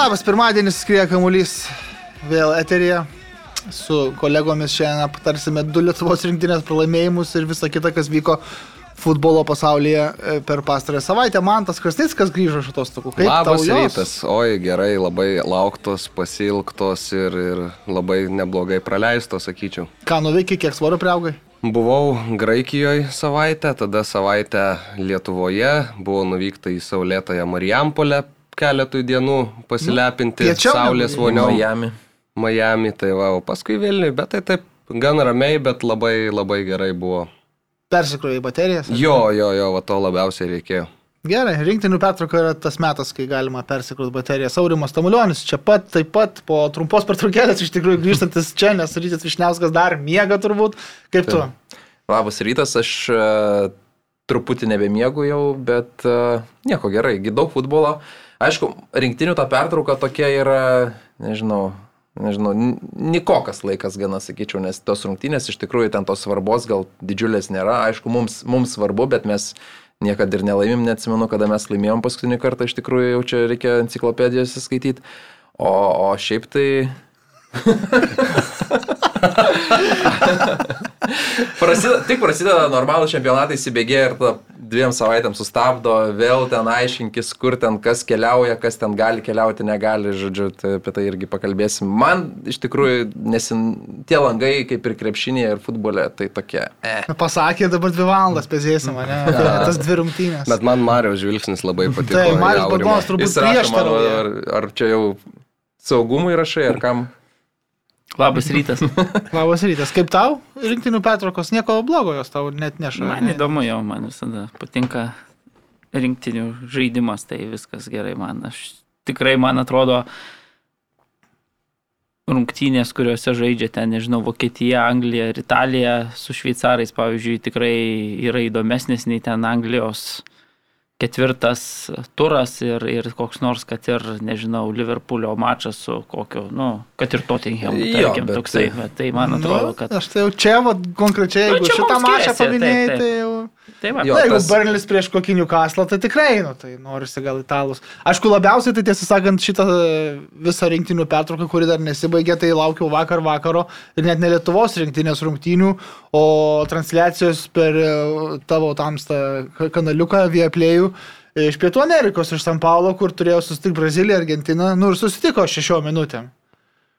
Labas, pirmadienis skrieja kamuolys vėl eterija. Su kolegomis šiandien aptarsime du Lietuvos rinktinės pralaimėjimus ir visą kitą, kas vyko futbolo pasaulyje e, per pastarąją savaitę. Man tas Krasnickas grįžo iš atostogų. Kaip Labas rytas. Oi, gerai, labai lauktos, pasilgtos ir, ir labai neblogai praleistos, sakyčiau. Ką nuveikai, kiek svorio priaugai? Buvau Graikijoje savaitę, tada savaitę Lietuvoje, buvau nuvykta į Saulėtąją Marijampolę keletui dienų pasilepinti Nu, piečiau Saulės voniom. Miami. Miami, tai va, o paskui Vilniui, bet tai taip gan ramiai, bet labai labai gerai buvo. Persikrovai baterijas? Jo, jo, jo, va to labiausiai reikėjo. Gerai, rinktinių pertrauka yra tas metas, kai galima persikrauti bateriją. Saurimas Tamulionis čia pat, taip pat po trumpos pertraukėlės iš tikrųjų grįžtantis čia, nes Rytis Višniauskas dar miega turbūt. Kaip tu? Labas rytas, aš uh, truputį nebemiegu jau, bet uh, nieko gerai, gi daug futbolo. Aišku, rinktinių ta pertrauka tokia yra, nežinau, nežinau, nikokas laikas gana, sakyčiau, nes tos rungtynės iš tikrųjų ten tos svarbos gal didžiulės nėra. Aišku, mums, mums svarbu, bet mes niekada ir nelaimim, neatsimenu, kada mes laimėjom paskutinį kartą, iš tikrųjų jau čia reikia enciklopedijos įskaityti. O, o šiaip tai Prasideda, tik prasideda normalų čempionatai, įsibėgėja ir dviem savaitėm sustabdo, vėl ten aiškinkis, kur ten kas keliauja, kas ten gali keliauti, negali, žodžiu, tai apie tai irgi pakalbėsim. Man iš tikrųjų nesin, tie langai, kaip ir krepšinėje ir futbole, tai tokie. Eh. Pasakė, dabar dvi valandas pėsėsim, ne? Tas dvi rungtynės. Bet man Marijos žvilgsnis labai patiko. Tai Aurimą. Bagdonas turbūt prieštarauja. ar, ar čia jau saugumui rašai, ar kam? Labas rytas. Labas rytas. Kaip tau? Rinktinių pertraukos nieko blogo jos tau net neša. Man įdomu jau, man visada patinka rinktinių žaidimas, tai viskas gerai man. Aš tikrai, man atrodo, rungtynės, kuriuose žaidžia ten, nežinau, Vokietija, Anglija ir Italija su šveicarais, pavyzdžiui, tikrai yra įdomesnis nei ten Anglijos ketvirtas turas ir, ir koks nors, kad ir, nežinau, Liverpoolio mačas su kokiu, nu, kad ir Tottenham, Jo, tarkim, bet toksai, tai- tai man atrodo, kad... Aš tai jau čia, va, konkrečiai, Nu, jeigu šitą mačą paminėjai, tai jau... Tai va, Jo, Na, jeigu tas- Barnis prieš kokinių kaslą, tai tikrai, nu, tai norisi gal italus. Aišku, labiausiai, tai tiesą sakant, šitą e, visą rinktinių pertrauką, kuri dar nesibaigė, tai laukiau vakar vakaro ir net ne Lietuvos rinktinės rungtynių, o transliacijos per e, tavo tamstą ka- kanaliuką Vieplėjų. Iš Pietų Amerikos, iš San Paulo, kur turėjo susitikti Brazilija, Argentina, nu ir susitiko šešiom minutėm.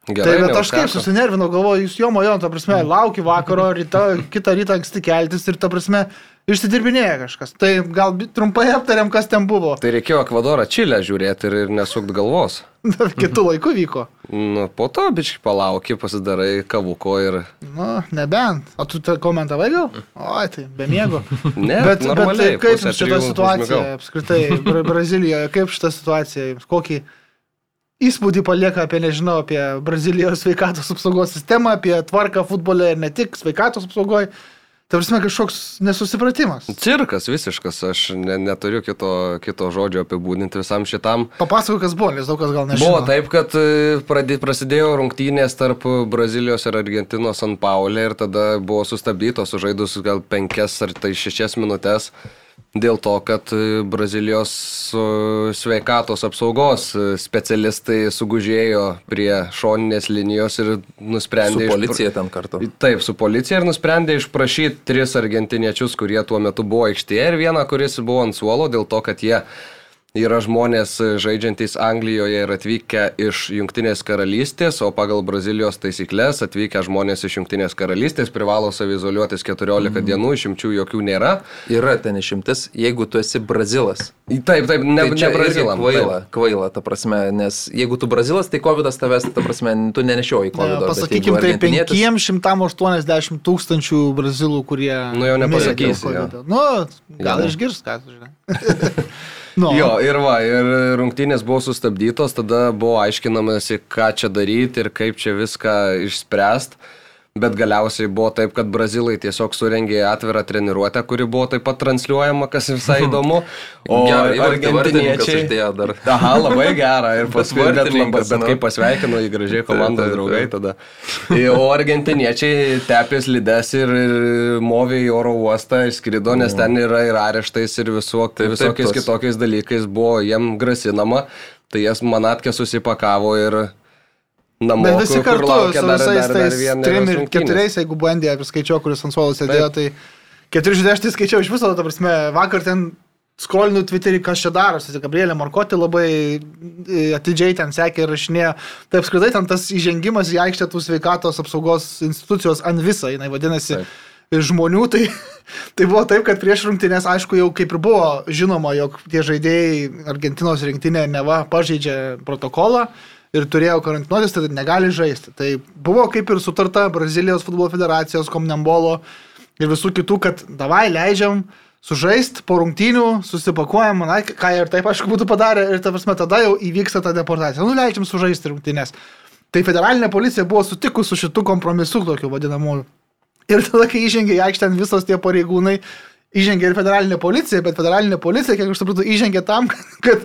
Gerai, tai bet aš kaip susinervinau, galvoju, jūs jo mojo, ta prasme, lauki vakaro, ryta, kitą rytą anksti keltis ir ta prasme, išsidirbinėja kažkas. Tai gal trumpai aptariam, kas ten buvo. Tai reikėjo Ekvadorą Čilę žiūrėti ir, ir nesukt galvos. Kitų laikų vyko. Nu, po to bičiai palauki, pasidarai kavuko ir... Nu, nebent. O tu komentavai gal? Oi, tai be miego. Ne, bet, bet normaliai, kaip šita situacija apskritai Bra Brazilijoje, kaip šita situacija jums, kokį įspūdį palieka apie, nežinau, apie Brazilijos sveikatos apsaugos sistemą, apie tvarką futbole ir ne tik sveikatos apsaugoje. Tai prasme kažkoks nesusipratimas. Cirkas visiškas, aš ne, neturiu kito, kito žodžio apibūdinti visam šitam. Papasakok, kas buvo, nes daug kas gal nežino. Buvo taip, kad e, pradė, prasidėjo rungtynės tarp Brazilijos ir Argentinos San Paulė ir tada buvo sustabdytos sužaidus gal penkias ar tai šešias minutės dėl to, kad e, Brazilijos e, sveikatos apsaugos e, specialistai sugužėjo prie šoninės linijos ir nusprendė... Su policija ten kartu. Taip, su policija ir nusprendė išprašyti tris argentiniečius, kurie tuo metu buvo aikštėje ir vieną, kuris buvo ant suolo dėl to, kad jie yra žmonės žaidžiantys Anglijoje ir atvykę iš Junktinės karalystės, o pagal Brazilijos taisyklės atvykę žmonės iš Junktinės karalystės privalo savizoliuotis 14 mm. dienų, išimčių jokių nėra. Yra ten išimtis, jeigu tu esi brazilas. Taip, taip, ne, Ne, ne tai čia irgi Brazilam. kvaila, kvaila, ta prasme, nes jeigu tu brazilas, tai COVID tavęs, ta prasme, tu nenešioji COVID. Pasakykime, tai 580 tūkstančių brazilų, kurie... Nu, jau mirė dėl nepasakysi, covido. Nu, gal išgirs, ką tu žinai. nu, Jo, ir va, ir rungtynės buvo sustabdytos, tada buvo aiškinamasi, ką čia daryti ir kaip čia viską išspręsti. Bet galiausiai buvo taip, kad brazilai tiesiog surengė atvirą treniruotę, kuri buvo taip pat transliuojama, kas visai įdomu. O Gerai, argentiniečiai... uždėjo dar. Aha, labai gera. Ir paskui, bet, bet, bet nu. kaip pasveikino į gražiai komandos taip, draugai taip. tada. O argentiniečiai tepės lides ir, ir movė į oro uostą, išskrido, nes ten yra ir areštais ir visuok, Taip, taip, visokiais tos- kitokiais dalykais buvo jiem grasinama. Tai jas manatkė susipakavo ir namo. Bet visi kur- kur kartu laukia su dar- visais dar- dar tais vienerios trim ir keturiais, jeigu bandė, priskaičiau, kuris ant suolo sėdėjo, tai keturi žodžiai aš tai skaičiau iš viso, ta prasme, vakar ten skrolinu Twitterį, kas čia darosi, tai Gabrielė Markoti labai e, atidžiai ten sekė ir rašinėjo. Tai apskritai ten tas įžengimas į aikštę tų sveikatos apsaugos institucijos ant visą, jinai vadinasi, Taip. žmonių, tai, tai buvo taip, kad prieš rungtynės, aišku, jau kaip ir buvo žinoma, jog tie žaidėjai Argentinos rinktinė neva pažeidžia protokolą ir turėjo karantinuotis, tai negali žaisti. Tai buvo kaip ir sutarta Brazilijos futbolo federacijos, Komnembolo ir visų kitų, kad davai leidžiam sužaisti po rungtynių, susipakuojam, na, ką ir taip aišku būtų padarę ir ta prasme tada jau įvyksta ta deportacija. Nu, leidžiam sužaisti rungtynės. Tai federalinė policija buvo sutikus su šitų kompromisu, tokiu vadinamu. Ir tada, kai įžengė į aikštę visos tie pareigūnai, įžengė ir federalinė policija, bet federalinė policija, kiek aš supratau, įžengė tam, kad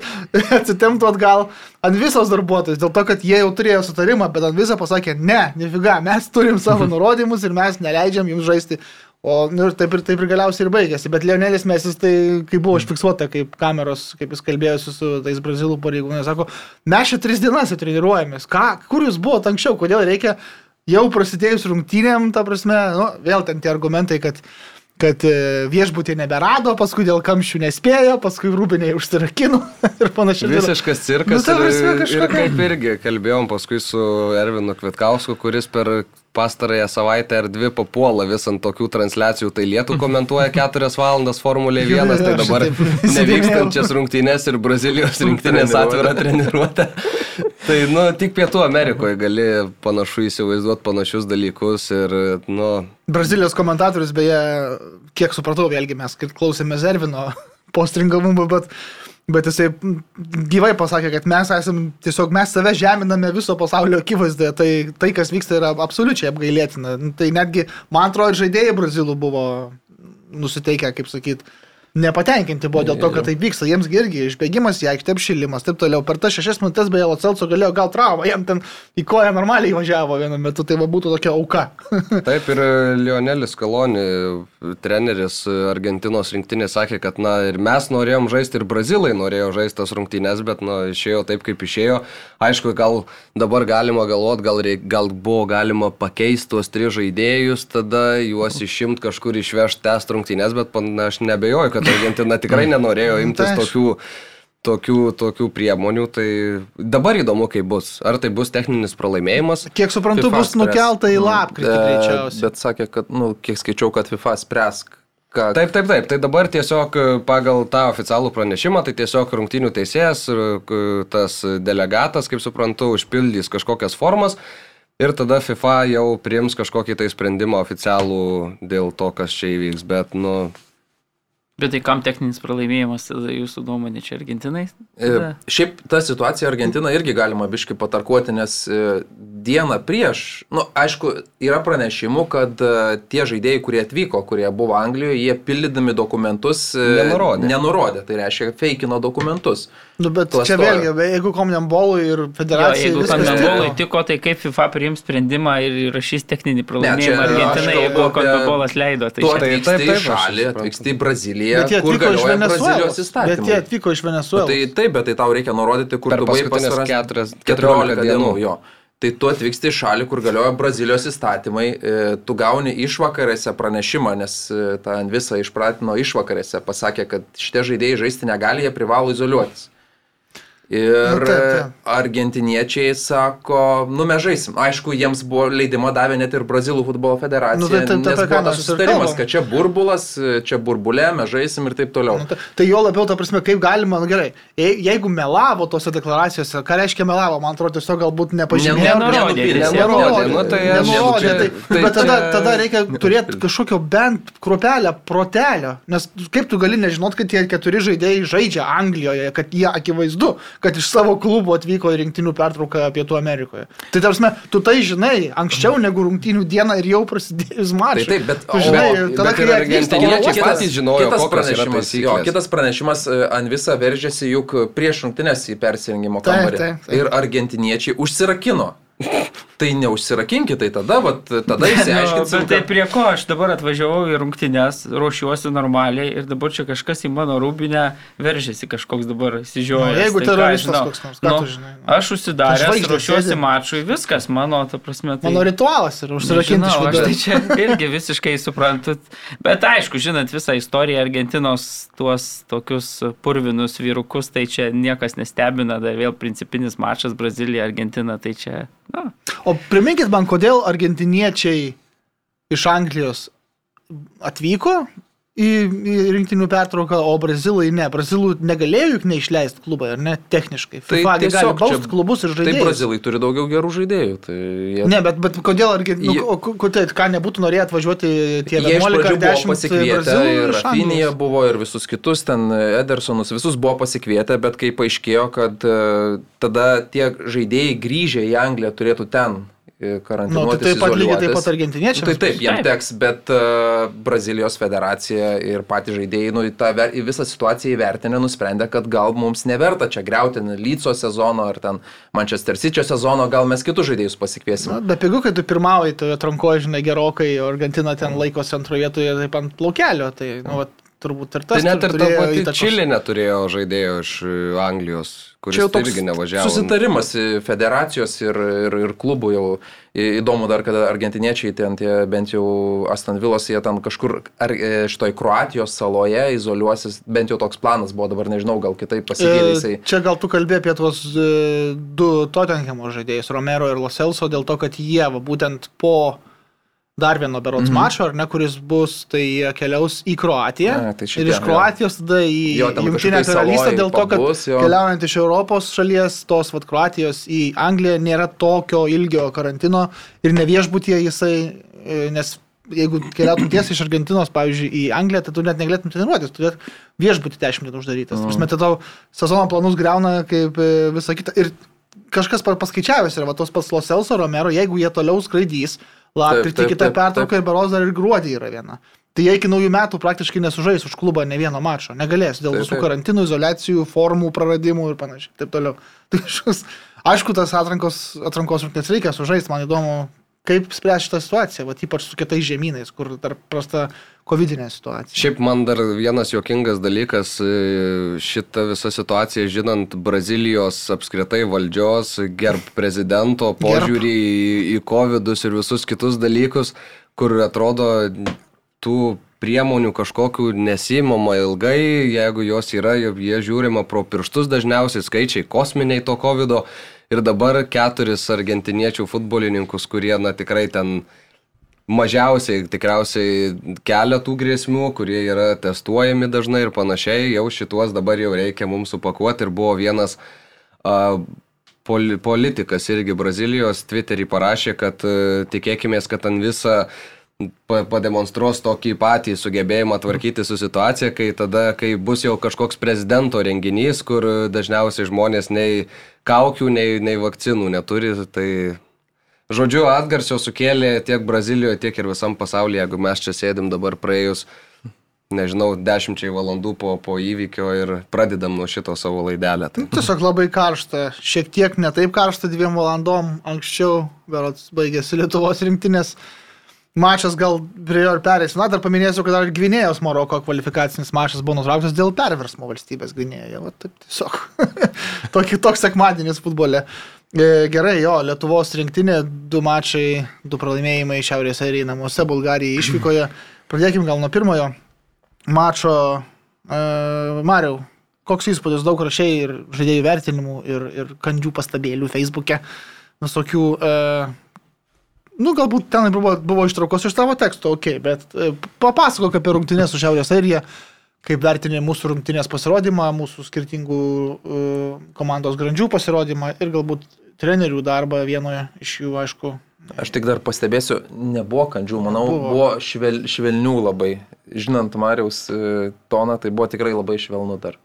atsitemtų atgal ant visos darbuotojus, dėl to, kad jie jau turėjo sutarimą, bet ant viso pasakė, ne, nefiga, mes turim savo nurodymus ir mes neleidžiam jums žaisti. O nu, ir taip ir taip ir galiausiai ir baigėsi. Bet Leonelis Mesis, tai kai buvo užfiksuota, kaip kameros, kaip jis kalbėjosi su tais brazilų pareigūnais, sako, mes čia tris dienas treniruojamės. Ką, kur jūs buvote anksčiau, kodėl reikia jau prasidėjus rungtynėm, ta prasme, nu, vėl ten tie argumentai, kad kad e, viešbutį neberado, paskui dėl kamščių nespėjo, paskui rūbiniai užsirakino ir panašiai. Visiškas cirkas. Nu, ir, ir kažkokia- kaip irgi kalbėjom paskui su Ervinu Kvitkausku, kuris per pastarąją savaitę ar dvi papuola vis ant tokių transliacijų. Tai lietų komentuoja 4 valandas Formulė 1, tai dabar nevykstančias rungtynės ir Brazilijos rinktinės atvirą treniruotę. Tai, nu, tik Pietų Amerikoje gali panašu įsivaizduoti panašius dalykus ir, nu, Brazilijos komentatorius, beje, kiek supratau, vėlgi mes klausėme Zervino postringavimų, bet, bet jisai gyvai pasakė, kad mes esame tiesiog, mes save žeminame viso pasaulio akivaizdoje, tai tai, kas vyksta, yra absoliučiai apgailėtina. Tai netgi, man atrodo, žaidėjai brazilų buvo nusiteikę, kaip sakyt, nepatenkinti buvo dėl to, kad tai vyksta. Jiems gi irgi išbėgimas į aikštę, apšilimas, taip toliau. Per tas šešias minutės beje Locelso galėjo gal traumą, jam ten į koją normaliai važiavo vienu metu, tai va būtų tokia auka. Taip ir Lionelis Kaloni, treneris Argentinos rinktinės, sakė, kad na ir mes norėjom žaisti, ir brazilai norėjo žaisti tas rungtynės, bet na išėjo taip, kaip išėjo. Aišku, gal dabar galima galvoti, gal, reik, gal buvo galima pakeisti tuos tris žaidėjus, tada juos išimti kažkur išvežti tęsti rungtynės, bet na, aš nebejoju, kad Argentina tikrai nenorėjo imtis Tai tokių tokių, tokių priemonių, tai dabar įdomu, kaip bus. Ar tai bus techninis pralaimėjimas, Kiek suprantu, FIFA bus spręs. nukelta į Mm, lapkritį e, greičiausiai. Bet sakė, kad, nu, kiek skaičiau, kad FIFA spręs, ką... Taip, taip, taip. Tai dabar tiesiog e, pagal tą oficialų pranešimą, tai tiesiog rungtinių teisėjas, e, tas delegatas, kaip suprantu, užpildys kažkokias formas ir tada FIFA jau priims kažkokį tai sprendimą oficialų dėl to, kas čia įvyks. Bet, nu, Bet tai kam techninis pralaimėjimas, tada jūsų nuomonė čia Argentinai? E, Šiaip ta situacija Argentina irgi galima biški patarkuoti, nes e, dieną prieš, nu, aišku, yra pranešimų, kad e, tie žaidėjai, kurie atvyko, kurie buvo Anglijoje, jie pildydami dokumentus Nenurodė. nenurodė. Tai reiškia, feikino dokumentus. Nu, bet klastojo. čia vėlgi, jeigu Komnembolui ir Jo, federacijai... jeigu viskas Konmebolai tiko. tiko, tai kaip FIFA priims sprendimą ir įrašys techninį pralaimėjimą Argentinai, jeigu Konmebolas leido. Tai Tu tai- atvyksti taip, į taip, aš šalį, atvyksti į Braziliją, Bet jie kur atvyko iš galioja Venezuelos. Brazilijos Bet įstatymai. jie atvyko iš Venezuelos. tai taip, bet tai tau reikia nurodyti, kur tu buvai keturias- 14 14 dienų. dienų. Jo. Tai tu atvyksti į šalį, kur galioja Brazilijos įstatymai, e, tu gauni išvakarėse pranešimą, nes e, tą visą išpratino išvakarėse, pasakė, kad šitie žaidėjai žaisti negali, jie privalo izoliuotis. Ir Nu, taip, taip. argentiniečiai sako, nu mes žaisim. Aišku, jiems buvo leidimą davė net ir Brazilų futbolo federacija. Nu, tai- tai- tai buvo mes tas ir susitarimas, kad čia burbulas, čia burbulė, mes žaisim ir taip toliau. Nu, tai, tai jo labiau, ta prasme, kaip galima, nu, gerai, je, jeigu melavo tose deklaracijose, ką reiškia melavo, man atrodo, tiesiog galbūt nepažymėjo. Nenurodė, nenurodė, nu, tai nenurodė, tai, tai bet tada, čia- tada reikia turėti kažkokio bent kruopelę, protelio, nes kaip tu gali nežinot, kad tie keturi žaidėjai žaidžia Anglijoje, kad jie akivaizdu, kad iš savo klubo atvyko į rinktinių pertrauką Pietų Amerikoje. Tai tarsi, tu tai žinai anksčiau negu rungtinių dieną ir jau prasidėjus Tai mačui. taip, bet tu o- žinai, bet- tada, bet kai argentiniečiai patys žinojo, kitas pranešimas, jo, kitas pranešimas e, ant visą veržėsi juk prieš rungtynės į persirengimo Taip, kambarį. taip, taip. Ir argentiniečiai užsirakino. Tai neužsirakinkit, tai tada, vat, tada Nu, išsiaiškinsim. bet tai prie ko aš dabar atvažiavau į rungtynes, ruošiuosi normaliai ir dabar čia kažkas į mano rūbinę veržėsi kažkoks dabar Nu, įsižiūrėjęs. jeigu tai teroristas koks nors, ką Nu, tu žinai? Nu. Aš užsidaręs, ruošiuosi sėdi. mačui, viskas mano, ta prasme. Tai... Mano ritualas yra užsirakinti iš aš tai čia irgi visiškai suprantu. Bet aišku, žinant visą istoriją Argentinos, tuos tokius purvinus vyrukus, tai čia niekas nestebina, dar vėl principinis mačas Brazilija, Argentina, tai čia, na, O priminkit man, kodėl argentiniečiai iš Anglijos atvyko į, į rinktinių pertrauką, o brazilai ne. Brazilų negalėjo juk neišleisti klubai, ar ne, techniškai. Tai FIFA gali bausti klubus ir Tai žaidėjus. brazilai turi daugiau gerų žaidėjų. Tai jie... Ne, bet, bet kodėl, argi, nu, Jie- kodėl, ką nebūtų norėję atvažiuoti tie Jie iš 11 pradžių ar buvo 10 pasikvietę brazilų ir Rafinija buvo ir visus kitus ten Edersonus, visus buvo pasikvietę, bet kai paaiškėjo, kad e, tada tie žaidėjai grįžę į Angliją turėtų ten e, Nu, karantinuotis. tai taip pat lygiai taip pat izoliuotis. argentiniečiams. Nu, tai taip, jam Taip. teks, bet uh, Brazilijos federacija ir patys žaidėjai nu, tą visą situaciją įvertinę nusprendė, kad gal mums neverta čia greuti Lyco sezono ar ten Manchester City sezono, gal mes kitus žaidėjus pasikviesim. Na, be pigų, kai tu pirmauji, tu atrankoji, žinai, gerokai, o Argentina ten laikosi antroje vietoje taip ant plaukelio, tai, nu, vat, turbūt ir tas. Tai net ir ta pati įtakos. Čilė neturėjo žaidėjo iš e, Anglijos, kuris jau tai irgi nevažiavo. susitarimas į federacijos ir, ir, ir klubų jau. Į- Įdomu dar, kad argentiniečiai ten, tie, bent jau Aston Villos, jie ten kažkur ar, e, šitoj Kroatijos saloje izoliuosis, bent jau toks planas buvo, dabar nežinau, gal kitaip pasigėlė jisai. E, Čia gal tu kalbė apie tuos e, du Tottenhamo žaidėjus, Romero ir Loselso, dėl to, kad jie va, būtent po dar vieno berots mm -hmm. mačo, ar ne, kuris bus, tai keliaus į Kroatiją. A, tai šitie, ir iš jo. Kroatijos tada į Jo, Junktinę karalystę, dėl to, kad pabus, jo. keliaujant iš Europos šalies, tos vat, Kroatijos į Angliją nėra tokio ilgio karantino ir ne viešbutie jisai, e, nes jeigu keliautum tiesiai iš Argentinos, pavyzdžiui, į Angliją, tai tu net negalėtum treniruotis, tu net viešbutį 10 dienų uždarytas. Mm. Prasme, tai tau sezono planus greuna kaip e, visa kita. Ir kažkas pa- paskaičiavęs yra, va tos pats Loselso Romero, jeigu jie toliau skraidys, lapkritį kitą pertrauką ir beros dar ir gruodį yra viena. Tai jie iki naujų metų praktiškai nesužais už klubą ne vieno mačo. Negalės dėl Taip, visų taip. karantinų, izolacijų, formų praradimų ir panašiai. Taip toliau. Tai šis, aišku, tas atrankos, atrankos rungtynės reikia sužaisti, man įdomu, kaip spręs šitą situaciją, va, ypač su kitais žemynais, kur dar prasta covidinė situacija. Šiaip man dar vienas juokingas dalykas, e, šita visa situacija, žinant Brazilijos apskritai valdžios, gerb prezidento požiūrį į, į COVID ir visus kitus dalykus, kur atrodo tų priemonių kažkokių nesimama ilgai, jeigu jos yra, jie žiūrima pro pirštus dažniausiai, skaičiai kosminiai to COVID. Ir dabar keturis argentiniečių futbolininkus, kurie, na tikrai ten mažiausiai tikriausiai keletų grėsmių, kurie yra testuojami dažnai ir panašiai, jau šituos dabar jau reikia mums supakuoti ir buvo vienas a, poli, politikas irgi Brazilijos Twitterį parašė, kad a, tikėkime, kad ant visą pa- pademonstruos tokį patį sugebėjimą tvarkyti su situacija, kai tada, kai bus jau kažkoks prezidento renginys, kur dažniausiai žmonės nei kaukių, nei, nei vakcinų neturi, tai Žodžiu, atgarsio sukėlė tiek Brazilijoje, tiek ir visam pasaulyje, jeigu mes čia sėdim dabar praėjus, nežinau, dešimčiai valandų po, po įvykio ir pradedam nuo šito savo laidelę. Tai. Tiesiog labai karšta, šiek tiek netaip karšta dviem valandom anksčiau, berots baigėsi Lietuvos rinktinės. Mačas gal prie jo ir perės. Na, dar paminėsiu, kad dar Gvinėjos Maroko kvalifikacinis mačas buvo nutrauktas dėl perversmo valstybės Gvinėjoje. Va, taip tiesiog. Tokį, toks sekmadienis futbole. E, Gerai, jo, Lietuvos rinktinė, du mačai, du pralaimėjimai Šiaurės Airijai namuose, Bulgarijai išvykoje. Pradėkime gal nuo pirmojo mačo. E, Mariau, koks įspūdis, daug rašiai ir žaidėjų vertinimų, ir, ir kandžių pastabėlių Facebook'e, visokių, e, nu galbūt ten buvo, buvo ištraukos iš tavo teksto, ok, bet e, papasakok apie rungtynės su Šiaurės Airija, kaip vertinė mūsų rungtynės pasirodymą, mūsų skirtingų e, komandos grandžių pasirodymą ir galbūt trenerių darbą vienoje iš jų, aišku. Aš tik dar pastebėsiu, nebuvo kandžių, manau, Buvo. buvo, švel, švelnių labai. Žinant Mariaus e, toną, tai buvo tikrai labai švelnu dar.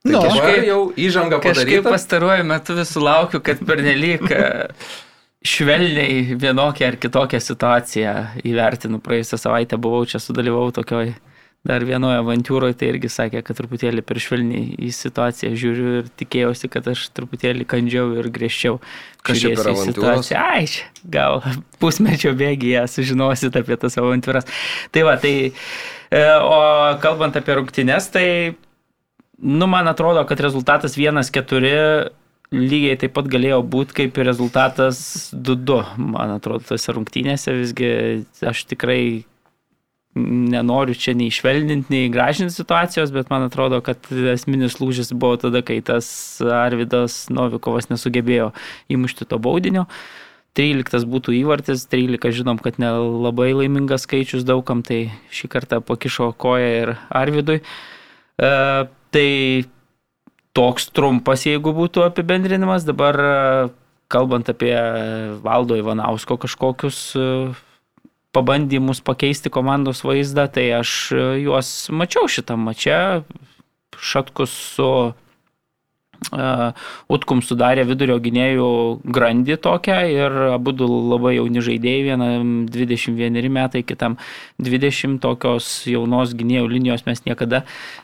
Tai Nu, kažkaip kažkaip- jau įžanga Kažkaip padaryta. pastaruoju metu vis sulaukiu, kad pernelyg e, švelniai vienokią ar kitokią situaciją įvertinu. Praėjusią savaitę buvau čia sudalyvau tokioj dar vienoje avantūroje tai irgi sakė, kad truputėlį per švelniai į situaciją žiūriu ir tikėjausi, kad aš truputėlį kandžiau ir griežčiau. Čia per situaciją. Ai, gal pusmečio bėgyje sužinosit apie tas avantūras. Tai va, tai, e, o kalbant apie rungtynes, tai, nu, man atrodo, kad rezultatas 1-4 lygiai taip pat galėjo būti kaip ir rezultatas 2-2, man atrodo, tose rungtynėse visgi aš tikrai nenoriu čia nei švelninti, nei gražinti situacijos, bet man atrodo, kad esminis lūžis buvo tada, kai tas Arvidas Novikovas nesugebėjo įmušti to baudinio. 13 būtų įvartis, 13 žinom, kad nelabai laimingas skaičius daugam, tai šį kartą pakišo koją ir Arvidui. E, tai toks trumpas, jeigu būtų apibendrinimas, dabar e, kalbant apie Valdo Ivanausko kažkokius e, pabandymus pakeisti komandos vaizdą, tai aš e, juos mačiau šitą mačią. Šatkus su Utkum sudarė vidurio gynėjų grandį tokią ir abu labai jauni žaidėjai, vienam 21 metai, kitam 20 tokios jaunos gynėjų linijos mes niekada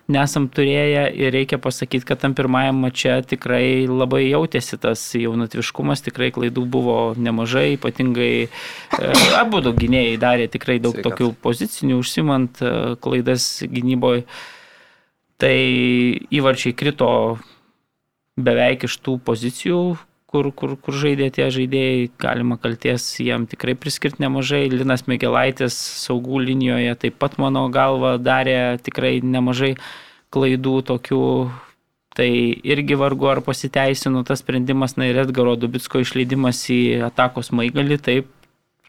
nesam turėję ir reikia pasakyti, kad tam pirmajam mače tikrai labai jautėsi tas jaunatviškumas, tikrai klaidų buvo nemažai, ypatingai uh, abu du gynėjai darė tikrai daug Sveikas. tokių pozicinių, užsimant uh, klaidas gynyboje. Tai įvarčiai krito beveik iš tų pozicijų, kur, kur, kur žaidė tie žaidėjai, galima kalties jam tikrai priskirti nemažai. Linas Megelaitis saugų linijoje taip pat mano galva darė tikrai nemažai klaidų tokių. Tai irgi vargu ar pasiteisino tas sprendimas, na ir Edgaro Dubitsko išleidimas į atakos maigalį, taip,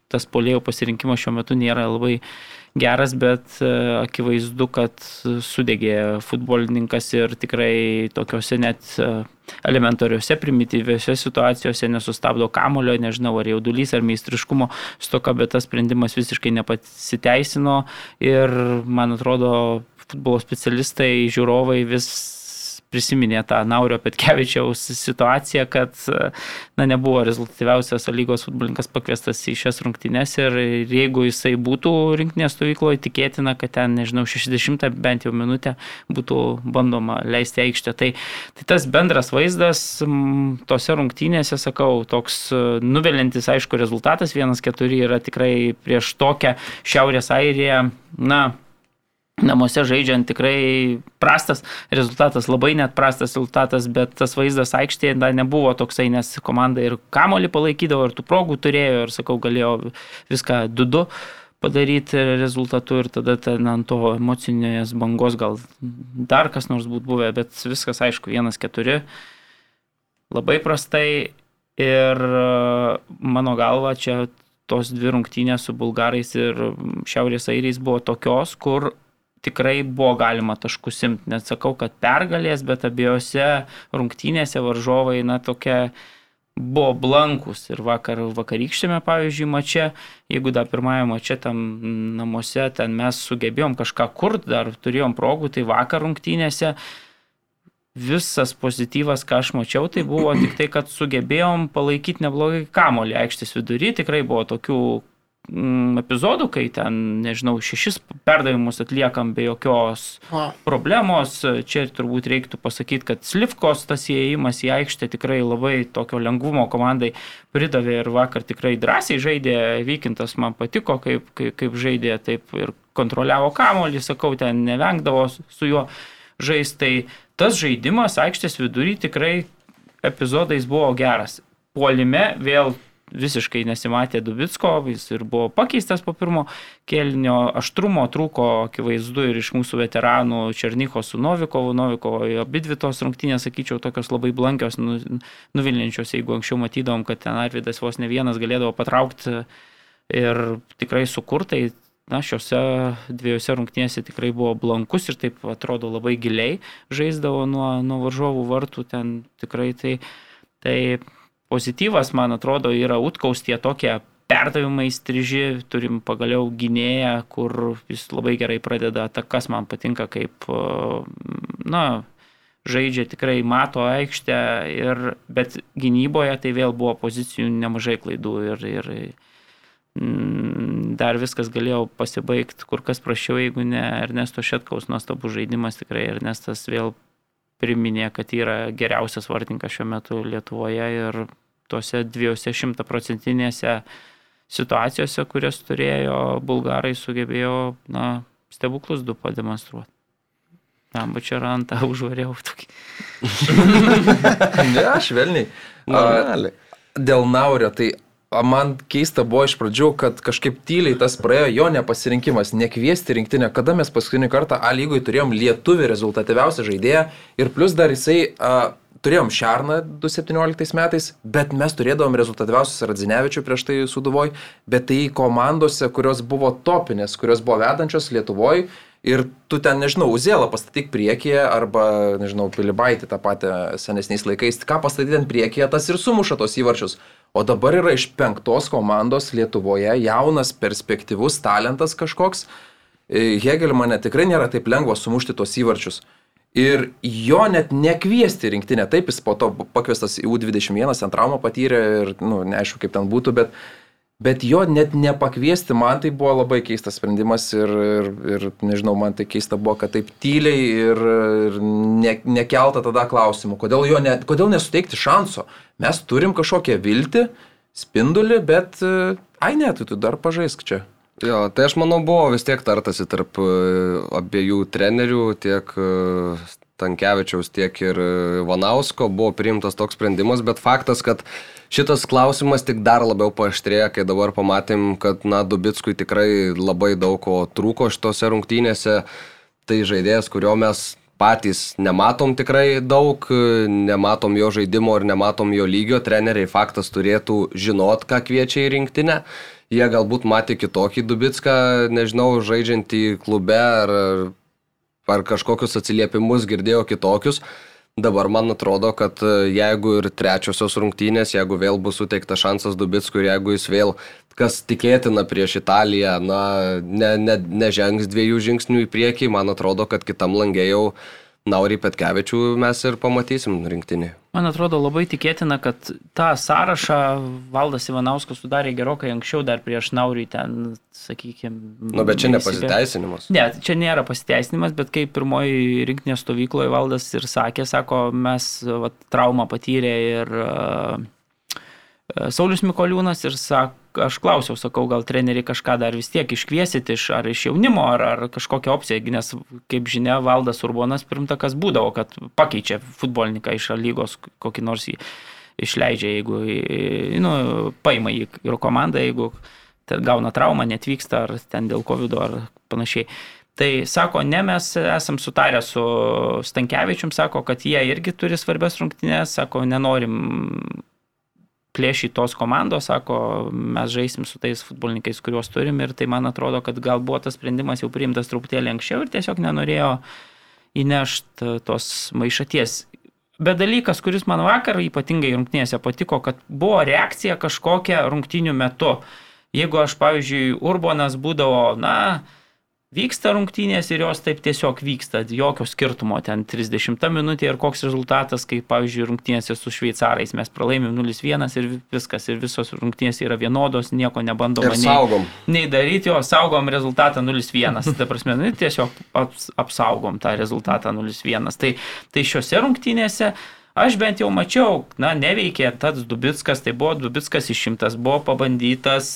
tas polėjo pasirinkimas šiuo metu nėra labai geras, bet e, akivaizdu, kad sudegė futbolininkas ir tikrai tokiuose net e, elementariuose, primityviuose situacijose nesustabdo kamulio, nežinau, ar jaudulys, ar meistriškumo stoka, bet tas sprendimas visiškai nepasiteisino. Ir, man atrodo, futbolo specialistai, žiūrovai vis prisiminė tą Naurio Petkevičiaus situaciją, kad na, nebuvo rezultatyviausias lygos futbolininkas pakviestas į šias rungtynes ir, jeigu jisai būtų rinktinės stovykloje, tikėtina, kad ten, nežinau, 60 bent jau minutę būtų bandoma leisti aikštę. Tai, tai tas bendras vaizdas tose rungtynėse, sakau, toks e, nuvilintis, aišku, rezultatas 1-4 yra tikrai prieš tokią Šiaurės Airiją, na, namuose žaidžiant tikrai prastas rezultatas, labai net prastas rezultatas, bet tas vaizdas aikštėje dar nebuvo toksai, nes komanda ir kamolį palaikydavo, ir tų progų turėjo, ir sakau, galėjo viską 2-2 padaryti rezultatu ir tada ten ant to emocinės bangos gal dar kas nors būtų buvę, bet viskas aišku, 1-4 labai prastai ir e, mano galva čia tos dvi rungtynės su bulgarais ir Šiaurės airiais buvo tokios, kur tikrai buvo galima taškus imti. Net sakau, kad pergalės, bet abiejose rungtynėse varžovai, na, tokia buvo blankus ir vakar vakarykštėme, pavyzdžiui, mače, jeigu dar pirmąją mače tam namuose, ten mes sugebėjom kažką kurti, dar turėjom progų, tai vakar rungtynėse visas pozityvas, ką aš mačiau, tai buvo tik tai, kad sugebėjom palaikyti neblogai kamolį aikštės vidury, tikrai buvo tokių epizodų, kai ten, nežinau, šešis perdavimus atliekam be jokios O, problemos. Čia turbūt reiktų pasakyti, kad Slivkos tas įėjimas į aikštę tikrai labai tokio lengvumo komandai pridavė ir vakar tikrai drąsiai žaidė, Vykintas man patiko, kaip, kaip, kaip žaidė, taip ir kontroliavo kamolį, sakau, ten nevengdavo su juo žaisti. Tai tas žaidimas aikštės vidury tikrai epizodais buvo geras. Puolime vėl visiškai nesimatė Dubitsko, jis ir buvo pakeistas po pirmo kelnio aštrumo, trūko akivaizdu ir iš mūsų veteranų Černyko su Novikovu. Novikovo abi dvi tos rungtynės, sakyčiau, tokios labai blankios, nu, nuvilinčios, jeigu anksčiau matydavom, kad ten Arvidas vos ne vienas galėdavo patraukti ir tikrai sukurtai. Na, šiuose dviejose rungtynėse tikrai buvo blankus ir taip atrodo labai giliai žaisdavo nuo, nuo varžovų vartų, ten tikrai tai, tai pozityvas, man atrodo, yra utkaus tie tokie perdavimai striži, turim pagaliau gynėją, kur jis labai gerai pradeda atakas, man patinka kaip, na, žaidžia tikrai mato aikštę, ir, bet gynyboje tai vėl buvo pozicijų nemažai klaidų ir, ir mm, dar viskas galėjo pasibaigti kur kas prašiau, jeigu ne Ernesto Šetkaus nuostabų žaidimas, tikrai Ernestas vėl priminė, kad yra geriausias vartininkas šiuo metu Lietuvoje ir tuose dviejose šimtaprocentinėse situacijose, kurias turėjo bulgarai, sugebėjo na, stebuklus du pademonstruoti. Tam čia rantą užvariau tokį. ne, švelniai. Normaliai. Dėl Naurio, tai a, man keista buvo iš pradžių, kad kažkaip tyliai tas praėjo jo nepasirinkimas, nekviesti rinktinę, kada mes paskutinį kartą A lygoj turėjom lietuvį rezultatyviausią žaidėją ir plus dar jisai a, turėjom Šarną 2017 metais, bet mes turėdavom rezultatyviausius Radzinevičių prieš tai Suduvoj, bet tai komandose, kurios buvo topinės, kurios buvo vedančios Lietuvoje ir tu ten, nežinau, Uzėlą pastatyk priekyje arba, nežinau, Pilibaitį tą patį senesniais laikais, ką pastatyti ant priekyje, tas ir sumuša tos įvarčius. O dabar yra iš penktos komandos Lietuvoje jaunas, perspektyvus talentas kažkoks. E, Hegelmane tikrai nėra taip lengva sumušti tos įvarčius. Ir jo net nekviesti rinktinę, taip jis po to pakviestas į U21, ten traumą patyrė ir, na, nu, neaišku kaip ten būtų, bet Bet jo net nepakviesti man tai buvo labai keistas sprendimas ir, ir, ir nežinau, man tai keista buvo, kad taip tyliai ir, ir ne, nekelta tada klausimų, kodėl, ne, kodėl nesuteikti šanso. Mes turim kažkokią viltį, spindulį, bet, ai ne, tai tu dar pažaisk čia. Jo, tai aš manau buvo vis tiek tartasi tarp e, abiejų trenerių, tiek e, Tankievičiaus, tiek ir Vanausko buvo priimtas toks sprendimas, bet faktas, kad šitas klausimas tik dar labiau paaštrėjo, kai dabar pamatėm, kad, na, Dubickui tikrai labai daug ko trūko šitose rungtynėse. Tai žaidėjas, kurio mes patys nematom tikrai daug, nematom jo žaidimo ir nematom jo lygio, treneriai faktas turėtų žinot, ką kviečia į rinktinę. Jie galbūt matė kitokį Dubitską, nežinau, žaidžiantį klube ar, ar kažkokius atsiliepimus girdėjo kitokius. Dabar man atrodo, kad e, jeigu ir trečiosios rungtynės, jeigu vėl bus suteiktas šansas Dubickui ir jeigu jis vėl, kas tikėtina prieš Italiją, na, ne, ne, nežengs dviejų žingsnių į priekį, man atrodo, kad kitam langėjau jau Naurį Petkevičių mes ir pamatysim rinktinį. Man atrodo labai tikėtina, kad tą sąrašą Valdas Ivanauskas sudarė gerokai anksčiau, dar prieš Naurį ten, sakykime. Nu, bet čia nepasiteisinimas. Ne, čia nėra pasiteisinimas, bet kaip pirmoji rinkinė stovykloje Valdas ir sakė, sako, mes va, traumą patyrė ir uh, Saulis Mikoliūnas ir sako, aš klausiau, sakau, gal treneriai kažką dar vis tiek iškviesit iš, ar iš jaunimo, ar, ar kažkokią opciją, nes, kaip žinia, Valdas Urbonas pirmtakas būdavo, kad pakeičia futbolininką iš lygos kokį nors jį išleidžia, jeigu, nu, paima jį ir komandą, jeigu gauna traumą, netvyksta, ar ten dėl COVID ar panašiai. Tai sako, ne, mes esam sutarę su Stankievičium, sako, kad jie irgi turi svarbias rungtynės, sako, nenorim plėšy tos komandos, sako, mes žaisim su tais futbolininkais, kuriuos turim ir tai man atrodo, kad gal buvo tas sprendimas jau priimtas truputėlį anksčiau ir tiesiog nenorėjo įnešti tos maišaties. Bet dalykas, kuris man vakar ypatingai rungtynėse patiko, kad buvo reakcija kažkokia rungtynių metu. Jeigu aš, pavyzdžiui, Urbonas būdavo, na, Vyksta rungtynės ir jos taip tiesiog vyksta, jokio skirtumo ten 30 minutė ir koks rezultatas, kai pavyzdžiui rungtynėse su šveicarais mes pralaimim 0-1 ir viskas, ir visos rungtynės yra vienodos, nieko nebandoma nei, nei daryti, o saugom rezultatą 0-1. Ta prasme, nu, tiesiog aps, apsaugom tą rezultatą 0-1. Tai, tai šiuose rungtynėse Aš bent jau mačiau, na, neveikė tas Dubitskas, tai buvo Dubitskas išimtas, buvo pabandytas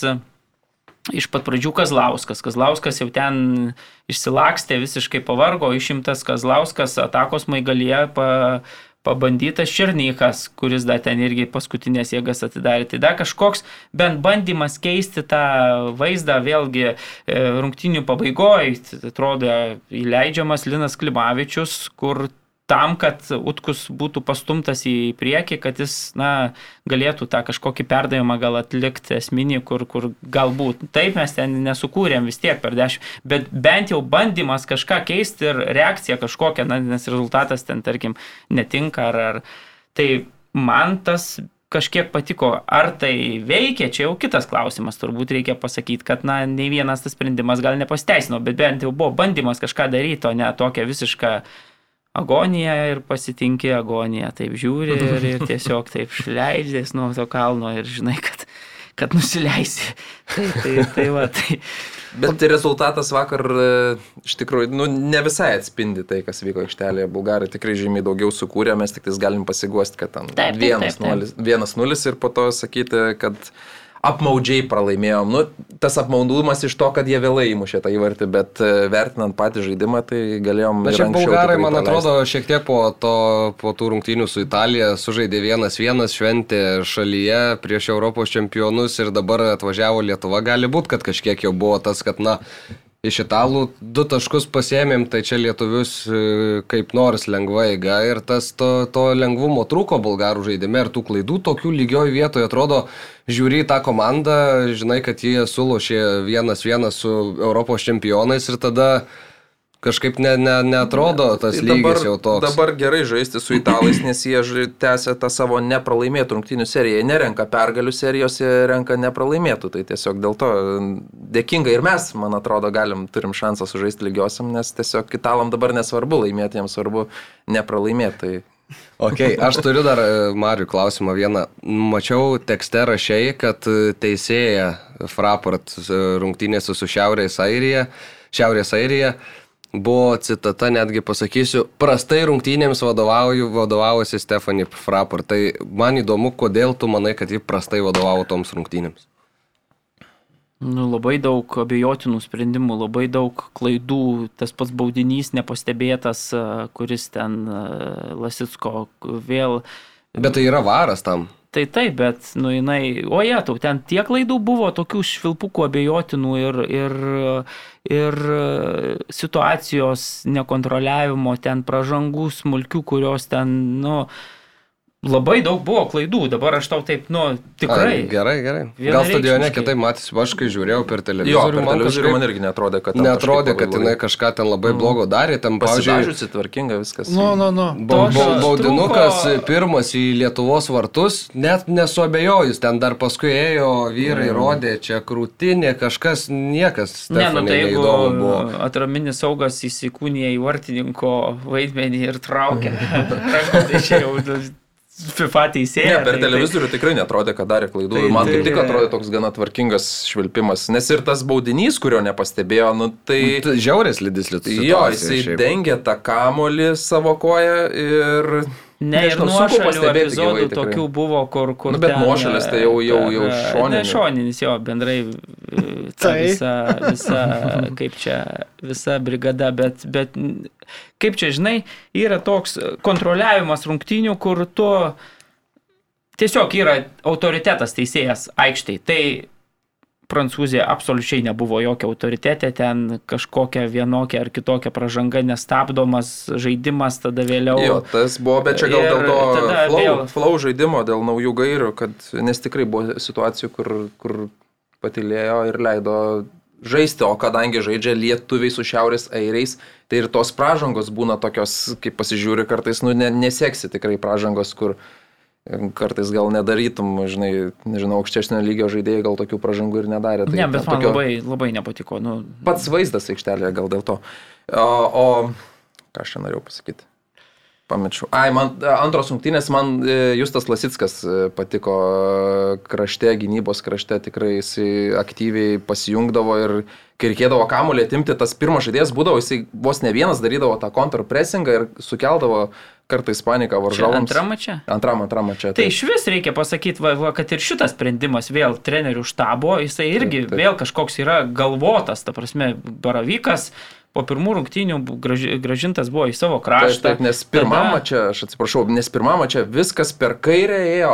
iš pat pradžių Kazlauskas. Kazlauskas jau ten išsilakstė, visiškai pavargo, išimtas Kazlauskas, atakos maigalyje pa, pabandytas Černykas, kuris dar ten irgi paskutinės jėgas atidarė. Tai dar kažkoks bent bandymas keisti tą vaizdą, vėlgi e, rungtinių pabaigoje, atrodo, įleidžiamas Linas Klimavičius, kur tam, kad Utkus būtų pastumtas į priekį, kad jis na, galėtų tą kažkokį perdavimą gal atlikti esminį, kur, kur galbūt taip mes ten nesukūrėm vis tiek per dešimt, bet bent jau bandymas kažką keisti ir reakcija kažkokia, na, nes rezultatas ten, tarkim, netinka ar... ar tai man tas kažkiek patiko. Ar tai veikia, čia jau kitas klausimas. Turbūt reikia pasakyti, kad, na, nei vienas tas sprendimas gal nepasteisino, bet bent jau buvo bandymas kažką daryti, o ne tokia visiška agoniją ir pasitinki agoniją, taip žiūri ir, ir tiesiog taip šleidžiasi nuo to kalno ir žinai, kad kad nusileisi. Tai, tai, tai va, tai. Bet tai rezultatas vakar e, iš tikrųjų nu, ne visai atspindi tai, kas vyko aikštelėje. Bulgarai tikrai žymiai daugiau sukūrė, mes tik tais galim pasiguosti, kad ten Taip, taip, taip, taip. 1-0 ir po to sakyti, kad apmaudžiai pralaimėjom. Nu, tas apmaudumas iš to, kad jie vėlai įmušė tą įvartį, bet e, vertinant patį žaidimą, tai galėjom... Ir šiaip bulgarai, man atrodo, šiek tiek po, to, po tų rungtynių su Italija sužaidė vienas vienas šventė šalyje prieš Europos čempionus ir dabar atvažiavo Lietuva. Gali būti, kad kažkiek jau buvo tas, kad, na, iš italų du taškus pasėmėm, tai čia lietuvius e, kaip nors lengva eiga ir tas to, to lengvumo trūko bulgarų žaidime ir tų klaidų tokių lygioj vietoje atrodo, žiūri į tą komandą, žinai, kad jie sulošė vienas vienas su Europos čempionais ir tada kažkaip ne, ne, neatrodo tas Tai lygis jau toks. Dabar gerai žaisti su italais, nes jie tęsia tą savo nepralaimėtų rungtynių seriją. Jie nerenka pergalių serijos, jie renka nepralaimėtų. Tai tiesiog dėl to dėkinga ir mes, man atrodo, galim, turim šansą sužaisti lygiosiam, nes tiesiog italam dabar nesvarbu laimėti, jiems svarbu nepralaimėti. Tai Ok, aš turiu dar e, Mariu klausimą vieną. Mačiau tekste rašiai, kad e, teisėja Fraport e, rungtynėse su Šiaurės Airija, Šiaurės Airija buvo citata, netgi pasakysiu, prastai rungtynėms vadovauju, vadovavosi Stephanie Fraport. Tai man įdomu, kodėl tu manai, kad ji prastai vadovavo toms rungtynėms. Nu, labai daug abejotinų sprendimų, labai daug klaidų. Tas pats baudinys nepastebėtas, kuris ten Lasitsko vėl. Bet tai yra varas tam. Tai taip, bet, nu, jinai, o jie, tau ten tiek klaidų buvo, tokių švilpukų abejotinų ir, ir, ir situacijos nekontroliavimo, ten pražangų smulkių, kurios ten, nu, labai daug buvo klaidų. Dabar aš tau taip, nu, tikrai. Ai, gerai, gerai. Gal stadione kitaip matys, aš kai žiūrėjau per jo, televizorių, per man televizorių kažkaip man irgi netrodė, kad... netrodė, kad jinai kažką ten labai blogo darė. Ten, pavyzdžiui, tvarkinga viskas. Nu, nu, nu. Bau- Tokio bau- Baudinukas trūko- pirmas į Lietuvos vartus, net nesuabejojus, ten dar paskui ėjo vyrai, rodė čia krūtinė, kažkas, niekas. Ne, nu tai jeigu atraminis saugas įsikūnė į vartininko vaidmenį ir traukia, ranką, tai čia jau FIFA Ne, teisėja. per tai- televizorių tikrai netrodė, kad darė klaidų. Tai- Tai, man tai- kaip tik atrodė toks gana tvarkingas švilpimas. Nes ir tas baudinys, kurio nepastebėjo, nu tai... Tai Žiaurės lydis Lietuvos. Jo, jisai dengia tą kamolį savo koją ir... Ne, ir nuošalių epizodų gyvai tokių buvo, kur... kur Nu, bet ten, nuošalės tai jau- jau- jau e, šoninis. Ne, šoninis jo, bendrai e, ta Tai. visa, visa, kaip čia, visa brigada, bet, bet kaip čia, žinai, yra toks kontroliavimas rungtynių, kur tu tiesiog yra autoritetas teisėjas aikštėje. Tai Prancūzija absoliučiai nebuvo jokia autoritetė, ten kažkokia vienokia ar kitokia pražanga, nestabdomas žaidimas, tada vėliau. Jo, tas buvo, bet čia gal dėl to flow, vėl- flow žaidimo, dėl naujų gairių, kad, nes tikrai buvo situacijų, kur, kur patilėjo ir leido žaisti, o kadangi žaidžia lietuviai su šiaurės airiais, tai ir tos pražangos būna tokios, kaip pasižiūri, kartais, nu, ne, neseksi tikrai pražangos, kur kartais gal nedarytum, žinai, nežinau, aukštesnio lygio žaidėjai gal tokių pražangų ir nedarė. Tai Ne, bet man tokio- labai, labai nepatiko. Nu, pats vaizdas aikštelėje gal dėl to. O, o ką aš čia norėjau pasakyti? Pamečiau. Ai, man antros rungtynės, man e, Justas Lasitskas e, patiko e, krašte, gynybos krašte, tikrai jis aktyviai pasijungdavo ir kai reikėdavo kamuolį atimti, tas pirmas žaidėjas būdavo, jis vos ne vienas darydavo tą kontrpressingą ir sukeldavo kartais paniką čia varžovams. antram čia. Antram, antram čia. Tai iš vis reikia pasakyti, va, va, kad ir šitas sprendimas vėl trenerių štabo, jisai irgi Taip, taip. vėl kažkoks yra galvotas, ta prasme, baravykas po pirmų rungtynių graži, gražintas buvo į savo Taip, kraštą. taip, nes pirmam Tada- mače, aš atsiprašau, nes pirmam mače viskas per kairę ėjo,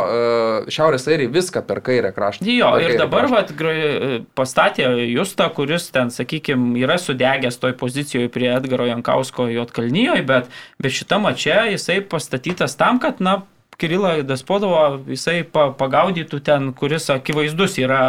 e, šiaurės airiai viską per kairę kraštą. Jo, ir dabar vat, gra- pastatė Justą, kuris ten, sakykime, yra sudegęs toj pozicijoje prie Edgaro Jankausko Jotkalnyjoje, bet, bet šitą mačią jisai pastatytas tam, kad, na, Kirila Despodovo jisai pa, pagaudytų ten, kuris akivaizdus yra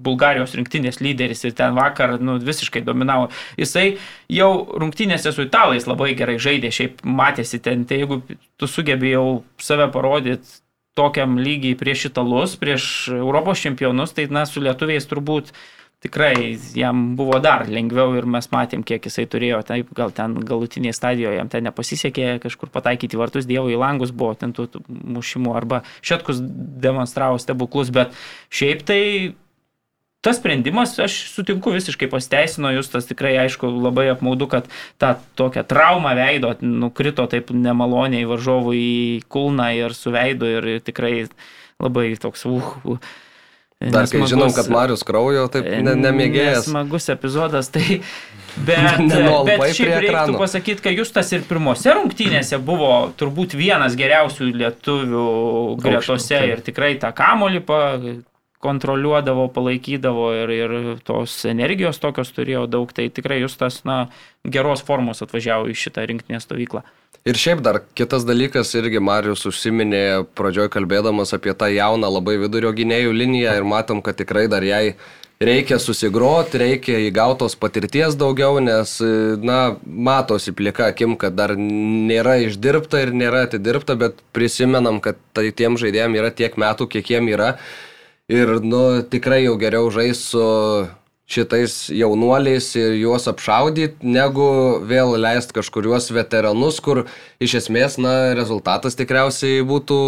Bulgarijos rinktinės lyderis ir ten vakar nu, visiškai dominavo. Jisai jau rungtynėse su italais labai gerai žaidė, šiaip matėsi ten, tai jeigu tu sugebėjau save parodyti tokiam lygiai prieš italus, prieš Europos čempionus, tai na, su lietuviais turbūt tikrai jam buvo dar lengviau ir mes matėm, kiek jisai turėjo, taip, gal ten galutinėje stadijoje jam ten nepasisekė kažkur pataikyti vartus, Dievo į langus buvo ten tų mušimų, arba Šetkus demonstravo stebuklus, bet šiaip tai tas sprendimas, aš sutinku, visiškai pasiteisino, jūs tas tikrai, aišku, labai apmaudu, kad tą tokią traumą veido nukrito taip nemaloniai varžovų į kulną ir su veidu ir tikrai labai toks, uh, uh, Dar kai žinom, kad Marius kraujo, taip ne, nemėgėjęs. Smagus epizodas, tai Bet, bet šiaip reiktų pasakyti, kad Justas ir pirmose rungtynėse buvo turbūt vienas geriausių lietuvių gretose taip. ir tikrai tą kamolį kontroliuodavo, palaikydavo ir, ir tos energijos tokios turėjo daug, tai tikrai Justas, na, geros formos atvažiavo į šitą rinktinės stovyklą. Ir šiaip dar kitas dalykas, irgi Marius užsiminė pradžioj kalbėdamas apie tą jauną labai vidurio gynėjų liniją ir matom, kad tikrai dar jai reikia susigroti, reikia įgautos patirties daugiau, nes, na, matosi plika akim, kad dar nėra išdirbta ir nėra atidirbta, bet prisimenam, kad tai tiem žaidėjim yra tiek metų, kiek jiem yra. Ir, nu, tikrai jau geriau žais su šitais jaunuoliais ir juos apšaudyti, negu vėl leist kažkuriuos veteranus, kur iš esmės, na, rezultatas tikriausiai būtų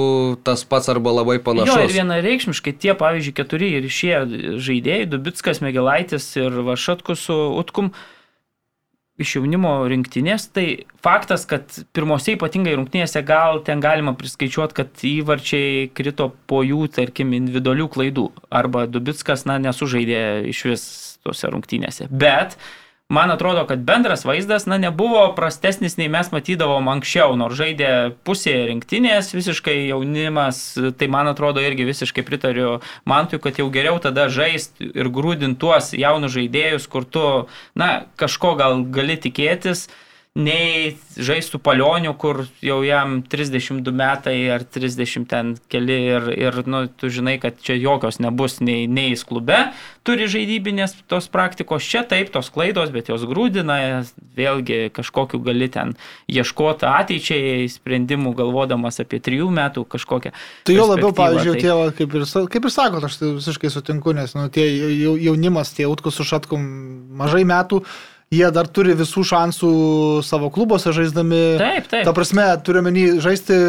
tas pats arba labai Jo, ir panašus. vienareikšmiškai tie, pavyzdžiui, keturi ir išėję žaidėjai, Dubitskas, Megelaitis ir Vašatkus su Utkum iš jaunimo rinktinės, tai faktas, kad pirmose ypatingai rungtynėse gal ten galima priskaičiuoti, kad įvarčiai krito po jų, tarkim, individualių klaidų. Arba Dubitskas, na, nesužaidė iš vis tose rungtynėse. Bet man atrodo, kad bendras vaizdas, na, nebuvo prastesnis, nei mes matydavom anksčiau, nors žaidė pusėje rinktinės, visiškai jaunimas, tai man atrodo irgi visiškai pritariu Mantui, kad jau geriau tada žaist ir grūdint tuos jaunus žaidėjus, kur tu, na, kažko gal gali tikėtis nei žaisti su palioniu, kur jau jam 32 metai ar 30 ten keli ir, ir nu, tu žinai, kad čia jokios nebus nei, nei jis klube, turi žaidybinės tos praktikos, čia taip, tos klaidos, bet jos grūdina, vėlgi kažkokiu gali ten ieškoti ateičiai sprendimų, galvodamas apie trijų metų kažkokią. Tai jo labiau, pavyzdžiui, tai- va, kaip ir, kaip ir sakot, aš tai visiškai sutinku, nes nu, tie jau- jaunimas, tie utkus su šatkum mažai metų, jie dar turi visų šansų savo klubuose žaisdami. Taip, taip. Ta prasme, turiu menį žaisti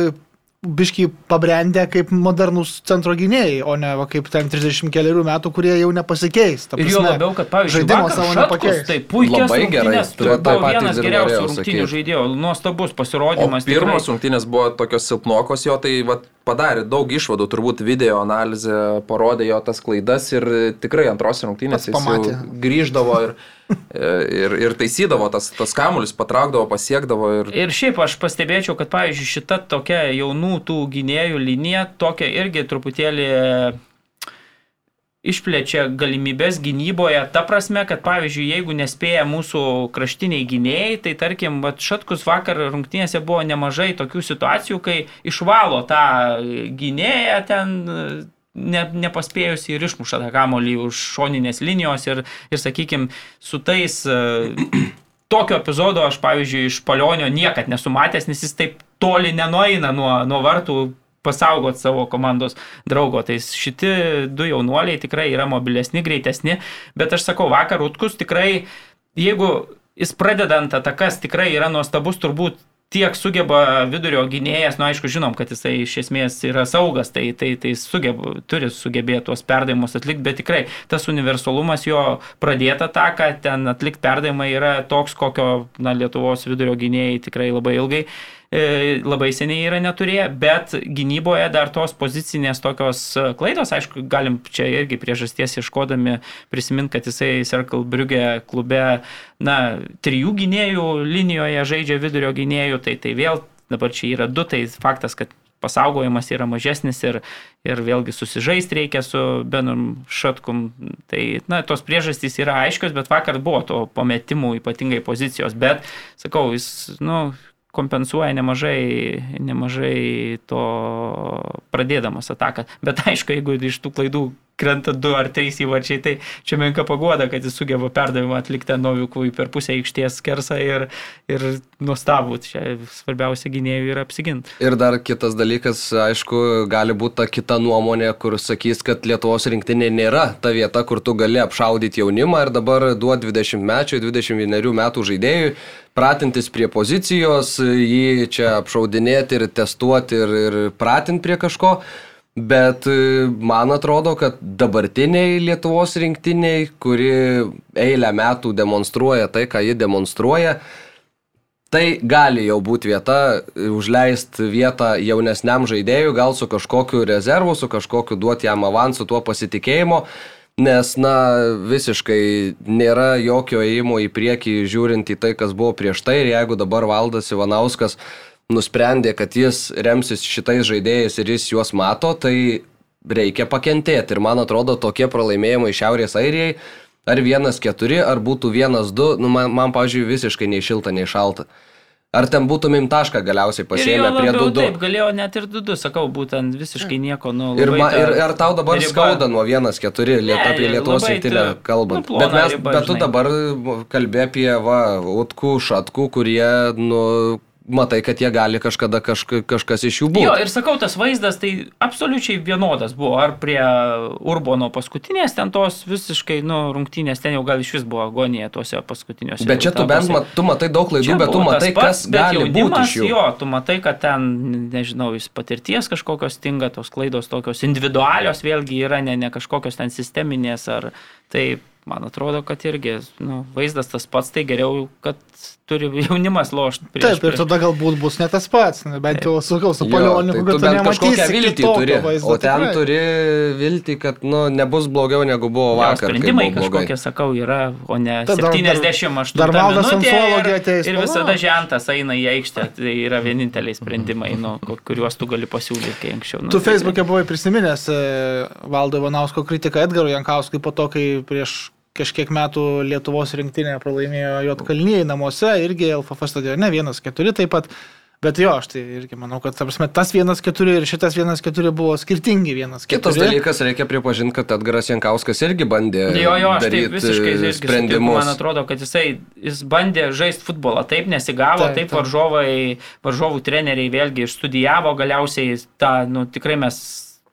biškai pabrendę kaip modernus centro gynėjai, o ne va, kaip ten 30 keliarių metų, kurie jau nepasikeis. Ta Ir jo prasme, labiau, kad, pavyzdžiui, žaidimo savo nepakeis. tai puikiai Labai gerai, tai vienas geriausių rungtynių žaidėjų, nuostabus O pasirodymas. pirmos tikrai. rungtynės buvo tokios silpnokos jo, tai vat, padarė daug išvadų, turbūt video analizė parodė jo tas klaidas ir tikrai antros rungtynės jis pamatė. grįždavo ir, ir, ir taisydavo tas, tas kamuolius, patraukdavo, pasiekdavo ir Ir šiaip aš pastebėčiau, kad, pavyzdžiui, šita tokia jaunų tų gynėjų linija tokia irgi truputėlį išplečia galimybės gynyboje, ta prasme, kad pavyzdžiui, jeigu nespėja mūsų kraštiniai gynėjai, tai tarkim, Šatkus vakar rungtynėse buvo nemažai tokių situacijų, kai išvalo tą gynėją ten ne, nepaspėjusi ir išmuša tą kamolį už šoninės linijos ir, ir sakykime, su tais e, tokio epizodo aš, pavyzdžiui, iš palionio niekad nesu matęs, nes jis taip toli nenueina nuo, nuo vartų pasaugot savo komandos draugo. Tai šitie du jaunuoliai tikrai yra mobilesni, greitesni, bet aš sakau, vakar Utkus tikrai, jeigu jis pradedant atakas tikrai yra nuostabus, turbūt tiek sugeba vidurio gynėjas, na nu, aišku, žinom, kad jisai iš esmės yra saugas, tai, tai, tai sugeba, turi sugebėti tuos perdavimus atlikti, bet tikrai tas universalumas jo pradėta taką, ten atlikti perdavimai yra toks, kokio na, Lietuvos vidurio gynėjai tikrai labai ilgai e, labai seniai yra neturėję, bet gynyboje dar tos pozicinės tokios e, klaidos, aišku, galim čia irgi priežasties ieškodami prisiminti, kad jisai Circle Brugge klube, na, trijų gynėjų linijoje žaidžia vidurio gynėjų, tai tai vėl dabar čia yra du, tai faktas, kad pasaugojimas yra mažesnis ir, ir vėlgi susižaisti reikia su Benum Šatkum. Tai, na, tos priežastys yra aiškios, bet vakar buvo to pametimų ypatingai pozicijos, bet, sakau, jis, nu, kompensuoja nemažai, nemažai to pradėdamas ataką. Bet aišku, jeigu iš tų klaidų krenta du ar trys įvarčiai, tai čia menka pagoda, kad jis sugeba perdavimą atlikti Novikui per pusę aikštės skersą ir, ir nuostabų. Čia svarbiausia gynėjų yra apsiginti. Ir dar kitas dalykas, aišku, gali būti ta kita nuomonė, kur sakys, kad Lietuvos rinktinė nėra ta vieta, kur tu gali apšaudyti jaunimą ir dabar duoti 20 mečių, 21 metų žaidėjui pratintis prie pozicijos, jį čia apšaudinėti ir testuoti ir, ir pratinti prie kažko. Bet e, man atrodo, kad dabartiniai Lietuvos rinktiniai, kuri eilę metų demonstruoja tai, ką ji demonstruoja, tai gali jau būti vieta, užleisti vietą jaunesniam žaidėjui, gal su kažkokiu rezervu, su kažkokiu duoti jam avansų, tuo pasitikėjimo nes, na, visiškai nėra jokio įėjimo į priekį žiūrint į tai, kas buvo prieš tai. Ir jeigu dabar valdas Ivanauskas nusprendė, kad jis remsis šitais žaidėjais ir jis juos mato, tai reikia pakentėti. Ir man atrodo, tokie pralaimėjimai Šiaurės Airijai, ar 1-4, ar būtų 1-2, nu, man, man pavyzdžiui, visiškai nei šilta, nei šalta. Ar ten būtumėm tašką galiausiai pasiėmę prie 2-2? Taip, galėjo net ir 2-2, sakau, būtent visiškai nieko. Nu, Ir, ma, ir ar tau dabar riba- skauda nuo 1-4 liet, apie Lietuvos rinktinę kalbant? nu, bet, mes, riba, bet tu žinai. dabar kalbė apie va, utkų, šatkų, kurie, nu, matai, kad jie gali kažkada kažka, kažkas iš jų būti. Jo, ir sakau, tas vaizdas tai absoliučiai vienodas buvo. Ar prie Urbono paskutinės ten tos visiškai, nu, rungtynės ten jau gal iš vis buvo agonija tuose paskutiniuose. Bet čia tu bent mat, tu matai daug klaidų, Čia bet tu matai, pats, kas gali būti jaunimas, iš jų. Jo, tu matai, kad ten, nežinau, jis patirties kažkokios stinga, tos klaidos tokios individualios vėlgi yra, ne, ne kažkokios ten sisteminės ar tai, man atrodo, kad irgi, nu, vaizdas tas pats, tai geriau, kad turi jaunimas lošti. Taip, ir tada galbūt bus ne tas pats, na, bent jau sakau, su Jo, Palioniu, tai kad bent kažkokią viltį turi, vaizdo, o ten tikrai. turi viltį, kad nu, nebus blogiau negu buvo vakar. kai Sprendimai kažkokie, sakau, yra, o ne Tai dar- 78 dar Valdas ir, ateis, ir visada žentas eina į aikštę. Tai yra vieninteliai sprendimai, nu, ku- kuriuos tu gali pasiūlyti, kai anksčiau. Nu, Tu tai- Facebook'e buvai prisiminęs e, Valdo Ivanausko kritiką Edgarui Jankauskui po to, kai prieš kažkiek metų Lietuvos rinktinė pralaimėjo Jotkalnyje namuose, irgi LFF stadione 1-4 taip pat. Bet jo, aš tai irgi manau, kad prasme, tas 1-4 ir šitas 1-4 buvo skirtingi 1-4. Kitas dalykas, reikia pripažinti, kad Edgaras Jankauskas irgi bandė Jo, jo, aš tai visiškai e, sprendimus. Man atrodo, kad jisai jis bandė žaisti futbolą, taip nesigavo, Taip, taip, taip taip. varžovai, varžovų treneriai vėlgi išstudijavo, galiausiai tą, nu, tikrai mes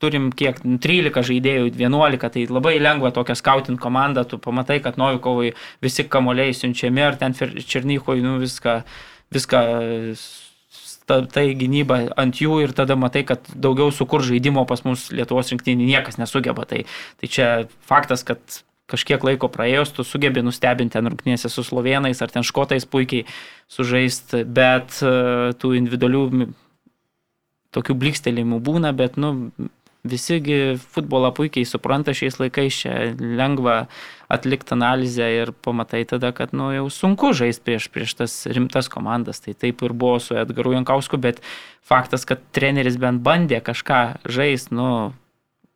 turim kiek, nu, 13 žaidėjų, 11, tai labai lengva tokią skautin komandą, tu pamatai, kad Novikovai visi kamuoliai siunčiami, ar ten Černychui, nu, viską, viską ta, tai gynyba ant jų ir tada matai, kad daugiau sukur žaidimo pas mus Lietuvos rinktinį niekas nesugeba. Tai, tai čia faktas, kad kažkiek laiko praėjus, tu sugebi nustebinti ten rungtynėse su slovenais ar ten škotais puikiai sužaisti, bet e, tų individualių tokių blikstelimų būna, bet, nu, visigi futbolą puikiai supranta šiais laikais, čia lengva atlikti analizę ir pamatai tada, kad, nu, jau sunku žaisti prieš, prieš tas rimtas komandas. Tai taip ir buvo su Edgaru Jankausku, bet faktas, kad treneris bent bandė kažką žaisti, nu,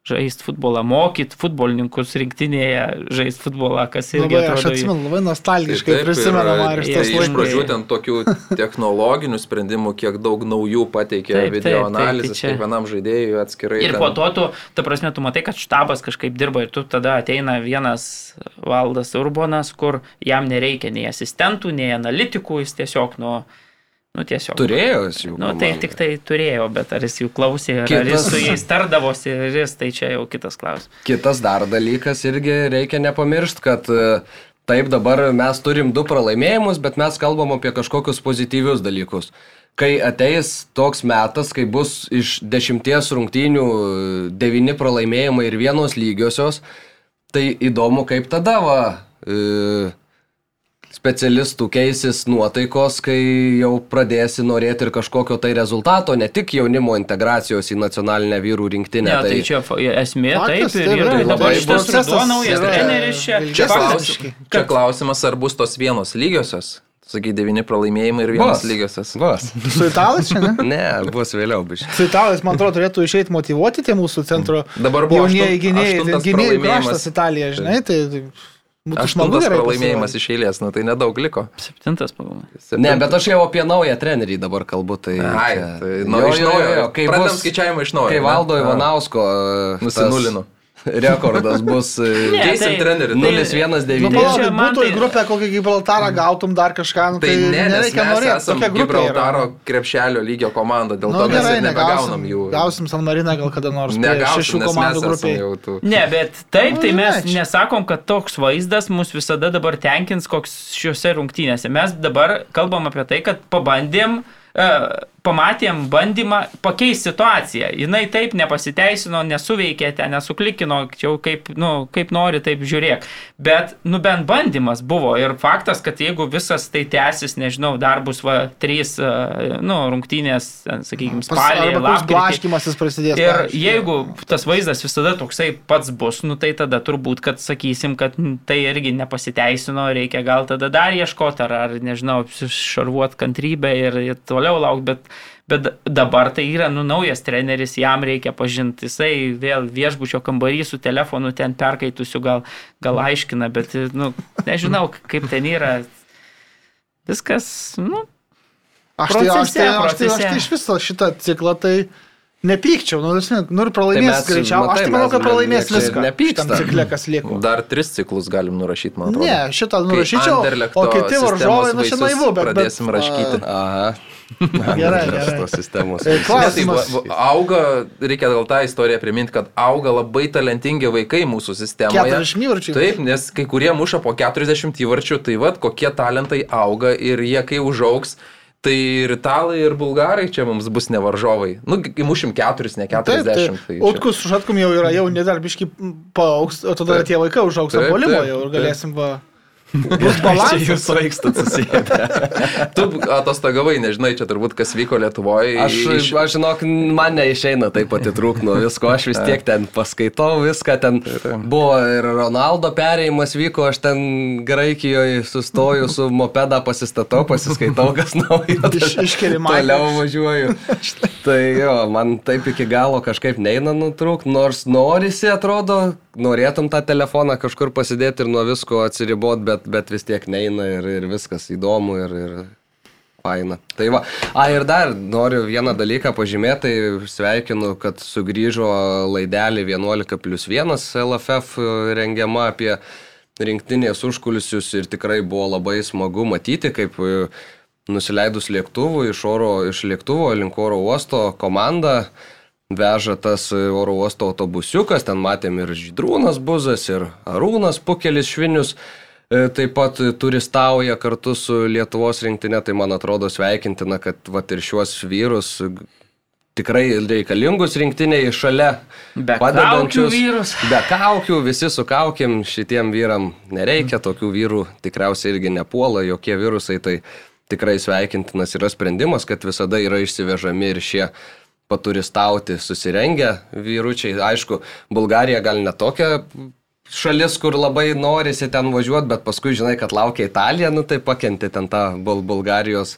žaisti futbolą, mokyti futbolininkus rinktinėje, žaisti futbolą, kas irgi Labai, aš atrodo... atsimenu, labai nostalgiškai Tai taip, prisimenu, Marius, ir tas Iš laikas. pradžių ten tokių technologinių sprendimų, kiek daug naujų pateikė Taip, taip, video taip, tai analizės čia- kiekvienam žaidėjui atskirai. Ir ten- po to tu, ta prasme, tu matai, kad štabas kažkaip dirba ir tu tada ateina vienas valdas Urbonas, kur jam nereikia nei asistentų, nei analitikų, jis tiesiog, nu, nu tiesiog. Turėjo jis jų. Nu, tai tik tai turėjo, bet ar jis jų klausė, ar, ar jis Kitas- su jais tardavosi, ar jis, tai čia jau kitas klausimas. Kitas dar dalykas irgi reikia nepamiršti, kad e, taip dabar mes turim du pralaimėjimus, bet mes kalbam apie kažkokius pozityvius dalykus. Kai ateis toks metas, kai bus iš dešimties rungtynių e, devyni pralaimėjimai ir vienos lygiosios, tai įdomu, kaip tada va. E, specialistų keisis nuotaikos, kai jau pradėsi norėti ir kažkokio tai rezultato, ne tik jaunimo integracijos į nacionalinę vyrų rinktinę. Ne, tai čia fa- esmė, Faktas, taip, ir yra. tai Ir dabar labai šitas ruduo naujas treneris čia. Čia, Faktiškai. čia klausimas, ar bus tos vienos lygiosios. Sakai, devyni pralaimėjimai ir vienos Bus. lygiosios. Vas. Su italais čia, ne? Ne, bus vėliau bus. Su italais, man atrodo, turėtų išeiti motivuoti tie mūsų centro Dabar buvo jaunieji gynėjai, gynėjai pralaimėjimas. kraštas Italija, žinai, tai tai Aštuntas gerai. pralaimėjimas pasirodyt. iš eilės, nu tai nedaug liko. Septintas pagal. Ne, bet aš jau apie naują trenerį dabar kalbu. Tai, Ai, tai nu, Jo, iš jo, naujo. jo, jo, kai Pradedam bus- skaičiavimą iš naujo. Kai valdo Ivanausko. e, Nusinulino. tas- rekordas bus e, Ne, Keisim tai- trenerį. Nu, 0-1-9. čia man būtų į tai- grupę kokią Gibraltarą gautum dar kažką, nu, Tai tai, ne, nes nereikia mes norėti. esame Tokia grupė yra. Gibraltaro krepšelio lygio komanda, dėl Nu, to mes gerai, nebegaunom negausim jų. Gausim San Mariną gal kada nors. Negausim, Šešių nes komandų mes tų. Ne, bet taip, Nu, tai mes nesakom, kad toks vaizdas mus visada dabar tenkins, koks šiuose rungtynėse. Mes dabar kalbam apie tai, kad pabandėm, e, pamatėm bandymą pakeisti situaciją. Jis taip nepasiteisino, nesuveikė, ten nesuklikino, jau kaip, nu, kaip nori, taip žiūrėk. Bet, nu, bent bandymas buvo. Ir faktas, kad jeigu visas tai tęsis, nežinau, dar bus va, trys, e, nu, rungtynės, sakykime, spalį, lapkritį. blaškymasis prasidės. Ir pavyzdžiui. jeigu tas vaizdas visada toksai pats bus, nu tai tada turbūt, kad sakysim, kad tai irgi nepasiteisino, reikia gal tada dar ieškoti, ar, ar nežinau, šarvuot kantrybę ir, ir toliau laukti, bet, bet dabar tai yra, nu, naujas treneris, jam reikia pažinti, jisai vėl viešbučio kambarį su telefonu ten perkaitusiu gal, gal aiškina, bet, nu, nežinau, kaip ten yra. Viskas, nu, Aš tai, aš, tai, aš, tai, aš procese. tai iš viso šitą ciklą tai nepykčiau, nu, nu ir pralaimės Tai greičiau. Aš tai manau, kad pralaimės viską. nepykstam. Šitam cikle, kas liko. Dar tris ciklus galim nurašyti, man atrodo. Ne, šitą nurašyčiau, o kiti varžovai, nu, šiandien naivu, bet... Pradėsim bet, raškyti. Aha. Gerai, gerai. Sistemos. E, tai Klausimas. va- auga, reikia gal tą istoriją priminti, kad auga labai talentingi vaikai mūsų sistemoje. 40 įvarčių. Taip, nes kai kurie muša po 40 įvarčių, tai vad kokie talentai auga ir jie kai užaugs, tai ir italai, ir bulgarai čia mums bus nevaržovai. Nu, kai mušim 4, ne 40. Taip, taip. tai čia- Utkus su Šatkum jau yra, jau nedalbiškai paauks, o tada Taip. tie vaikai užaugs Taip, ant polimo taip, jau ir taip. galėsim va... Bus balansas. svaikstat susėdę. Tu atostogavai, nežinai, čia turbūt kas vyko Lietuvoje. Aš, aš žinok, man neišeina taip atitrūk nuo visko, aš vis tiek ten paskaitau viską, ten buvo ir Ronaldo perėjimas vyko, aš ten Graikijoje sustoju su mopeda pasistatau, pasiskaitau, kas naujo. Iš- iškeli Toliau važiuoju. Tai jo, man taip iki galo kažkaip neina nutrūk, nors norisi, atrodo, norėtum tą telefoną kažkur pasidėti ir nuo visko atsiribot, bet, bet vis tiek neina ir, ir viskas įdomu ir, ir faina. Tai va, a ir dar noriu vieną dalyką pažymėti, tai sveikinu, kad sugrįžo laidelį 11 plus 1 LFF rengiama apie rinktinės užkulisius ir tikrai buvo labai smagu matyti, kaip e, nusileidus lėktuvų iš, oro, iš lėktuvo link oro uosto komanda veža tas e, oro uosto autobusiukas, ten matėm ir Žydrūnas Buzas, ir Arūnas Pukelis Švinius. E, Taip pat turistauja kartu su Lietuvos rinktinė, tai man atrodo sveikintina, kad vat, ir šiuos vyrus tikrai reikalingus rinktiniai šalia Be padedančius. vyrus. Be kaukių, visi su kaukiam, šitiem vyram nereikia, tokių vyrų tikriausiai irgi nepuola, jokie virusai, tai tikrai sveikintinas yra sprendimas, kad visada yra išsivežami ir šie paturistauti susirengę vyručiai. Aišku, Bulgarija gal netokia šalis, kur labai norisi ten važiuoti, bet paskui žinai, kad laukia Italija, nu tai pakenti ten tą Bul Bulgarijos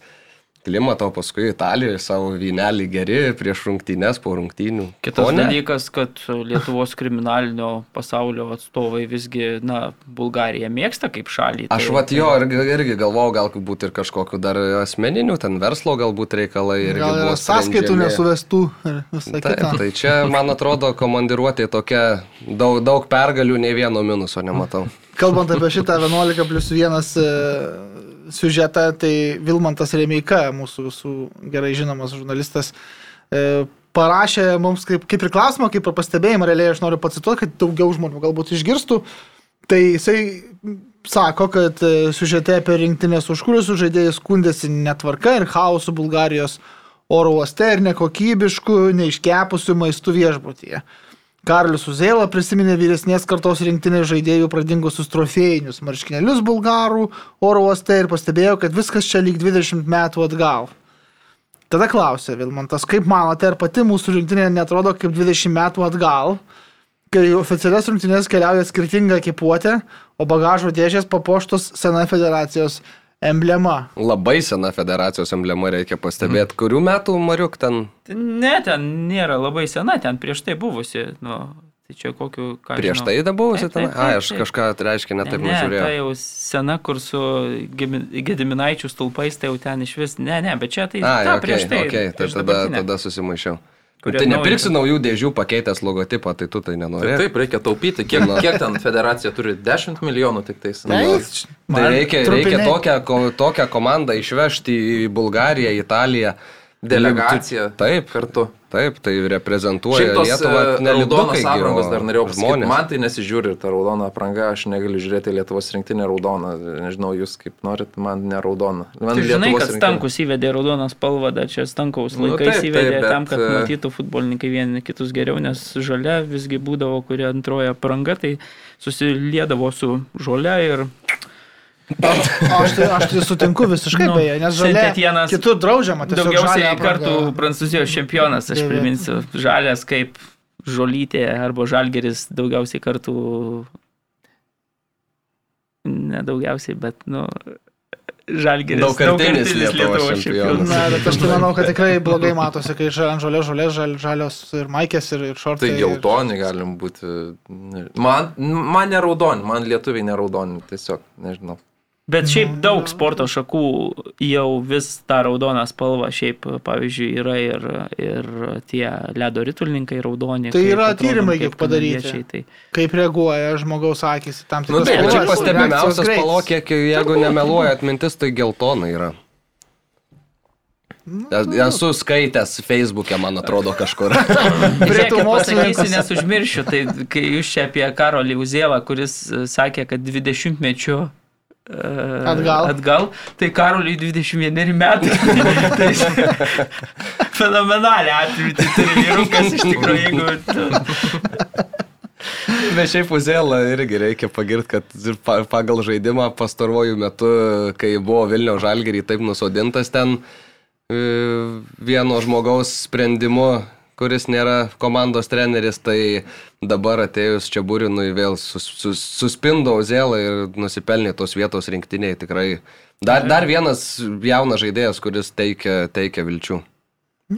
klimatą, o paskui Italijoje savo vynelį geri prieš rungtynes, po rungtynių. Kitas dalykas, kad Lietuvos kriminalinio pasaulio atstovai visgi, na, Bulgariją mėgsta kaip šalį. Aš tai- vat jo irgi, irgi galvojau, galbūt ir kažkokiu dar asmeniniu, ten verslo galbūt reikalai. irgi Gal buvo sąskaitų nesuvestų ir kitą. tai čia, man atrodo, komandiruotė tokia daug, daug pergalių, nei vieno minuso nematau. Kalbant apie šitą 11 plus 1 siužetą, tai Vilmantas Remeika, mūsų visų gerai žinomas žurnalistas, e, parašė mums kaip, kaip ir klausimą, kaip ir pastebėjimą, realiai aš noriu pacituoti, kad daugiau žmonių galbūt išgirstų. Tai jisai sako, kad e, siužete apie rinktinės užkūrius žaidėjai skundėsi netvarka ir chaosu Bulgarijos oro uoste ir nekokybišku, neiškepusiu maistu viešbutyje. Karlius Uzėla prisiminė vyresnės kartos rinktinės žaidėjų pradingusius trofėjinius marškinėlius bulgarų oro uoste ir pastebėjo, kad viskas čia lyg 20 metų atgal. Tada klausė Vilmantas, kaip manote, ar pati mūsų rinktinė netrodo kaip 20 metų atgal, kai oficialias rungtynės keliauja skirtinga ekipuotė, o bagažo dėžės papuoštos sena federacijos emblema. Labai sena federacijos emblema reikia pastebėti. Kurių metų Mariuk ten Ne, ten nėra labai sena, ten prieš tai buvusi. Nu, tai čia kokiu... prieš žinau. tai dabuvusi Taip, ten? taip, Ai, taip, aš taip. kažką tai reiškia netaip ne, ne, tai nežiūrėjau. jau sena, kur su Gediminaičių stulpais, tai jau ten iš vis, ne, ne, bet čia tai Ai, ta, okay, prieš tai. okay, tai prieš tada, tada susimaišiau. Tai nepirksi naujų dėžių pakeitęs logotipą, tai tu tai nenori. taip, reikia taupyti. Kiek, Na. kiek ten federacija turi? 10 milijonų tik tais. Tai, Tai reikia, reikia tokią, tokią komandą išvežti į Bulgariją, Italiją. Delegacija Taip, kartu. taip, tai reprezentuoja tos Lietuvą. e, o aprangos dar norėjau pasakyti. Man tai nesižiūri ta raudona apranga, aš negaliu žiūrėti Lietuvos rinktinę raudoną. Nežinau, jūs kaip norit, man ne raudona. Man Tu žinai, Lietuvos kad rinktinė. Stankus įvedė raudoną spalvą, dar čia Stankaus Nu, laikais taip, įvedė taip, bet, tam, kad e, matytų futbolininkai vieni kitus geriau, nes žalia visgi būdavo, kurie antroja pranga, tai susiliedavo su žalia ir Aš tai, aš tai sutinku visiškai Nu, beje, nes žalia Saint-Étienne'as kitur draudžiama. daugiausiai kartų. Prancūzijos čempionas, aš priminsiu, žalias kaip žolytė arba žalgeris daugiausiai kartų, nedaugiausiai, bet, nu, žalgeris Daugkartinis Lietuvos čempionas. Na, bet aš tai manau, kad tikrai blogai matosi, kai žalia ant žolė, žolė, žal, žalios ir maikės ir, ir šortai. Tai geltoni galim būti. Man, man neraudoni, man lietuviai neraudoni, tiesiog, nežinau. Bet šiaip daug sporto šakų jau vis tą raudoną spalvą, šiaip, pavyzdžiui, yra ir, ir tie ledo ritulininkai raudoni. Tai yra atrodom tyrimai kaip kiek padaryti. Tai... Kaip reaguoja žmogaus akis tam Nu, tikrus taip, spalvas. čia pastebimiausias greitis. palokė, jeigu nemeluoja atmintis, tai geltona yra. Es- Esu skaitęs Facebook'e, man atrodo, kažkur. Žiūrėkit, mokslininkas. pasakysiu, nes užmiršiu, tai kai jūs čia apie Karolį Uzėlą, kuris e, sakė, kad 20 mečių Atgal. atgal, tai Karoliui 21 metai. tai fenomenalią atmintį turi vyrukas iš tikrųjų, jeigu... Bet šiaip Uzėlą irgi reikia pagirti, kad pagal žaidimą pastaruoju metu, kai buvo Vilnių žalgerį taip nusodintas ten e, vieno žmogaus sprendimu, kuris nėra komandos treneris, tai dabar atėjus čia būrinui vėl sus, sus, suspindo Uzėlą ir nusipelnė tos vietos rinktiniai tikrai. Dar, dar vienas jaunas žaidėjas, kuris teikia, teikia vilčių.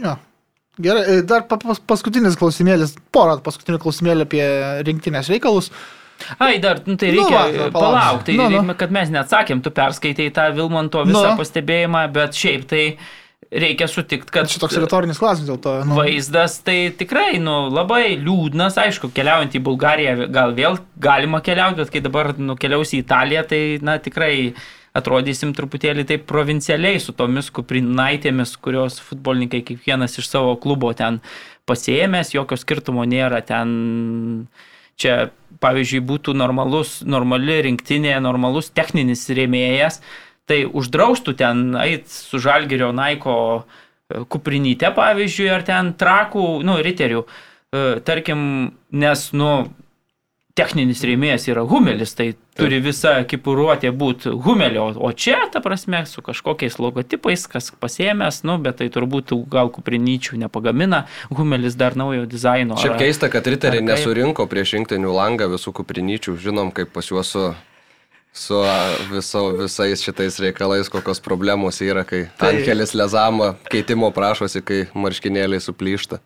Jo. Gerai, e, dar pa, pas, paskutinis klausimėlis, porą paskutinių klausimėlių apie rinktinės reikalus. Ai, dar, nu, tai reikia va, nu, palauk. palaukti, Nu, nu. kad mes neatsakėm, tu perskaitai tą Vilmanto visą Nu. pastebėjimą, bet šiaip tai reikia sutikti, kad Čia toks retorinis klausimas dėl to. Nu, vaizdas tai tikrai, nu, labai liūdnas, aišku, keliaujant į Bulgariją gal vėl galima keliauti, bet kai dabar nukeliausi į Italiją, tai, na, tikrai atrodysim truputėlį taip provincialiai su tomis kuprinaitėmis, kurios futbolininkai kiekvienas iš savo klubo ten pasiemęs, jokio skirtumo nėra ten. Čia, pavyzdžiui, būtų normalus, normali rinktinė, normalus techninis rėmėjas, tai uždraustų ten eit su žalgerio naiko e, kuprinyte, pavyzdžiui, ar ten trakų, nu, riterių, e, tarkim, nes, nu, techninis rėmėjas yra humelis, tai turi visa ekipuruotė būti humelio, o čia, ta prasme, su kažkokiais logotipais, kas pasiemęs, nu, bet tai turbūt gal kuprinyčių nepagamina, humelis dar naujo dizaino. Šiaip keista, kad riteriai nesurinko prieš rinktinių langą visų kuprinyčių. Žinom, kaip pas juos su, su viso, visais šitais reikalais, kokios problemos yra, kai Tai- Ankelis Lezama keitimo prašosi, kai marškinėliai suplyšta.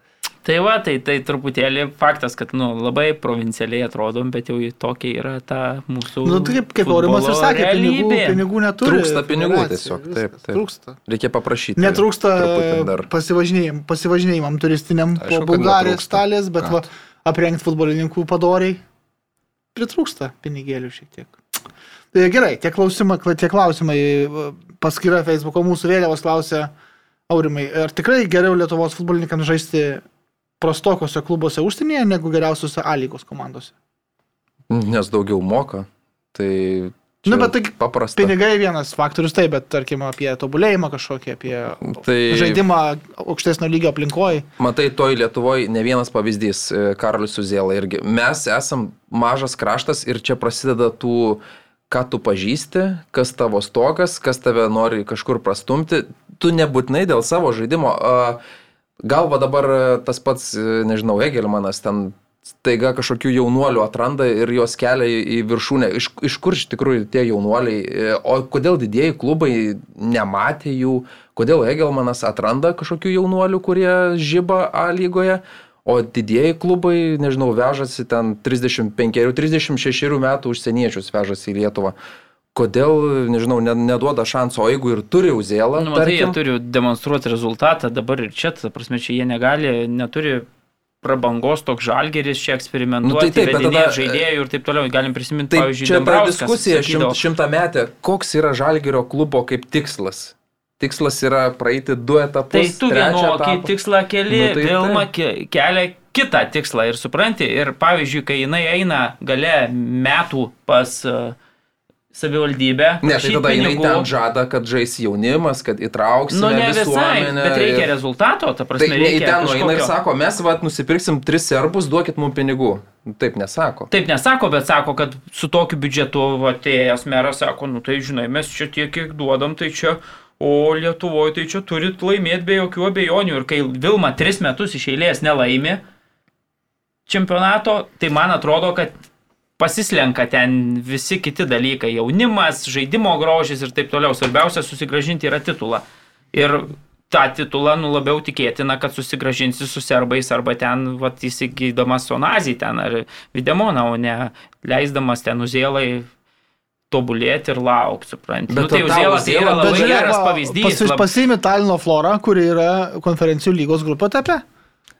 Tai va, tai, tai truputėlį faktas, kad nu, labai provincialiai atrodom, bet jau tokia yra ta mūsų. nu, tai kaip, kaip Aurimas ir sakė, pinigų, realybė. pinigų neturi. Trūksta pinigų tiesiog, taip, taip. Trūksta. Reikia paprašyti. Netrūksta pasivažinėjim, pasivažinėjimam turistiniam Aišku, po Bulgarijos stalės, bet Ką va, aprengti futbolininkų padoriai pritrūksta pinigėlių šiek tiek. Tai gerai, tie klausimai, tie klausimai paskyra Facebook'o mūsų vėliavos klausia, Aurimai, ar tikrai geriau Lietuvos futbolininkams žaisti prastokose klubuose užsienyje negu geriausiose A lygos komandose? Nes daugiau moka. Tai... Na, bet tai paprasta. Pinigai vienas faktorius, taip, bet tarkim apie tobulėjimą kažkokį, apie Tai žaidimą aukštesnio lygio aplinkoje. Matai, toj Lietuvoje ne vienas pavyzdys, e, Karolis Suzėla irgi. Mes esam mažas kraštas ir čia prasideda tų, ką tu pažįsti, kas tavo stogas, kas tave nori kažkur prastumti. Tu nebūtinai dėl savo žaidimo. a, Gal va dabar tas pats, e, nežinau, Egelmanas ten staiga kažkokių jaunuolių atranda ir juos kelia į į viršūnę. Iš, iš kur iš tikrųjų tie jaunuoliai, e, o kodėl didieji klubai nematė jų, kodėl Egelmanas atranda kažkokių jaunuolių, kurie žyba A lygoje, o didieji klubai, nežinau, vežasi ten 35-36 metų užsieniečius vežasi į Lietuvą. kodėl, nežinau, ne, neduoda šanso, o jeigu ir turi Uzėlą, Nu, matai, jie tarkim, turi demonstruoti rezultatą dabar ir čia, ta prasme, čia jie negali, neturi prabangos toks žalgeris čia eksperimentuoti, Nu, tai taip, tada- žaidėjų ir taip toliau. Galim prisiminti, tai pavyzdžiui, čia ta diskusija sakydavo, šimt, šimtą metę, koks yra Žalgirio klubo kaip tikslas. Tikslas yra praeiti du etapus. Tai tu vienokį tikslą keli, Nu, tai Vilma taip. ke- kelia kitą tikslą ir supranti. Ir pavyzdžiui, kai jinai eina gale metų pas uh, savivaldybę, Ne, tai tada jinai pinigų, ten žada, kad žais jaunimas, kad įtrauksime Nu, ne visai, bet reikia ir- rezultato, ta Tai prasme, ne į reikia ten nueina ir sako, mes vat nusipirksim tris serbus, duokit mums pinigų. Taip nesako. Taip nesako, bet sako, kad su tokiu biudžetu atėjęs meras sako, nu tai žinai, mes čia tiek, kiek duodam, tai čia, o Lietuvoje tai čia turit laimėti be jokių abejonių. Ir kai Vilma tris metus iš eilės nelaimi čempionato, tai man atrodo, kad pasislenka ten visi kiti dalykai - jaunimas, žaidimo grožis ir taip toliau. Svarbiausia susigražinti yra titulą. Ir tą titulą, nu labiau tikėtina, kad susigražinsi su serbais arba ten, va, įsigydamas Sonazį ten ar Videmoną, o ne leisdamas ten uzėlai tobulėti ir laukti, supranti. Bet Nu, tai tą uzėlą tai yra labai žiūrėk, geras pavyzdys. Pas, lab- pasiimi Talino Florą, kuri yra konferencijų lygos grupė etape.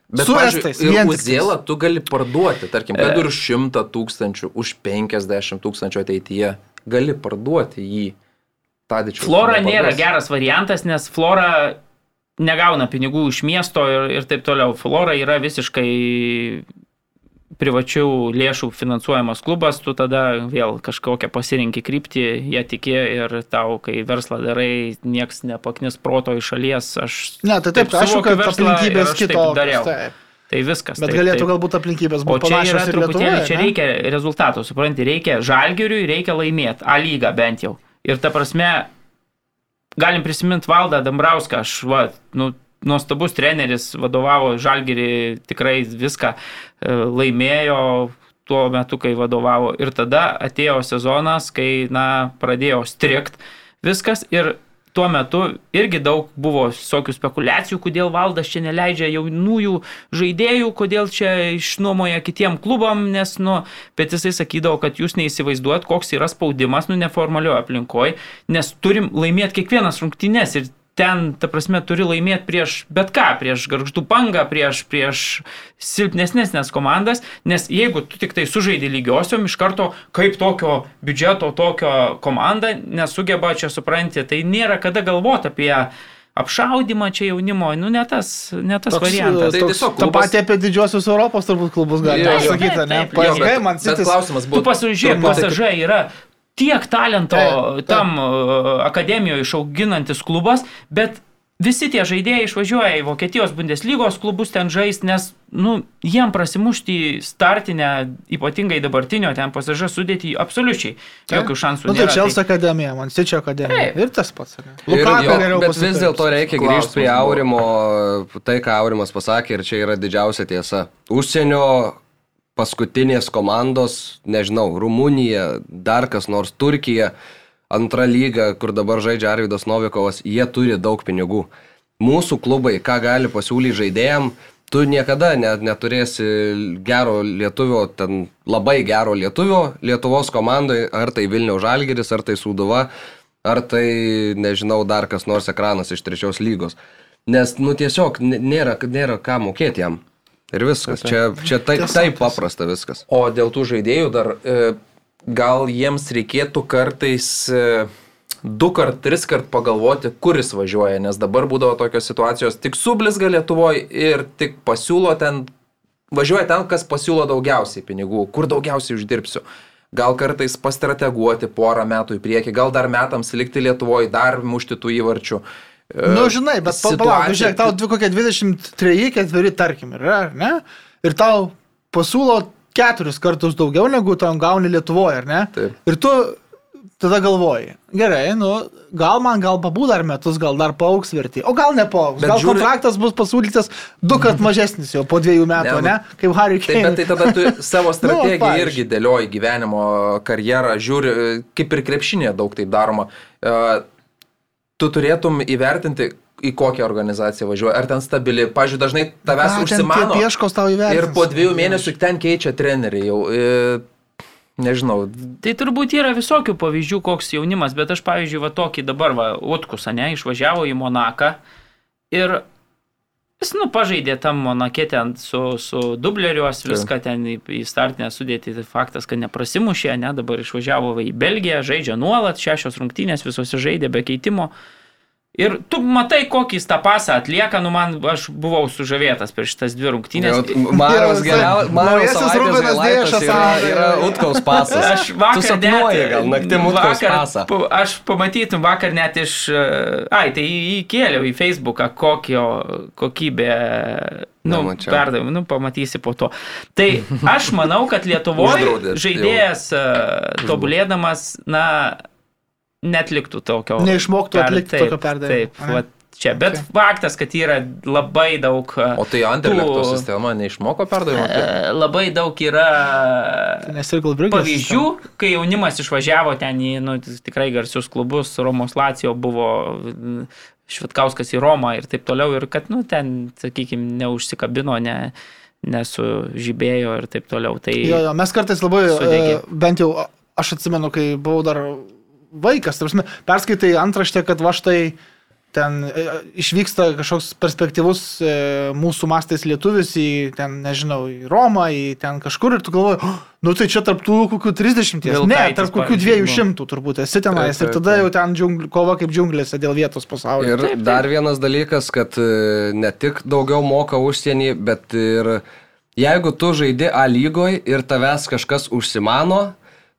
Bet Su estais, ir. Uzėlą tu gali parduoti, tarkim, E. kad ir už 100 tūkstančių, už 50 tūkstančių ateityje. Gali parduoti jį. Tadičiu. Flora nėra geras variantas, nes Flora negauna pinigų iš miesto ir, ir taip toliau. Flora yra visiškai privačių lėšų finansuojamas klubas, tu tada vėl kažkokią pasirinkį kryptį, jie tikė ir tau, kai verslą darai, nieks nepaknis proto iš šalies. Aš Ne, tai taip, aišku, suvokiu kad aplinkybės taip kitokios. Taip. Tai viskas. Bet taip, galėtų taip. galbūt aplinkybės būti čia panašios truputėlį, Lietuvoje. čia reikia rezultatų, supranti, reikia žalgiriui, reikia laimėti, A lygą bent jau. Ir ta prasme, galim prisiminti Valdą Dambrauską, aš, va, nu, nuostabus treneris, vadovavo žalgirį, tikrai viską e, laimėjo tuo metu, kai vadovavo. Ir tada atėjo sezonas, kai, na, pradėjo strikt viskas ir tuo metu irgi daug buvo visokių spekulacijų, kodėl valdas čia neleidžia jaunųjų žaidėjų, kodėl čia išnuomoja kitiem klubam, nes, nu, bet jisai sakydavo, kad jūs neįsivaizduojat, koks yra spaudimas, nu, neformalioje aplinkoje, nes turim laimėti kiekvienas rungtynes ir ten, ta prasme, turi laimėti prieš bet ką, prieš garždų pangą, prieš, prieš silpnesnės komandas, nes jeigu tu tik tai sužaidži lygiosiom, iš karto kaip tokio biudžeto, tokio komanda nesugeba čia supranti, tai nėra kada galvoti apie apšaudimą čia jaunimo, nu ne tas, ne tas Toks, variantas. Tai toks, tiesiog tą klubas- patį apie didžiosios Europos turbūt klubus galima pasakyti, ne? PSG, man sitis. klausimas Tu buvo. pasižiūrėk, truputį pasažai yra tiek talento Taip, taip. tam uh, akademijoje išauginantis klubas, bet visi tie žaidėjai išvažiuoja į Vokietijos Bundeslygos klubus ten žaisti, nes nu, jiem prasimušti startinę, ypatingai dabartinio ten pasažą sudėti absoliučiai jokių šansų. Nu, tai nėra. Čelsi akademija, man Sičio akademija. Taip. Ir tas pats. Lukaku jo, geriau bet vis dėlto reikia grįžti prie. Aurimo, tai ką Aurimas pasakė ir čia yra didžiausia tiesa. Užsienio paskutinės komandos, nežinau, Rumunija, dar kas nors Turkija, antra lyga, kur dabar žaidžia Arvidas Novikovas, jie turi daug pinigų. Mūsų klubai, ką gali pasiūlyti žaidėjim, tu niekada net neturėsi gero lietuvio, ten labai gero lietuvio Lietuvos komandai, ar tai Vilniaus Žalgeris, ar tai Sūduva, ar tai, nežinau, dar kas nors ekranas iš trečios lygos. Nes, nu, tiesiog nėra, nėra ką mokėti jam. Ir viskas. Čia, čia taip, Tiesa, taip tiesa. paprasta viskas. O dėl tų žaidėjų dar, e, gal jiems reikėtų kartais e, du kart, tris kart pagalvoti, kuris važiuoja, nes dabar būdavo tokios situacijos, tik sublizga Lietuvoje ir tik pasiūlo ten, važiuoja ten, kas pasiūlo daugiausiai pinigų, kur daugiausiai uždirbsiu. Gal kartais pastrateguoti porą metų į priekį, gal dar metams likti Lietuvoje, dar mušti tų įvarčių. E, Nu, žinai, bet pa- palauk, nu, situacija- žiūrėk, tau kokie 23, ketveri, tarkim, yra, ne? Ir tau pasiūlo keturis kartus daugiau negu tam gauni Lietuvoje, ar ne? Taip. Ir tu tada galvoji, gerai, nu, gal man gal pabūd dar metus, gal dar paauks vertį, o gal nepauks, gal žiūri- kontraktas bus pasiūlytas du kart mažesnis jau po dviejų metų, Ne, ne? nu- Kaip Harry Taip, bet tai Kane. tada tu savo strategiją pavyzdžiui. irgi dėlioji gyvenimo karjerą, žiūri, kaip ir krepšinėje daug taip daroma. E, Tu turėtum įvertinti, į kokią organizaciją važiuoja, ar ten stabili. Pavyzdžiui, dažnai tavęs ten užsimano. Ir po dviejų mėnesių ten keičia treneriai jau. E, nežinau, Tai turbūt yra visokių pavyzdžių, koks jaunimas, bet aš, pavyzdžiui, va tokį dabar, va, Utkus, ne, išvažiavo į Monaką ir jis, nu, pažaidė tam Monakė ten su, su dubleriuos, viską ten į, į startinę sudėti. Tai faktas, kad neprasimušė, ne, dabar išvažiavo va į Belgiją, žaidžia nuolat, šešios rungtynės, visose žaidė be keitimo. Ir tu matai, kokį jis tą pasą atlieka, nu man, aš buvau sužavėtas per šitas dvi rungtynės. Maros Jau, geriausias, Maros Rubenas Dėšas, yra, yra Utkaus pasas. Aš vakar tu sapnuoji net- gal naktim Utkaus vakar pasą. pa- Aš pamatytum vakar net iš... Ai, tai įkėliau į Facebooką, kokio kokybė... Nu, Nemačiau. perdavim, nu, pamatysi po to. Tai aš manau, kad Lietuvoje žaidėjas tobulėdamas, na, netliktų tokio... Neišmoktų per- atlikti taip, tokio perdavimo. Taip, Ane. va, čia. Bet Okay. faktas, kad yra labai daug... e, o tai Anderlechto tų- sistema neišmoko perdavimo. e, Labai daug yra Galbrigis. pavyzdžių, kai jaunimas išvažiavo ten į nu, tikrai garsius klubus, Romos Lacijo buvo mm, Švitkauskas į Romą ir taip toliau, ir kad nu, ten, sakykime, neužsikabino, ne, nesužibėjo ir taip toliau. Tai Jo, jo, mes kartais labai, e, bent jau aš atsimenu, kai buvau dar vaikas, tarsi, perskaitai antraštę, kad va štai ten e, išvyksta kažkoks perspektyvus e, mūsų mastais lietuvis į ten, nežinau, į Romą, į ten kažkur ir tu galvoji, oh, nu tai čia tarp tų kokių 30, ne, Vilkaitis, tarp kokių pavyzdžiui, 200 turbūt esi tenais Taip, ir taip, tada taip. jau ten džiungl, kova kaip džiunglėse dėl vietos pasaulyje. Ir dar vienas dalykas, kad e, ne tik daugiau moka užsienį, bet ir jeigu tu žaidi A lygoj ir tavęs kažkas užsimano,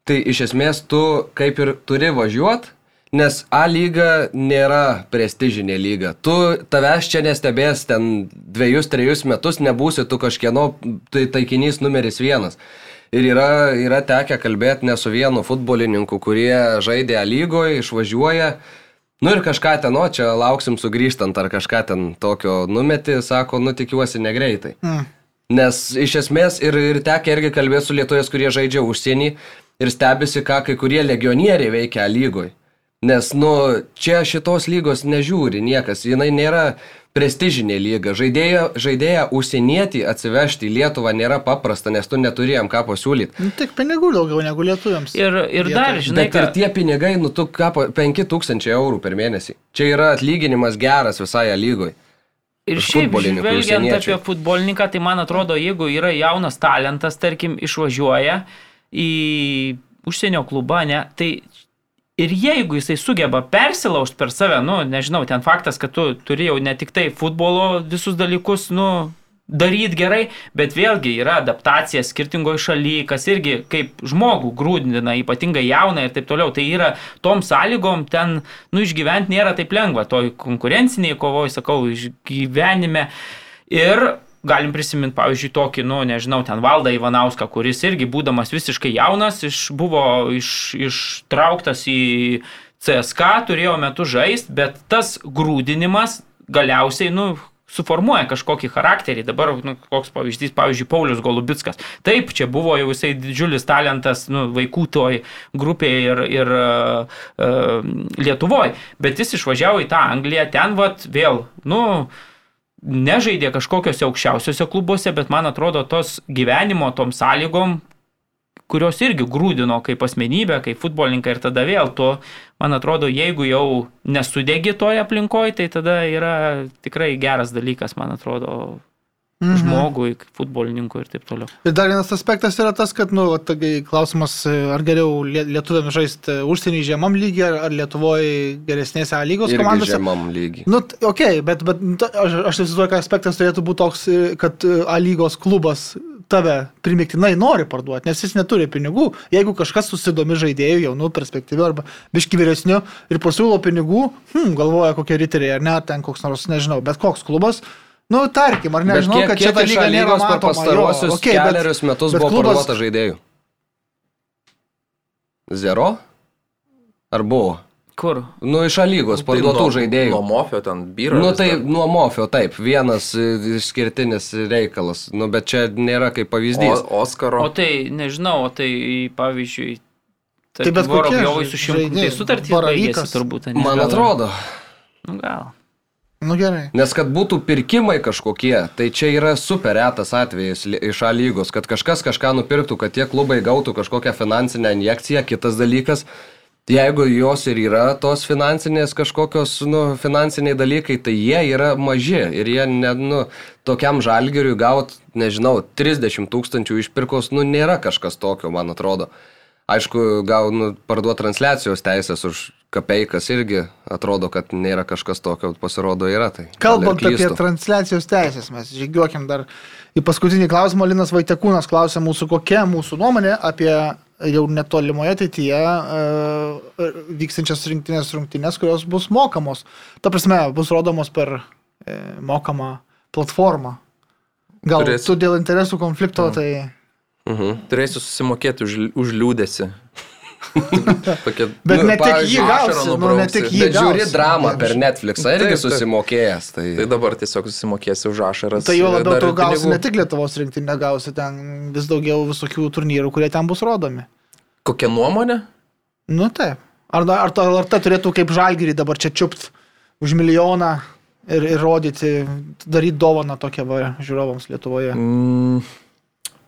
tai iš esmės tu kaip ir turi važiuoti, nes A lyga nėra prestižinė lyga. Tu tavęs čia nestebės ten dviejus, trejus metus, nebūsi tu kažkieno tai taikinys numeris vienas. Ir yra, yra tekę kalbėti ne su vienu futbolininku, kurie žaidė A lygoje, išvažiuoja. Nu ir kažką ten, o čia lauksim sugrįžtant ar kažką ten tokio numeti, sako, nu tikiuosi negreitai. Mm. Nes iš esmės ir, ir tekia irgi kalbėti su lietuojais, kurie žaidžia užsienį ir stebisi, ką kai kurie legionieriai veikia lygoj. Nes, nu, čia šitos lygos nežiūri niekas, jinai nėra prestižinė lyga. Žaidėja, žaidėja užsienietį atsivežti į Lietuvą nėra paprasta, nes tu neturėjom ką pasiūlyti. Nu, tik pinigų daugiau negu lietuviams. ir, ir Vietoj. dar, žinai, Bet ir tie pinigai, nu, tu ką, pa- 5000 eurų per mėnesį. Čia yra atlyginimas geras visai A lygoj. Ir šiaip, žvelgiant apie futbolininką, tai man atrodo, jeigu yra jaunas talentas, tarkim, išvažiuoja į užsienio klubą, ne, tai ir jeigu jisai sugeba persilaužti per save, nu, nežinau, ten faktas, kad tu turi jau ne tik tai futbolo visus dalykus, nu, daryti gerai, bet vėlgi yra adaptacija skirtingoje šalyje, kas irgi kaip žmogų grūdina, ypatingai jauną ir taip toliau. Tai yra tom sąlygom ten, nu, išgyventi nėra taip lengva, toj konkurenciniai kovoje, sakau, išgyvenime. Ir galim prisiminti, pavyzdžiui, tokį, nu, nežinau, ten valdą Ivanauską, kuris irgi, būdamas visiškai jaunas, iš, buvo iš, ištrauktas į CSK, turėjo metu žaisti, bet tas grūdinimas galiausiai, nu, suformuoja kažkokį charakterį. Dabar, nu, koks pavyzdys, pavyzdžiui, Paulius Golubitskas. Taip, čia buvo jau jisai didžiulis talentas nu, vaikų toj grupėje ir, ir uh, uh, Lietuvoje, bet jis išvažiavo į tą Angliją, ten vat vėl, nu, nežaidė kažkokiuose aukščiausiuose klubuose, bet man atrodo tos gyvenimo tom sąlygom, kurios irgi grūdino kaip asmenybė, kaip futbolininkai ir tada vėl tu, man atrodo, jeigu jau nesudegi toje aplinkoje, tai tada yra tikrai geras dalykas, man atrodo, Mhm. žmogui, kaip futbolininkui ir taip toliau. Ir dar vienas aspektas yra tas, kad, nu, taigi klausimas, e, ar geriau lie- lietuviams žaisti užsienį žemam lygiai, ar, ar Lietuvoje geresnėse A lygos Irgi komandose. žemam lygiai. Nu, t- ok, bet, bet nu, aš, aš įsivaizduoju, kad aspektas turėtų būti toks, e, kad e, A lygos klubas tave primiktinai nori parduoti, nes jis neturi pinigų. Jeigu kažkas susidomi žaidėjų, jaunų, perspektyvių arba biški vyresnių ir pasiūlo pinigų, hm, galvoja kokie riteriai ar ne, ten koks nors, nežinau, bet koks klubas. Nu, tarkim, ar Bet nežinau, kiek, kad šita iš lyga nėra lygos per matoma. pastaruosius jo, bet- keliarius metus bet buvo klubas- parduota žaidėjų? Zero? Ar buvo? Kur? Nu, iš A lygos parduotų nuo, žaidėjų. Nuo Mofio ten byra. Nu tai dar. nuo Mofio, taip, vienas e, išskirtinis reikalas, nu bet čia nėra kaip pavyzdys. O, Oskaro. O tai, nežinau, o tai, pavyzdžiui, Tai bet kokie Vorobjovai su šimtu, tai sutartys baigėsi turbūt, ne? Man atrodo. Nu, gal. Nu gerai. Nes kad būtų pirkimai kažkokie, tai čia yra super retas atvejis iš A lygos, kad kažkas kažką nupirktų, kad tie klubai gautų kažkokią finansinę injekciją. Kitas dalykas, jeigu jos ir yra tos finansinės kažkokios, nu, finansiniai dalykai, tai jie yra maži ir jie, ne, nu, tokiam žalgeriui gaut, nežinau, 30 tūkstančių išpirkos, nu, nėra kažkas tokio, man atrodo. Aišku, gal nu, parduoti transliacijos teisės už kapeikas irgi atrodo, kad nėra kažkas tokio, pasirodo yra. Tai Kalbant apie transliacijos teisės, mes žygiuokim dar į paskutinį klausimą. Linas Vaitekūnas klausė mūsų, kokia mūsų nuomonė apie jau netolimoje ateityje uh, vykstančias rinktinės rungtynės, kurios bus mokamos. Ta prasme, bus rodomos per e, mokamą platformą. Gal Turės- tu dėl interesų konflikto, tai... Mhm. Turėsiu susimokėti už, už liūdėsi. Tokia, Bet Nu, ne tik jį gausi, nu, ne tik jį Bet žiūri gausi. dramą per Netflixą irgi Taip, susimokėjęs. Tai... tai dabar tiesiog susimokėsiu už ašaras. Tai jau labiau tu gausi pinigų. ne tik Lietuvos rinktinę, gausi ten vis daugiau visokių turnyrų, kurie ten bus rodomi. Kokia nuomonė? Nu taip. Ar, ar, ar ta turėtų kaip žalgyrį dabar čia čiupt už milijoną ir, ir rodyti, daryti dovaną tokią va, žiūrovams Lietuvoje? Mm,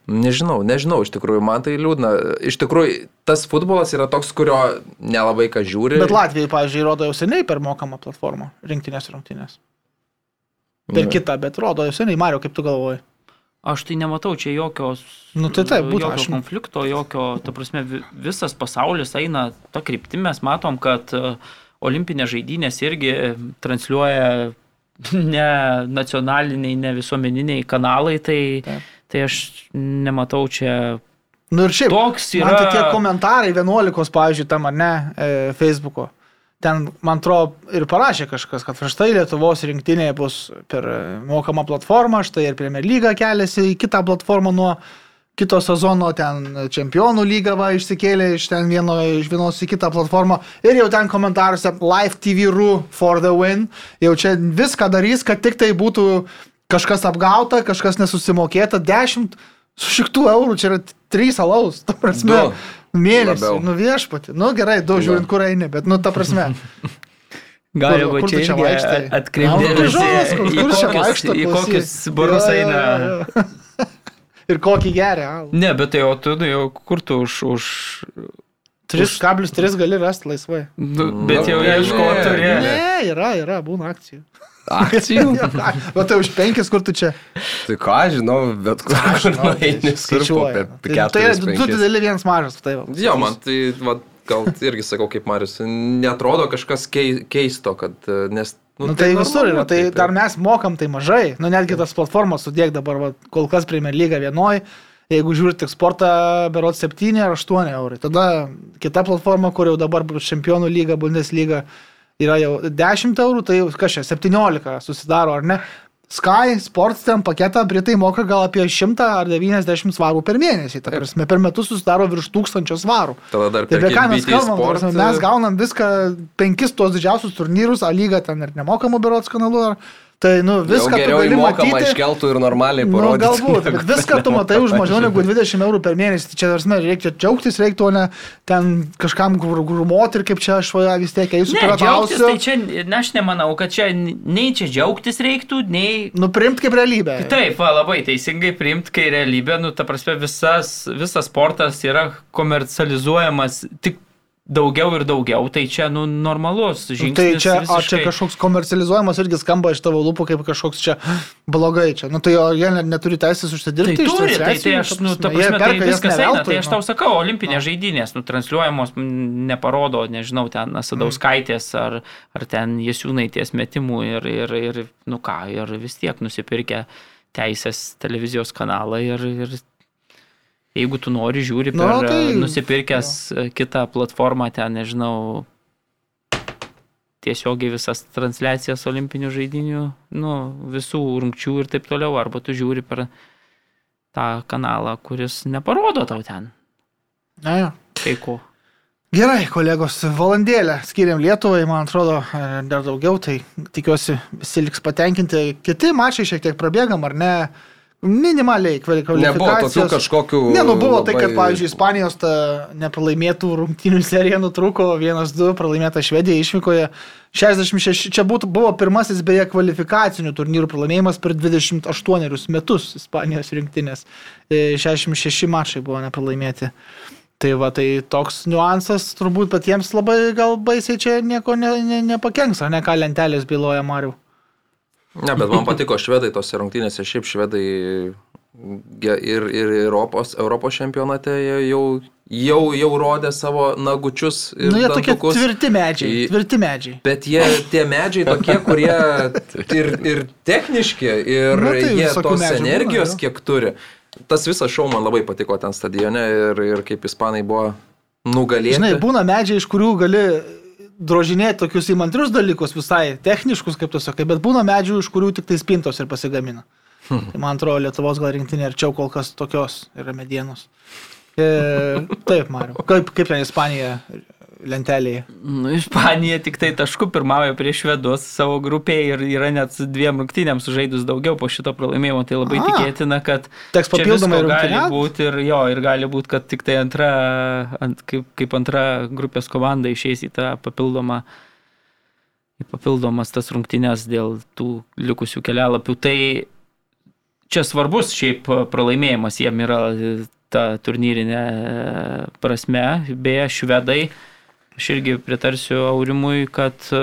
nežinau, nežinau, iš tikrųjų, man tai liūdna. Iš tikrųjų, tas futbolas yra toks, kurio nelabai ką žiūri. Bet Latvijai, pavyzdžiui, rodo jau seniai per mokamą platformą rinktinės rungtynės. Per Jo. kitą, bet rodo jau seniai. Mario, kaip tu galvoji? Aš tai nematau čia jokios, Nu, tai taip, jokio aš- konflikto, jokio, ta prasme, vi- visas pasaulis eina tą kryptimį, mes matom, kad e, olimpinės žaidynės irgi e, transliuoja ne nacionaliniai, ne visuomeniniai kanalai, tai, Taip. Tai aš nematau čia Nu ir šiaip. Toks Man tai yra- tie komentarai 11, pavyzdžiui, tam ar ne, e, Facebook'o. Ten, man atrodo, ir parašė kažkas, kad štai Lietuvos rinktinė bus per e, mokamą platformą, štai ir Premier lyga keliasi į kitą platformą nuo kito sezono, ten čempionų lyga va išsikėlė iš ten vieno, iš vienos į kitą platformą ir jau ten komentaruose Live TV RU for the win, jau čia viską darys, kad tik tai būtų kažkas apgauta, kažkas nesusimokėta, 10 su šiktų eurų, čia yra 3 alaus, ta prasme. Du. Mėnesį, Labiau. nu viešpatį. Nu gerai, du žiūrint, kur eini, bet nu ta prasme. Kur tu čia čia vaikštai? atkreipti dėmesį kur- kur čia vaikšto, į kokius barus eina. jo, jo. Ir kokį geria. Ne, bet tai o tu nu, jau kur tu už... už 3,3 gali rasti laisvai. nu, bet jau Ne, ieško turi. Ne, yra, yra, būna akcijų. Akcijų. O tai už 5, kur tu čia tai ką aš žinau, bet kur nueini, kur po skaičiuoji. per Tai, tai yra du 4-5. dideli, vienas mažas. Tai va. Jo, man tai, va, gal irgi sakau kaip Marius, netrodo kažkas kei, keisto, kad, e, nes... Nu, tai visur yra, tai taip, dar mes mokam tai mažai. Nu, netgi tas platformas sudėk dabar, va, kol kas Premier lyga vienoj, jeigu žiūri tik sportą, berot 7 ar 8 eurai. Tada kita platforma, kur jau dabar bus čempionų lyga, Bundesliga, yra jau 10 eurų, tai čia, 17 susidaro, ar ne? Sky Sports ten paketą Britai moka gal apie 100 ar 90 svarų per mėnesį. Ta prasme, per metus susidaro virš 1000 svarų. Tada dar Tai perki ką mes kalbam, prasme, mes gaunam viską, penkis tos didžiausius turnyrus, A lyga ten ir nemokamų berots kanalu. Ar, tai, nu, viską tu geriau matyti. iškeltų ir normaliai Nu, parodyti. galbūt, bet viską tu matai už mažiau negu 20 eurų per mėnesį. Tai Čia, tarsi, reikia džiaugtis, reiktų, o ne ten kažkam grumoti ir kaip čia aš va, vis tiek džiaugtis, piratausiu. tai čia, na, aš nemanau, kad čia nei čia džiaugtis reiktų, nei... Nu, priimt kaip realybę. Taip, va, labai teisingai priimti, kai realybė, nu, ta prasme, visas, visas sportas yra komercializuojamas tik daugiau ir daugiau, tai čia, nu, normalus Nu, žingsnis. Tai čia, ar čia visiškai. kažkoks komercializuojamas irgi skamba iš tavo lūpų kaip kažkoks čia blogai čia. Nu tai o jie ne- neturi teisės Tai užsidirbti iš turi, tai, tai aš, nu, ta prasme, tai perka jas viskas ne eina, tai aš tau sakau, olimpinės žaidynės, nu, transliuojamos, neparodo, nežinau, ten Sadauskaitės ar, ar ten Jesiūnaitės metimų ir, ir, ir, nu ką, ir vis tiek nusipirkę teisės televizijos kanalą ir, ir jeigu tu nori, žiūri per Nu, nu, tai- tai, nusipirkęs jo. kitą platformą, ten, nežinau, tiesiogiai visas transliacijas olimpinių žaidinių, nu, visų rungčių ir taip toliau, arba tu žiūri per tą kanalą, kuris neparodo tau ten Na, jo. kai ko. Gerai, kolegos, valandėlę skiriam Lietuvai, man atrodo, e, dar daugiau, tai tikiuosi visi liks patenkinti. Kiti mačiai šiek tiek prabėgam, ar ne? Minimaliai kvalifikacijos. Nebuvo tokių kažkokių. Ne, nu buvo tai, kad, labai- pavyzdžiui, Ispanijos ta nepralaimėtų rungtynių serija nutrūko 1-2, pralaimėta Švedija išvykoje. 66, čia būtų, buvo pirmasis beje kvalifikacinių turnyrų pralaimėjimas per 28 metus Ispanijos rinktinės. E, 66 mačai buvo nepralaimėti. Tai va, tai toks niuansas turbūt patiems labai gal baisiai čia nieko ne, ne, nepakenks, ar ne ką lentelės byloja Mariu. Ne, bet man patiko švedai tose rungtynėse, šiaip švedai ir, ir Europos, Europos čempionate jau, jau, jau rodė savo nagučius. Na, nu, jie tokie dantukus. tvirti medžiai. Tvirti medžiai. Bet jie, tie medžiai tokie, kurie ir, ir techniški, ir Na, tai jie tos būna, energijos jo. kiek turi. Tas visas šau man labai patiko ten stadione ir, ir kaip ispanai buvo nugalėti. Žinai, būna medžiai, iš kurių gali drožinėti tokius įmantrius dalykus, visai techniškus, kaip tu sakai, bet būna medžių, iš kurių tik tai spintos ir pasigamina. Tai man atrodo, Lietuvos gal rinktinė arčiau kol kas tokios yra medienos. E, taip, Mariu. Kaip, kaip ten Ispanija lentelėje? Nu, Ispanija tik tai tašku pirmauja prieš švedus savo grupėje ir yra net su dviem rungtynėms sužaidus daugiau po šito pralaimėjimo. Tai labai A. tikėtina, kad Teks papildomai gali būti ir jo, ir gali būti, kad tik tai antra, ant, kaip, kaip antra grupės komanda išeis į tą papildomą į papildomas tas rungtynės dėl tų likusių kelialapių. Tai čia svarbus šiaip pralaimėjimas jiem yra ta turnyrinė prasme. Beje, švedai, aš irgi pritarsiu Aurimui, kad e,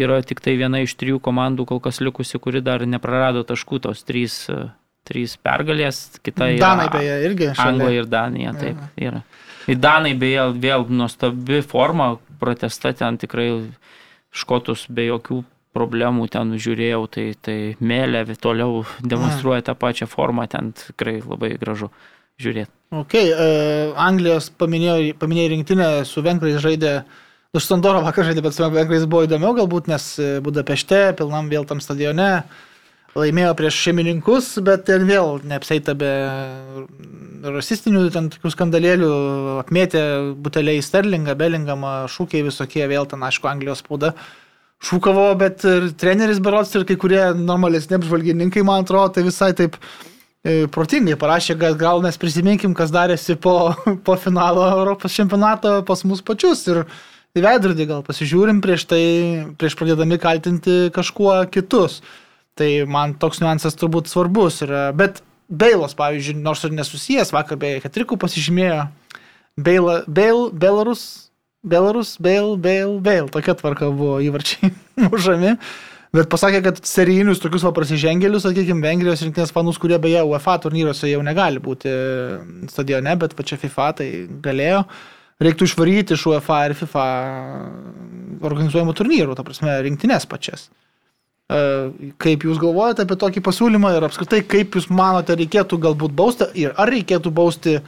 yra tik tai viena iš trijų komandų kol kas likusi, kuri dar neprarado taškų, tos trys, e, trys pergalės, kita yra Danai beje irgi. šalia. Anglija ir Danija, taip yra. Ir Danai beje vėl nuostabi forma, protesta ten tikrai škotus be jokių problemų ten žiūrėjau, tai, tai mėlė toliau demonstruoja tą pačią formą, ten tikrai labai gražu žiūrėti. Ok, uh, Anglijos paminėjo, paminėjo rinktinę, su Vengrais žaidė, nu Stondoro vakar žaidė, bet su Vengrais buvo įdomiau galbūt, nes e, Budapešte, pilnam vėl tam stadione, laimėjo prieš šeimininkus, bet ten vėl neapseita be rasistinių ten tokių skandalėlių, apmėtė buteliai Sterlingą, Bellingamą, šūkiai visokie, vėl ten, aišku, Anglijos spauda. Šūkavo, bet ir treneris Berots ir kai kurie normalesni apžvalgininkai, man atrodo, tai visai taip protingai parašė, kad gal mes prisiminkim, kas darėsi po, po finalo Europos čempionato pas mus pačius ir į veidrodį gal pasižiūrim prieš tai, prieš pradėdami kaltinti kažkuo kitus. Tai man toks niuansas turbūt svarbus yra. Bet Beilas, pavyzdžiui, nors ir nesusijęs, vakar beje, Katrikų pasižymėjo Beila, Beil, Belarus, Belarus, Beil, Beil, Beil. Tokia tvarka buvo įvarčiai mužami. Bet pasakė, kad serijinius tokius va prasižengėlius, sakykime, Vengrijos rinktinės fanus, kurie beje UEFA turnyruose jau negali būti stadione, bet pačia FIFA tai galėjo. Reiktų išvaryti iš UEFA ir FIFA organizuojamų turnyrų, ta prasme, rinktinės pačias. E, Kaip jūs galvojate apie tokį pasiūlymą ir apskritai, kaip jūs manote, reikėtų galbūt bausti ir ar reikėtų bausti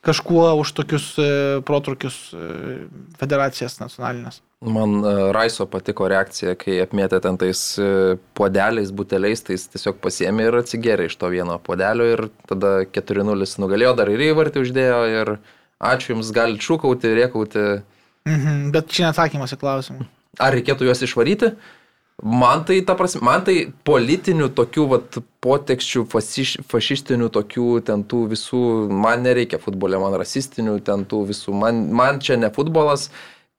kažkuo už tokius e, protrukius e, federacijas nacionalinės? Man e, Raiso patiko reakcija, kai apmėtė ten tais puodeliais, buteliais, tai jis tiesiog pasiemė ir atsigėrė iš to vieno puodelio ir tada 4-0 nugalėjo, dar ir įvartį uždėjo ir ačiū Jums, galite šūkauti, riekauti. Mhm, bet čia neatsakymas į klausimą. Ar reikėtų juos išvaryti? Man tai, ta prasme, man tai politinių tokių vat, potekščių, fasiš, fašistinių tokių, ten tų visų, man nereikia futbolė, man rasistinių, ten tų visų, man, man čia ne futbolas,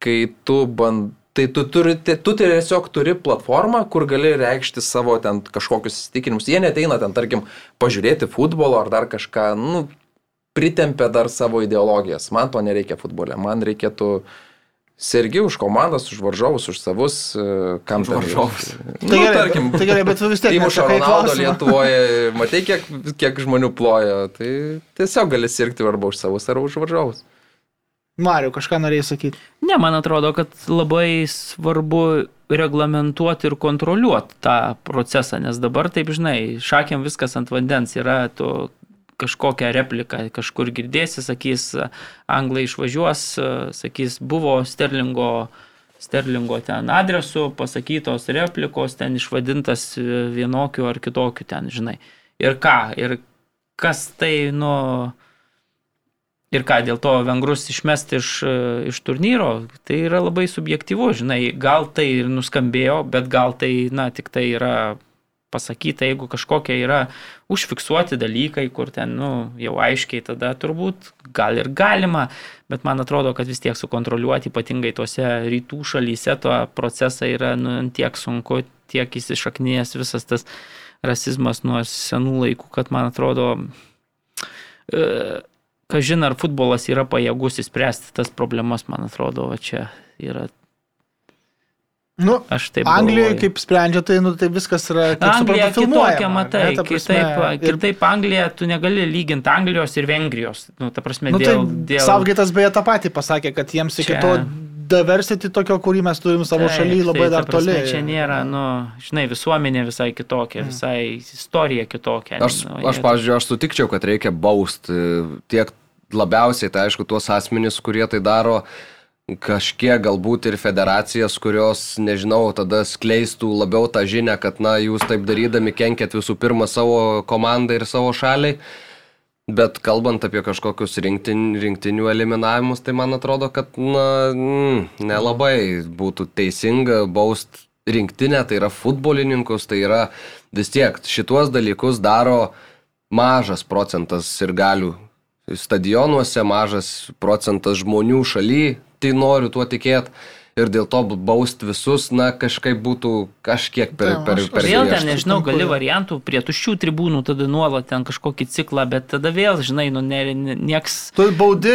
kai tu band, tai tu, turi, tu, tu tiesiog turi platformą, kur gali reikšti savo ten kažkokius įsitikinimus. Jie neteina ten, tarkim, pažiūrėti futbolo ar dar kažką, nu, pritempia dar savo ideologijas. Man to nereikia futbolė, man reikėtų sergi už komandas, už varžovus, už savus, e, kam Už varžovus. Nu, Tai gerai, tarkim, tai gerai, bet tu vis tiek Įmuša Ronaldo. Lietuvoje, matai, kiek, kiek žmonių ploja, tai tiesiog gali sirgti arba už savus, arba už varžovus. Mariu, kažką norėjai sakyti. Ne, man atrodo, kad labai svarbu reglamentuoti ir kontroliuoti tą procesą, nes dabar, taip žinai, šakiam viskas ant vandens, yra to kažkokią repliką, kažkur girdėsi, sakys, anglai išvažiuos, sakys, buvo Sterlingo, Sterlingo ten adresu, pasakytos replikos, ten išvadintas vienokiu ar kitokiu ten, žinai. Ir ką, ir kas tai, nu, Ir ką, dėl to vengrus išmesti iš, iš turnyro, tai yra labai subjektyvu, žinai, gal tai ir nuskambėjo, bet gal tai, na, tik tai yra pasakyta, jeigu kažkokie yra užfiksuoti dalykai, kur ten, nu, jau aiškiai, tada turbūt gal ir galima, bet man atrodo, kad vis tiek sukontroliuoti, ypatingai tuose rytų šalyse, to procesą yra, nu, tiek sunku, tiek įsišaknyjęs visas tas rasizmas nuo senų laikų, kad man atrodo, e, kažin ar futbolas yra pajėgus įspręsti tas problemas, man atrodo, va čia yra Nu, Aš taip Anglijoje kaip sprendžia, tai, nu, tai viskas yra... Anglija kitokia, matai, ne, kitaip, ir- kitaip Anglija, tu negali lyginti Anglijos ir Vengrijos. Nu, ta prasme, Nu, tai dėl, dėl... Savgaitas beje tą patį pasakė, kad jiems iki Čia- to diversity tokio, kurį mes turim savo Taip, šalyje, labai tai, ta dar prasme, toli. Čia nėra, nu, žinai, visuomenė visai kitokia, visai istorija kitokia. Aš, nu, aš jie- pavyzdžiui, aš sutikčiau, kad reikia bausti tiek labiausiai, tai aišku, tuos asmenys, kurie tai daro, kažkiek galbūt ir federacijas, kurios, nežinau, tada skleistų labiau tą žinę, kad, na, jūs taip darydami kenkėt visų pirma savo komandai ir savo šaliai. Bet kalbant apie kažkokius rinktin, rinktinių eliminavimus, tai man atrodo, kad na, mm, nelabai būtų teisinga baust rinktinę, tai yra futbolininkus, tai yra vis tiek šituos dalykus daro mažas procentas ir galių stadionuose, mažas procentas žmonių šaly, tai noriu tuo tikėti. Ir dėl to baust visus, na, kažkaip būtų kažkiek per, Taip, per, aš- per Vėl ten, nežinau, gali variantų prie tuščių tribūnų, tada nuolat ten kažkokį ciklą, bet tada vėl, žinai, nu, ne, ne, nieks... Tu baudi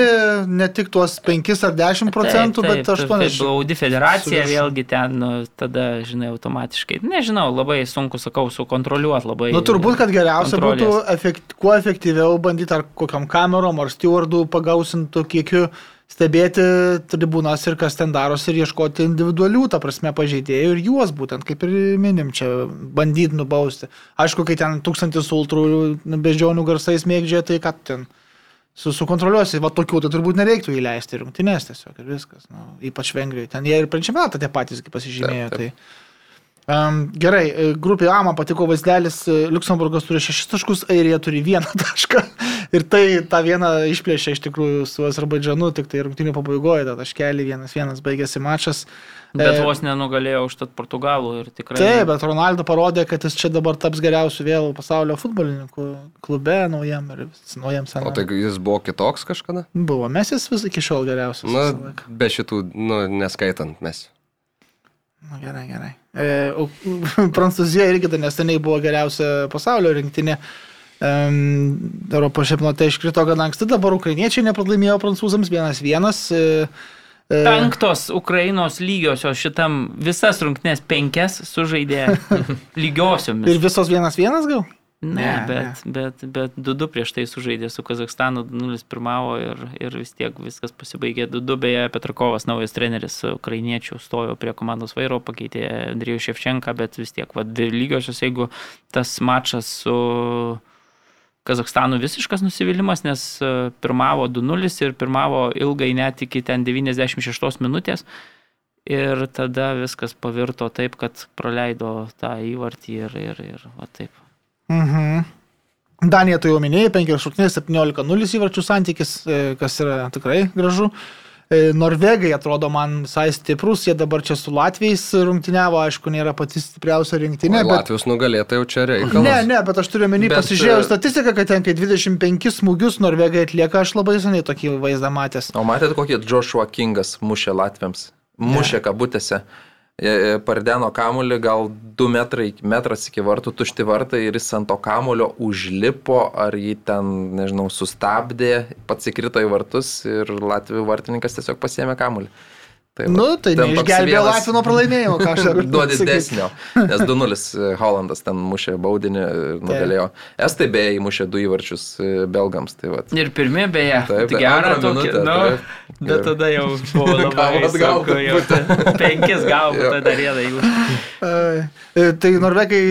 ne tik tuos 5 ar 10 procentų, Taip, bet taip, 80. Baudi federacija vėlgi ten, nu, tada, žinai, automatiškai. Nežinau, labai sunku, sakau, sukontroliuoti labai. Nu, turbūt, kad geriausia kontrolės. būtų efekt, kuo efektyviau bandyti ar kokiam kamerom, ar stewardų pagausintų kiekiu stebėti tribūnas ir kas ten darosi ir ieškoti individualių, ta prasme, pažeidėjų ir juos būtent, kaip ir minim, čia bandyti nubausti. Aišku, kai ten tūkstantis ultrų beždžionių garsais mėgdžia, tai ką ten su, sukontroliuosi, va tokių tai turbūt nereiktų įleisti rungtynės tiesiog ir viskas, nu, ypač Vengrijoje. Ten jie ir čempionatą tie patys pasižymėjo. Taip, taip. Tai. Um, gerai, e, grupė A man patiko vaizdelis, e, Luksemburgas turi 6 taškus, Airija turi 1 tašką ir tai tą vieną išplėšė iš tikrųjų su Azerbaidžanu, tik tai rungtynių pabaigoje, tą taškelį 1-1 baigėsi mačas. Bet E, vos nenugalėjo užtat Portugalų ir tikrai. Taip, bet Ronaldo parodė, kad jis čia dabar taps geriausiu vėl pasaulio futbolininku klube naujam ir naujam O senam. tai jis buvo kitoks kažkada? Buvo, mes jis vis iki šiol geriausias. Na, be šitų, nu, neskaitant mes. Na, gerai, gerai. E, o, Prancūzija irgi dar neseniai buvo geriausia pasaulio rinktinė. Um, Europos čempionate iškrito gan anksti, dabar ukrainiečiai nepralaimėjo prancūzams 1-1. E, e, Penktos Ukrainos lygiosios šitam visas rungtynės penkias sužaidė lygiosiomis. ir visos 1-1 gal? Ne, Ne, bet, bet, bet 2-2 prieš tai sužaidė su Kazakstanu, 2-0 pirmavo ir, ir vis tiek viskas pasibaigė 2-2. Beje, Petrakovas, naujas treneris ukrainiečių, stojo prie komandos vairo, pakeitė Andrijų Ševčenką, bet vis tiek, vad, lygiosios, jeigu tas mačas su Kazakstanu visiškas nusivylimas, nes e, pirmavo 2-0 ir pirmavo ilgai net iki ten 96 minutės. Ir tada viskas pavirto taip, kad praleido tą įvartį ir, ir, ir va taip. Mhm. Danija tu jau minėjai, 5 šūknės, 17-0 įvarčių santykis, e, kas yra tikrai gražu. E, Norvegai atrodo man visai stiprus, jie dabar čia su Latvijais rungtyniavo, aišku, nėra pati stipriausia rinktinė, Ne, bet Latvijos nugalėtai jau čia reikalas. Ne, ne, bet aš turiu menį, Bet, pasižiūrėjau e, statistiką, kad ten kai 25 smūgius Norvegai atlieka, aš labai seniai tokį vaizdą matęs. O matėte, kokį Joshua Kingas mušė Latviams? Mušė kabutėse. E, e, Pardeno kamulį gal 2 metrai, metras iki vartų, tušti vartai ir jis ant to kamulio užlipo, ar jį ten, nežinau, sustabdė, pats įkrito į vartus ir Latvijų vartininkas tiesiog pasėmė kamulį. Tai, Nu, tai neišgelbėjo Latvių nuo pralaimėjimo, ką aš dar Duo didesnio, nes 2-0 Holandas ten mušė baudinį ir nugalėjo. Estai beje įmušė du įvarčius e, belgams. Tai vat. Ir pirmi beje, Taip, gerą tokį, nu, bet tada jau buvo labai sunku, jau penkis gavo, tada rėda jų. E, e, Tai norvegai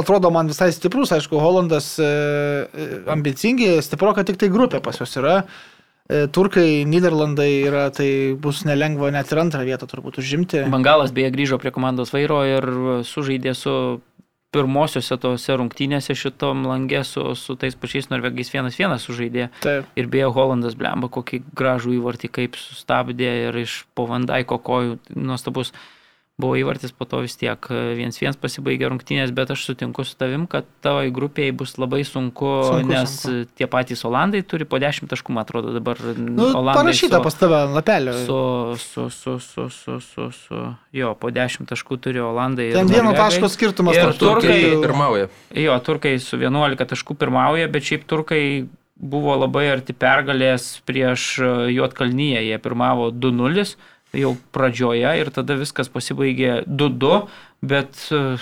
atrodo man visai stiprus, aišku, Holandas e, e, ambicingi, stipro, kad tik tai grupė pas juos yra. E, Turkai, Niderlandai yra, tai bus nelengva net ir antrą vietą turbūt užimti. Bangalas beje grįžo prie komandos vairo ir sužaidė su pirmosiose tose rungtynėse šitom langė su, su tais pačiais norvegais 1-1 sužaidė. Taip. Ir beje, Holandas blemba kokį gražų įvartį kaip sustabdė ir iš po Vandaiko kojų nuostabus buvo įvartis, po to vis tiek 1-1 pasibaigė rungtynės, bet aš sutinku su tavim, kad tavo grupėje bus labai sunku, Sunku, nes sunku. tie patys Olandai turi po 10 taškų, man atrodo, dabar Nu, Olandai parašyta su- pas tave lapelio. su, su, su, su, su, su, su, jo, po 10 taškų turi Olandai. ir Ten vieno taško skirtumas Ir tarp. Turkai pirmauja. Jo, turkai su 11 taškų pirmauja, bet šiaip turkai buvo labai arti pergalės prieš e, Juotkalnyje. Jie pirmavo 2-0 jau pradžioje ir tada viskas pasibaigė 2-2, bet e,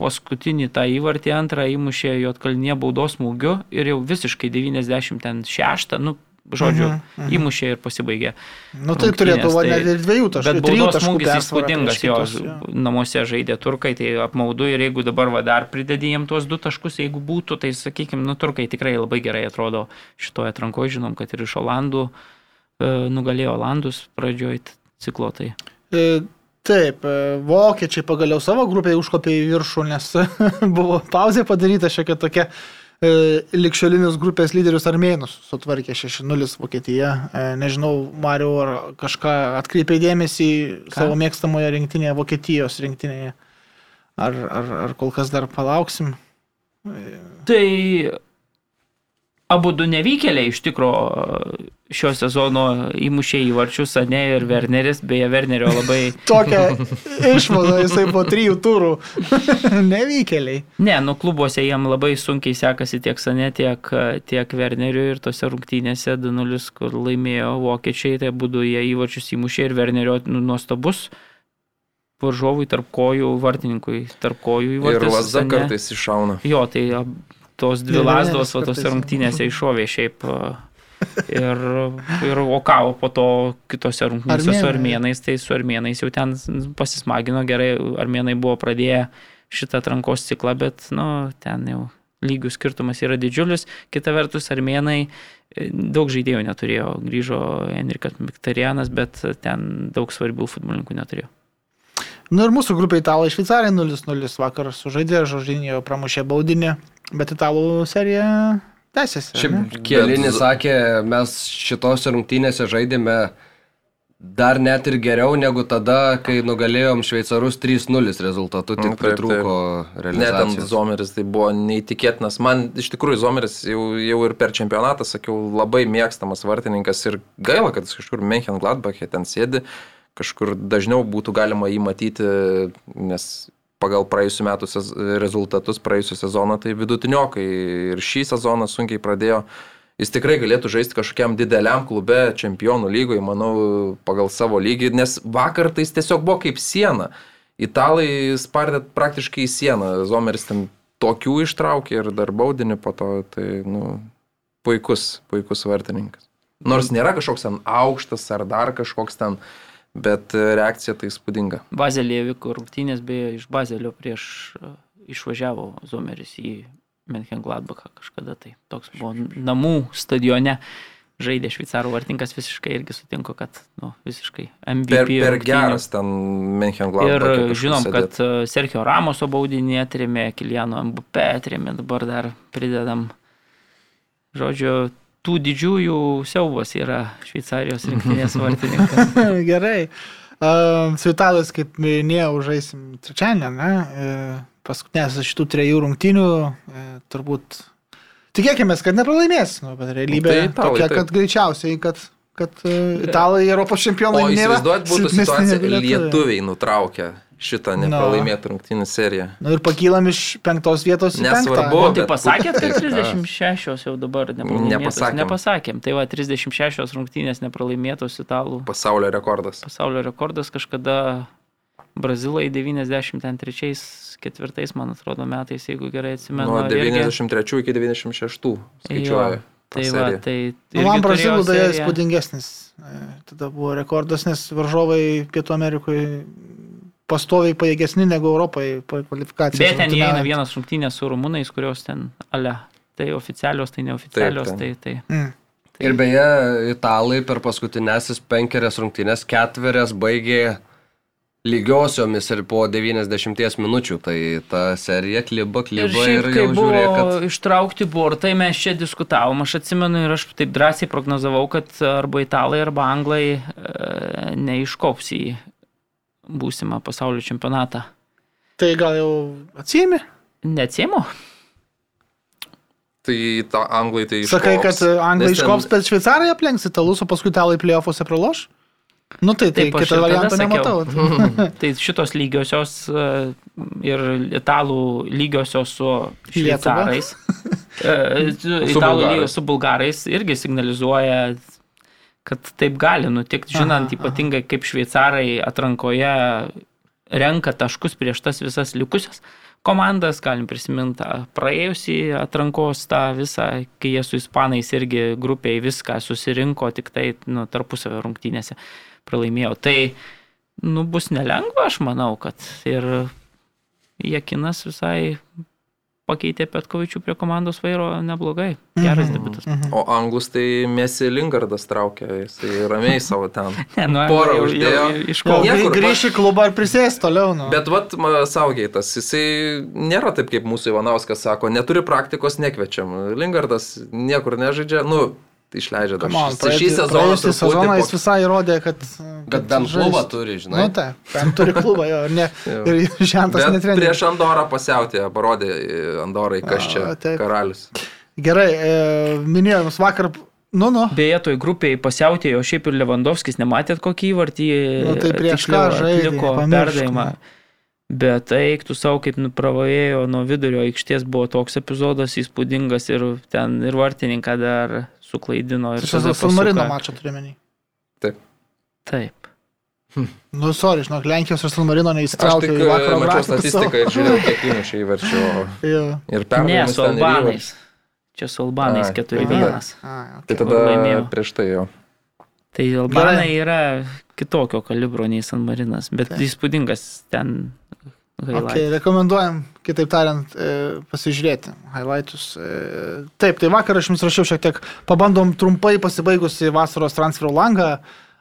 paskutinį tą įvartį antrą įmušė Juotkalnyje baudos smūgiu ir jau visiškai 96, nu, žodžiu, Mhm, mhm. įmušė ir pasibaigė. Nu tai turėtų va tai- dviejų taškų. Bet baudos smūgis įspūdingas, jo, jo. namuose žaidė turkai, tai apmaudu ir jeigu dabar va, dar pridedi jiem tuos du taškus, jeigu būtų, tai sakykime, nu turkai tikrai labai gerai atrodo šitoje atrankoje, žinom, kad ir iš Olandų e, nugalėjo Olandus pradžioj t- ciklo. Tai. E, Taip, e, vokiečiai pagaliau savo grupėje užkopė į viršų, nes buvo pauzė padaryta šiokia tokia. E, Likščiolinis grupės lyderius armėnus sutvarkė 6-0 Vokietija. E, Nežinau, Mariu, ar kažką atkreipė dėmesį Ką? savo mėgstamoje rinktinėje, Vokietijos rinktinėje. Ar, ar, ar kol kas dar palauksim? tai abu du nevykėliai iš tikro šio sezono įmušė įvarčius, Ane ir Werneris, beje, Wernerio labai Tokią išvadą jisai po trijų turų. Nevykėliai. Ne, nu klubuose jam labai sunkiai sekasi tiek Sane, tiek, tiek Werneriu ir tose rungtynėse 2-0, kur laimėjo vokiečiai, tai būdu jie įvačius įmušė ir Wernerio nu, nuostabus varžovui tarp kojų, vartininkui tarp kojų Ir įvartis. Lazda kartais iššauna. Jo, tai ab- tos dvi lasdos, kartais tose rungtynėse iššovė šiaip. a, Ir, ir o ką, o po to kitose rungtynėse su Armėnai. armėnais, tai su armėnais jau ten pasismagino gerai, armėnai buvo pradėję šitą atrankos ciklą, bet, nu, ten jau lygių skirtumas yra didžiulis. Kita vertus, armėnai e, daug žaidėjų neturėjo, grįžo Enrikas Miktarianas, bet ten daug svarbių futbolininkų neturėjo. Nu ir mūsų grupė italai šveicarai 0-0 vakar sužaidė, Žožinio pramušė baudinį, bet italų serija tęsiasi. ne? Šiaip Kėlinis Bet- sakė, mes šitose rungtynėse žaidėme dar net ir geriau negu tada, kai nugalėjom šveicarus 3-0 rezultatu, tik Mm, taip, pritrūko Net ant realizacijos. Zomeris tai buvo neįtikėtinas. Man iš tikrųjų Zomeris jau, jau ir per čempionatą, sakiau, labai mėgstamas vartininkas ir gaila, kad jis kažkur Menchen Gladbachė ten sėdi, kažkur dažniau būtų galima jį matyti, nes pagal praėjusiu metu rezultatus praėjusiu sezoną tai vidutiniokai ir šį sezoną sunkiai pradėjo. Jis tikrai galėtų žaisti kažkokiam dideliam klube, čempionų lygoje, manau, pagal savo lygį, nes vakar tai jis tiesiog buvo kaip siena. Italai spardė praktiškai į sieną, Zomeris ten tokių ištraukė ir dar baudinį po to, tai, nu, puikus, puikus vartininkas. Nors nėra kažkoks ten aukštas ar dar kažkoks ten, bet e, reakcija tai spūdinga. Bazelėje vyko rungtynės, beje, iš Bazelio prieš e, išvažiavo Zomeris į Menchengladbachą kažkada tai. Toks buvo namų stadione. Žaidė šveicarų vartininkas visiškai irgi sutinko, kad nu, visiškai MVP. Per, per rungtynių. geras ten Menchengladbachė. Ir žinom, kad e, Sergio Ramoso baudinį atrėmė, Kiliano MBP atrėmė, dabar dar pridedam. Žodžiu, tų didžiųjų siaubas yra Šveicarijos rinktinės vartininkas. Gerai. Uh, su italais, kaip minėjau, žaisim trečiadienį, ne? E, Paskutinės iš šitų trejų rungtynių, e, turbūt tikėkime, kad nepralaimės, nu, bet realybė Tai tai italai, tokia, taip. kad greičiausiai, kad, kad e, italai Europos čempionai O nėra. įsivaizduot būtų situacija, lietuviai. lietuviai nutraukė šitą nepralaimėtą rungtynį seriją. Nu ir pakylam iš penktos vietos į Nesvarbu. tai pasakėt, kad Taip, 36 jau dabar? Nepasakėm. Nepasakėm. Tai va, 36 rungtynės nepralaimėtos italų Pasaulio rekordas. pasaulio rekordas kažkada Brazilai 93 ketvirtais, man atrodo, metais, jeigu gerai atsimenu. Nuo irgi- 93 iki 96 skaičiuoja. Tai tą va, tai... Nu, man irgi brazilų seriją. įspūdingesnis. e, Tada buvo rekordas, nes varžovai Pietų Amerikoje pastoviai pajėgesni negu Europoje kvalifikacijos. Bet ten įeina vienas rungtynės su rumunais, kurios ten, ale, tai oficialios, tai neoficialios, Taip, tai, tai. Mm. Ir beje, italai per paskutinėsis penkerias rungtynės ketverias baigė lygiosiomis ir po 90 minučių. Tai ta serija kliba, Ir kliba šiaip, ir, kai jau buvo žiūrėk, kad... ištraukti bortai, mes čia diskutavom, aš atsimenu ir aš taip drąsiai prognozavau, kad arba italai, arba anglai e, neiškops į būsimą pasaulio čempionatą. Tai gal jau atsijimi? Neatsiemu? Tai ta anglai tai iš. Sakai, kad anglai Nes ten- iškops, bet šveicarai aplenks italus, o paskui italai playoffuose praloš? Nu tai, tai kitą variantą nematau. Tai šitos lygiosios e, ir italų lygiosios su šveicarais. su Italų lygios su bulgarais irgi signalizuoja, kad taip gali nutikti, žinant Aha, ypatingai kaip šveicarai atrankoje renka taškus prieš tas visas likusias komandas, galim prisiminti praėjusį atrankos tą visą, kai jie su ispanais irgi grupiai viską susirinko, tik tai nu, tarpusavio rungtynėse pralaimėjo. Tai nu, bus nelengva, aš manau, kad ir Jekinas visai pakeitė Petkovičių prie komandos vairo neblogai. Geras debutas. O anglus tai Mesi Lingardas traukia, jisai ramiai savo ten. Ne, nu, Porą jau- jau- uždėjo. jau Iš Kol ko? Niekur, grįš į klubą ir prisės toliau. Nu. Bet vat ma, Saugeitas, jisai nėra taip kaip mūsų Ivanauskas sako, neturi praktikos, nekviečiam. Lingardas niekur nežaidžia, nu, išleidžia dar on, šį- šį sezoną. praėjusį sezoną jis visai įrodė, kad... Bet bent klubą turi, žinai. Nu tai, bent turi klubą, jo, ne, ir žentas Bet netrenė. prieš Andorą pasiautė, parodė Andorai, kas A, čia taip. karalius. Gerai, e, minėjau jums vakar, nu, nu, Beje, toj grupiai pasiautėjo šiaip ir Lewandowskis, nematėt kokį įvartį Nu, tai prieš ką žaidė, perdavimą. nu. Bet eiktų savo, kaip nupravėjo nuo vidurio aikštės, buvo toks epizodas įspūdingas ir ten ir vartininką dar suklaidino. Ir čia San Marino mačą turime. Taip. Nu, sorry, žinok, Lenkijos ir San Marino tik į e, vakaro mačiau statistiką ir žiūrėjau, kiek įmušė įvarčių. Jo. Ir Ne, perdavimus su Albanais. Čia su Albanais Ai, 4-1. A, Tai okay. tada laimėjo. prieš tai jo. Tai Albanai yra kitokio kalibro nei San Marinas, bet įspūdingas ten. Highlight. Okay, rekomenduojam, kitaip tariant, e, pasižiūrėti highlightus. E, taip, tai vakar aš jums rašiau šiek tiek, pabandom trumpai pasibaigusi vasaros transferų langą,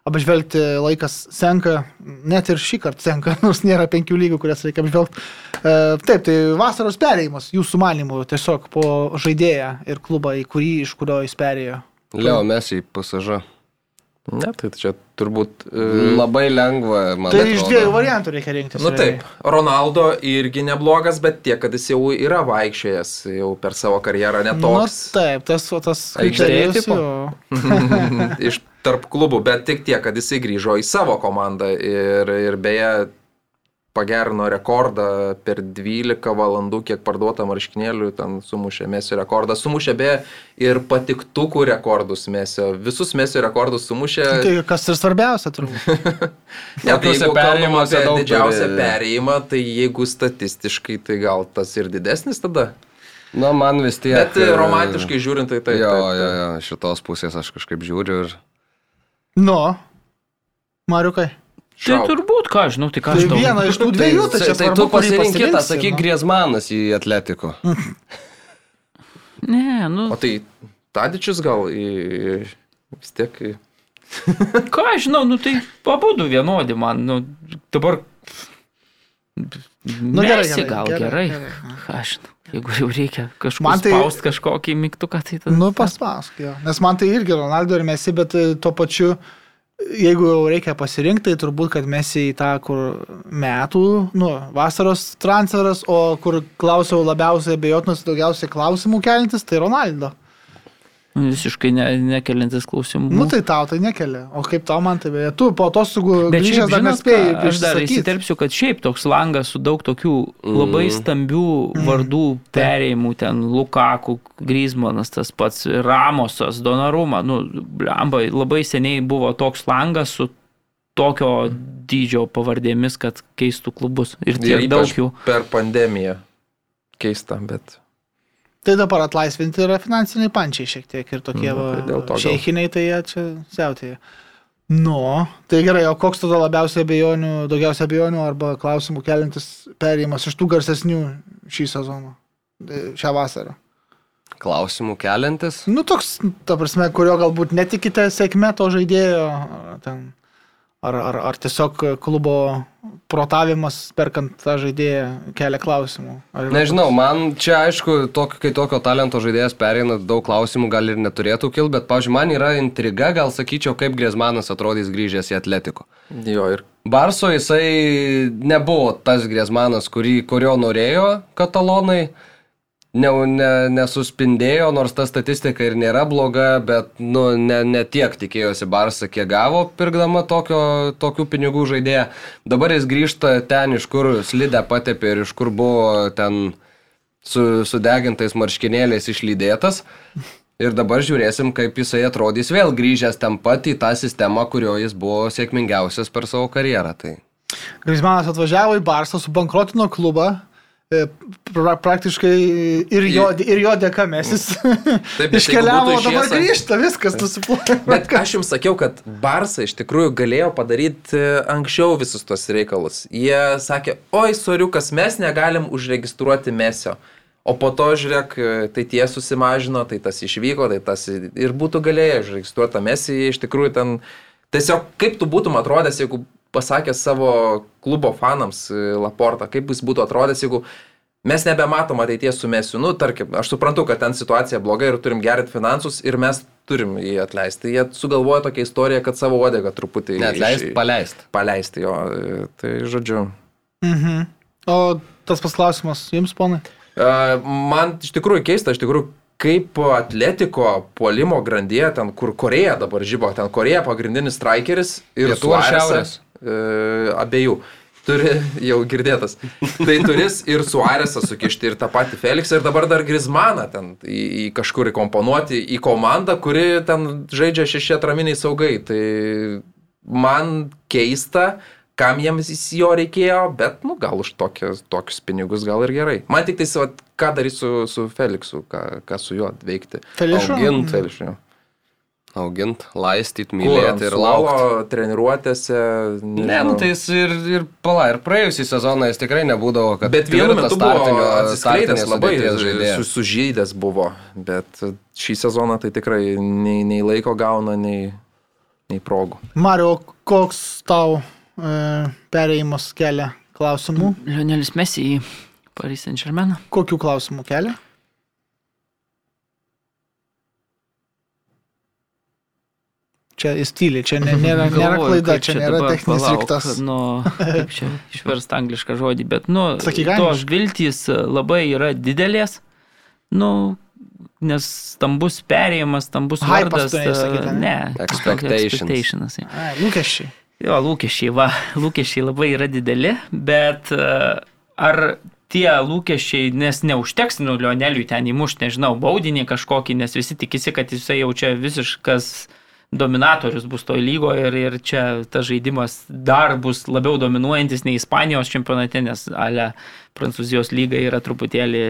apžvelgti laikas senka, net ir šį kartą senka, nors nėra penkių lygų, kurias reikia apžvelgti. E, taip, tai vasaros perėjimas, jūsų manimų, tiesiog po žaidėją ir klubą, į kurį, iš kurio jis perėjo. Leo Messi pasaža. Ne, tai čia turbūt... e, Labai lengva, man Tai atrodo. iš dviejų variantų reikia rinktis. Nu realiai. taip, Ronaldo irgi neblogas, bet tiek, kad jis jau yra vaikščiojęs jau per savo karjerą Nu, netoks taip, tas, tas Aikštėje iš tarp klubų, bet tik tiek, kad jisai grįžo į savo komandą ir, ir beje pagerino rekordą per 12 valandų, kiek parduota marškinėlių, ten sumušė Mesio rekordą, sumušė beje ir patiktukų rekordus Mesio, visus Mesio rekordus sumušė. Tai kas ir svarbiausia, turbūt. Ne, tai jeigu kalbam perėjimuose apie didžiausią turi- perėjimą, tai jeigu statistiškai, tai gal tas ir didesnis tada. Na, man vis tiek. Bet e, romantiškai žiūrint, tai taip. Jo, taip, jo, taip. jo, šitos pusės aš kažkaip žiūriu ir... Nu, Mariukai. Tai turbūt, ką aš žinau, tai ką Tai aš žinau. viena iš tų dviejų, tai, tai, tai tu kurį pasirink kitą, pasirinksi, sakyk. Griezmanas į Atletiko. Ne, nu, O tai Tadičius gal į... vis tiek... į- ką aš žinau, nu tai pabudu vienodi man, nu dabar. Nu, gerai, gerai, gal gerai, gerai. Aš, žinau, jeigu jau reikia kažkur tai- spaust kažkokį mygtuką, tai tada. Nu, paspausk, jo. Nes man tai irgi Ronaldo ir Messi, bet e, tuo pačiu, jeigu jau reikia pasirinkti, tai turbūt, kad Messi į tą, kur metų, nu, vasaros transferas, o kur klausiau labiausiai abejotinas, daugiausiai klausimų kelintis, tai Ronaldo. Visiškai ne, nekelintis klausimų. Nu, tai tau tai nekelia. O kaip tau man tai beje, tu po atostogų Bet grįžęs šiaip, dar nespėjai ką, aš dar įsiterpsiu, kad šiaip toks langas su daug tokių labai Mm. stambių vardų perėjimų, ten Lukaku, Grismanas, tas pats Ramosas, Donaruma, nu, blemba, labai seniai buvo toks langas su tokio dydžio pavardėmis, kad keistų klubus. Ir tiek daug ypač jų. per pandemiją. Keista, bet... Tai dabar atlaisvinti yra finansiniai pančiai šiek tiek ir tokie Nu, tai šeichiniai, tai jie čia siautėja. Nu, tai gerai, o koks tada labiausiai abejonių, daugiausiai abejonių arba klausimų kelintis perėjimas iš tų garsesnių šį sezoną, e, šią vasarą? Klausimų keliantis. Nu, toks, ta prasme, kurio galbūt netikite sėkme to žaidėjo, ten, Ar, ar, ar tiesiog klubo protavimas perkant tą žaidėją kelia klausimų? Ar Nežinau, man čia aišku, tok, kai tokio talento žaidėjas pereina, daug klausimų gal ir neturėtų kilti, bet, pavyzdžiui, man yra intriga, gal sakyčiau, kaip Griezmanas atrodys grįžęs į Atletiko. Jo, ir Barso jisai nebuvo tas Griezmanas, kurį, kurio norėjo katalonai, ne, ne, nesuspindėjo, nors ta statistika ir nėra bloga, bet nu, ne, ne tiek tikėjosi Barsa, kiek gavo pirkdama tokio, tokių pinigų žaidėją. Dabar jis grįžta ten, iš kur slidę patepė ir iš kur buvo ten su sudegintais marškinėliais išlydėtas. Ir dabar žiūrėsim, kaip jisai atrodys vėl grįžęs ten pat į tą sistemą, kurio jis buvo sėkmingiausias per savo karjerą. Tai Grismanas atvažiavo į Barsą, subankrotino klubą. E, Pra, praktiškai ir jo, ir jo dėka mesis bet iškeliavo, jeigu o dabar grįžta, viskas nusiplauna. Bet aš jums sakiau, kad Barsa iš tikrųjų galėjo padaryti anksčiau visus tos reikalus. Jie sakė, oi, soriukas, mes negalim užregistruoti mesio. O po to, žiūrėk, tai tie susimažino, tai tas išvyko, tai tas ir būtų galėję užregistruoti tą mesį. Iš tikrųjų ten tiesiog kaip tu būtum atrodęs, jeigu pasakęs savo klubo fanams e, Laportą, kaip jis būtų atrodęs, jeigu mes nebematom ateities su mesiu. Nu, tarkim, aš suprantu, kad ten situacija bloga ir turim gerinti finansus ir mes turim jį atleisti. Jie sugalvojo tokią istoriją, kad savo odegą truputį net leist, iš- paleist. paleisti jo. e, Tai žodžiu. Mhm. O tas pasklausimas jums, ponai? E, Man iš tikrųjų keista, iš tikrųjų, kaip atletiko puolimo grandyje, ten kur Koreja dabar žybo, ten Koreja pagrindinis strikeris ir Suarezas, šiaurės? E, abiejų. Turi jau girdėtas. Tai turis ir Suarezą sukišti, ir tą patį Felixą, ir dabar dar Grismaną ten į, į kažkur įkomponuoti į komandą, kuri ten žaidžia šeši atraminiai saugai. Tai man keista, kam jiems jis jo reikėjo, bet, nu, gal už tokius, tokius pinigus gal ir gerai. Man tik tai, vat, ką darys su, su Felixu, ką, ką su juo veikti. Felišu? Augint. Felixu. Augint, laistyti, Kur, mylėti ir laukti. treniruotėse. Ne, nu tai jis ir, ir pala, ir praėjusį sezoną jis tikrai nebūdavo, kad Bet vienu metu startinio- startinės labai sudėties su, žaidėjas. sužydęs buvo, bet šį sezoną tai tikrai nei, nei laiko gauna, nei, nei progų. Mario, koks tau e, perėjimas kelia klausimų? Lionelis Messi į Paris Saint Germain. Kokių klausimų kelia? Čia įstylė, čia ne, nėra, nėra klaida, čia nėra techninis riktas. Nu, kaip čia išverst anglišką žodį, bet, nu, Sakyk tos viltys labai yra didelės, nu, nes stambus perėjimas, stambus vardas. sakyt, ane? ne, Expectations. expectations. jo. Ai, lūkesčiai. Jo, lūkesčiai, va, lūkesčiai labai yra dideli, bet e, ar tie lūkesčiai, nes neužteks, nu, Lioneliui ten įmušti, nežinau, baudinį kažkokį, nes visi tikisi, kad jisai jau čia visiškas dominatorius bus toj lygoje ir, ir čia tas žaidimas dar bus labiau dominuojantis nei Ispanijos čempionate, nes ale Prancūzijos lyga yra truputėlį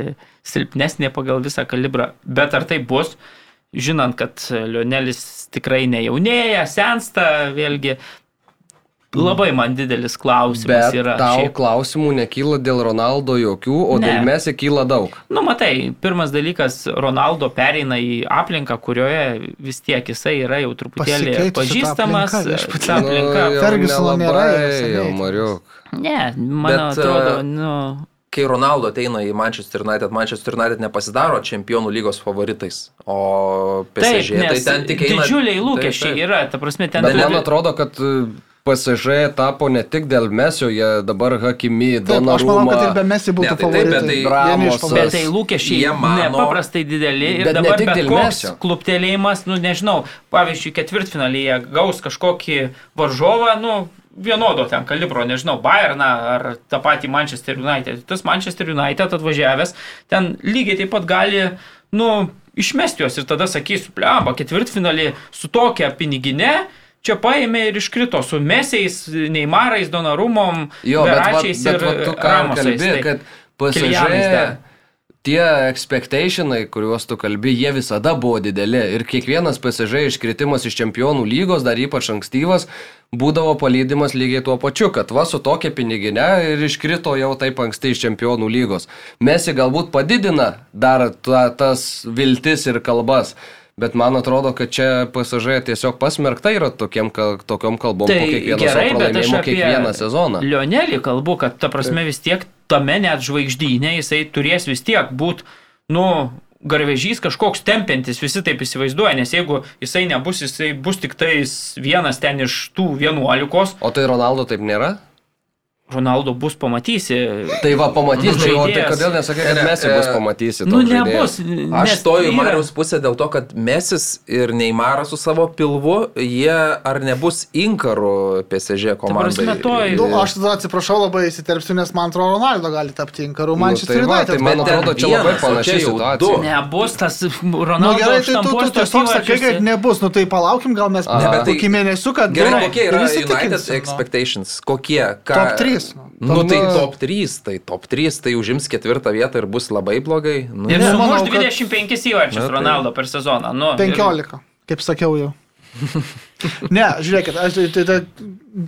silpnesnė pagal visą kalibrą. Bet ar tai bus, žinant, kad Lionelis tikrai nejaunėja, sensta, vėlgi labai man didelis klausimas Bet yra. tau šiaip. klausimų nekyla dėl Ronaldo jokių, o Ne. dėl Mesi kyla daug. Nu, matai, pirmas dalykas, Ronaldo pereina į aplinką, kurioje vis tiek jisai yra jau truputėlį ta pažįstamas. aplinka, ta aplinka. Nu, jau Fergusono nėra jau Mariuk. Ne, man Bet, atrodo, e, nu, Kai Ronaldo ateina į Manchester United, Manchester United nepasidaro čempionų lygos favoritais, o taip, PSG tai nes ten tik eina. didžiuliai lūkesčiai Taip, taip. yra, ta prasme, ten Bet man atrodo, kad PSG tapo ne tik dėl Mesio, jie dabar Hakimi, Taip, aš manau, kad ir be Donarumą. Mesi būtų Ne, tai favoritai. bet tai Vieni iš Ramos, favoritų. Bet tai lūkesčiai Jie mano- nepaprastai dideli ir dabar bet koks Mesio. kluptelėjimas, nu nežinau, pavyzdžiui, ketvirtfinalyje gaus kažkokį varžovą, nu vienodo ten kalibro, nežinau, Bayerną ar tą patį Manchester United. Tas Manchester United atvažiavęs ten lygiai taip pat gali, nu, išmesti juos ir tada sakysiu, pleba, ketvirtfinalį su tokia pinigine. Čia paėmė ir iškrito su mesiais, Neimarais, Donarumom, Jo, bet, va, Veračiais bet va, tu ką kalbė, tai- kad dar. tie expectationai, kuriuos tu kalbi, jie visada buvo dideli. Ir kiekvienas PSG iškritimas iš čempionų lygos, dar ypač ankstyvas, būdavo palydimas lygiai tuo pačiu, kad va su tokia pinigine ir iškrito jau taip anksti iš čempionų lygos. Mesi galbūt padidina dar ta, tas viltis ir kalbas. Bet man atrodo, kad čia PSG tiesiog pasmerkta yra tokiem, kal- tokiom kalbom Tai po kiekvieno gerai, pralaimėjimo kiekvieną sezoną. Lionelį kalbu, kad ta prasme vis tiek tame net žvaigždynė jisai turės vis tiek būti, nu, garvežys kažkoks tempiantis, visi taip įsivaizduoja, nes jeigu jisai nebus, jisai bus tik tais vienas ten iš tų vienuolikos, O tai Ronaldo taip nėra? Ronaldo bus pamatysi. Tai va, pamatys, tai, o tai kodėl nesakai, kad Ne, mes e, bus pamatysi. Nu, nebus. Aš stoju Mariaus pusę dėl to, kad Mesis ir Neimaras su savo pilvu, jie ar nebus komandai. prasme, to- Nu, aš tada atsiprašau labai įsiterpsiu, nes man atrodo, Ronaldo gali tapti inkaru. Man šis tai va, tai man atrodo, čia labai vienas, o panaši čia jau situacija. Nebus tas Nu Ronaldo gerai, tai tu, tu tiesiog sakai, kad nebus. Nu tai palaukim, gal mes Aha. Ne, bet tai- kokį mėnesį, kad Gerai, nu, kokie yra United nu. expectations? Kokie? Top trys, nu. Nu, Top- tai top 3, tai top 3, tai užims ketvirtą vietą ir bus labai blogai. Nu, Ir sumuš manau, kad- 25 įvarčius tai- Ronaldo per sezoną. Nu, ir- 15, kaip sakiau jau. ne, žiūrėkit, aš tai, tai, tai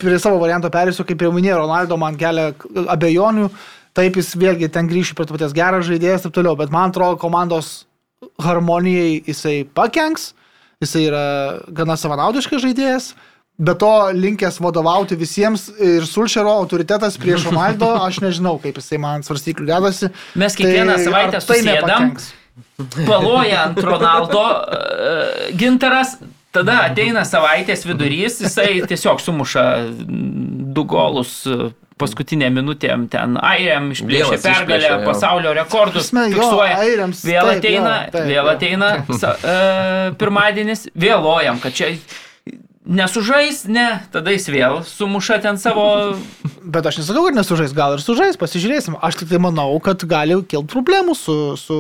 prie savo varianto perėsiu, kaip jau minėjau, Ronaldo man kelia abejonių, taip jis vėlgi ten grįšiu prie to paties geras žaidėjas ir taip toliau, bet man atrodo komandos harmonijai jisai pakenks, jisai yra gana savanaudiškas žaidėjas. Be to, linkęs vadovauti visiems ir Sulšero autoritetas prieš Ronaldo, aš nežinau, kaip jisai man svarstyklių dedasi. Mes kiekvieną Tai savaitę tai susėdam, paloja ant Ronaldo uh, gintaras, tada ateina savaitės vidurys, jisai tiesiog sumuša du golus uh, paskutinė minutėm ten airiam išplėšė pergalę, išplėšė, jo. pasaulio rekordus, Prasme, jo, fiksuoja. airiams Vėl taip, ateina, jo, taip, vėl jo. ateina sa, uh, pirmadienis, vėluojam, kad čia nesužais, ne, tada jis vėl sumuša ten savo Bet aš nesakau, kad nesužais, gal ir sužais, pasižiūrėsim. Aš tik tai manau, kad gali kilti problemų su, su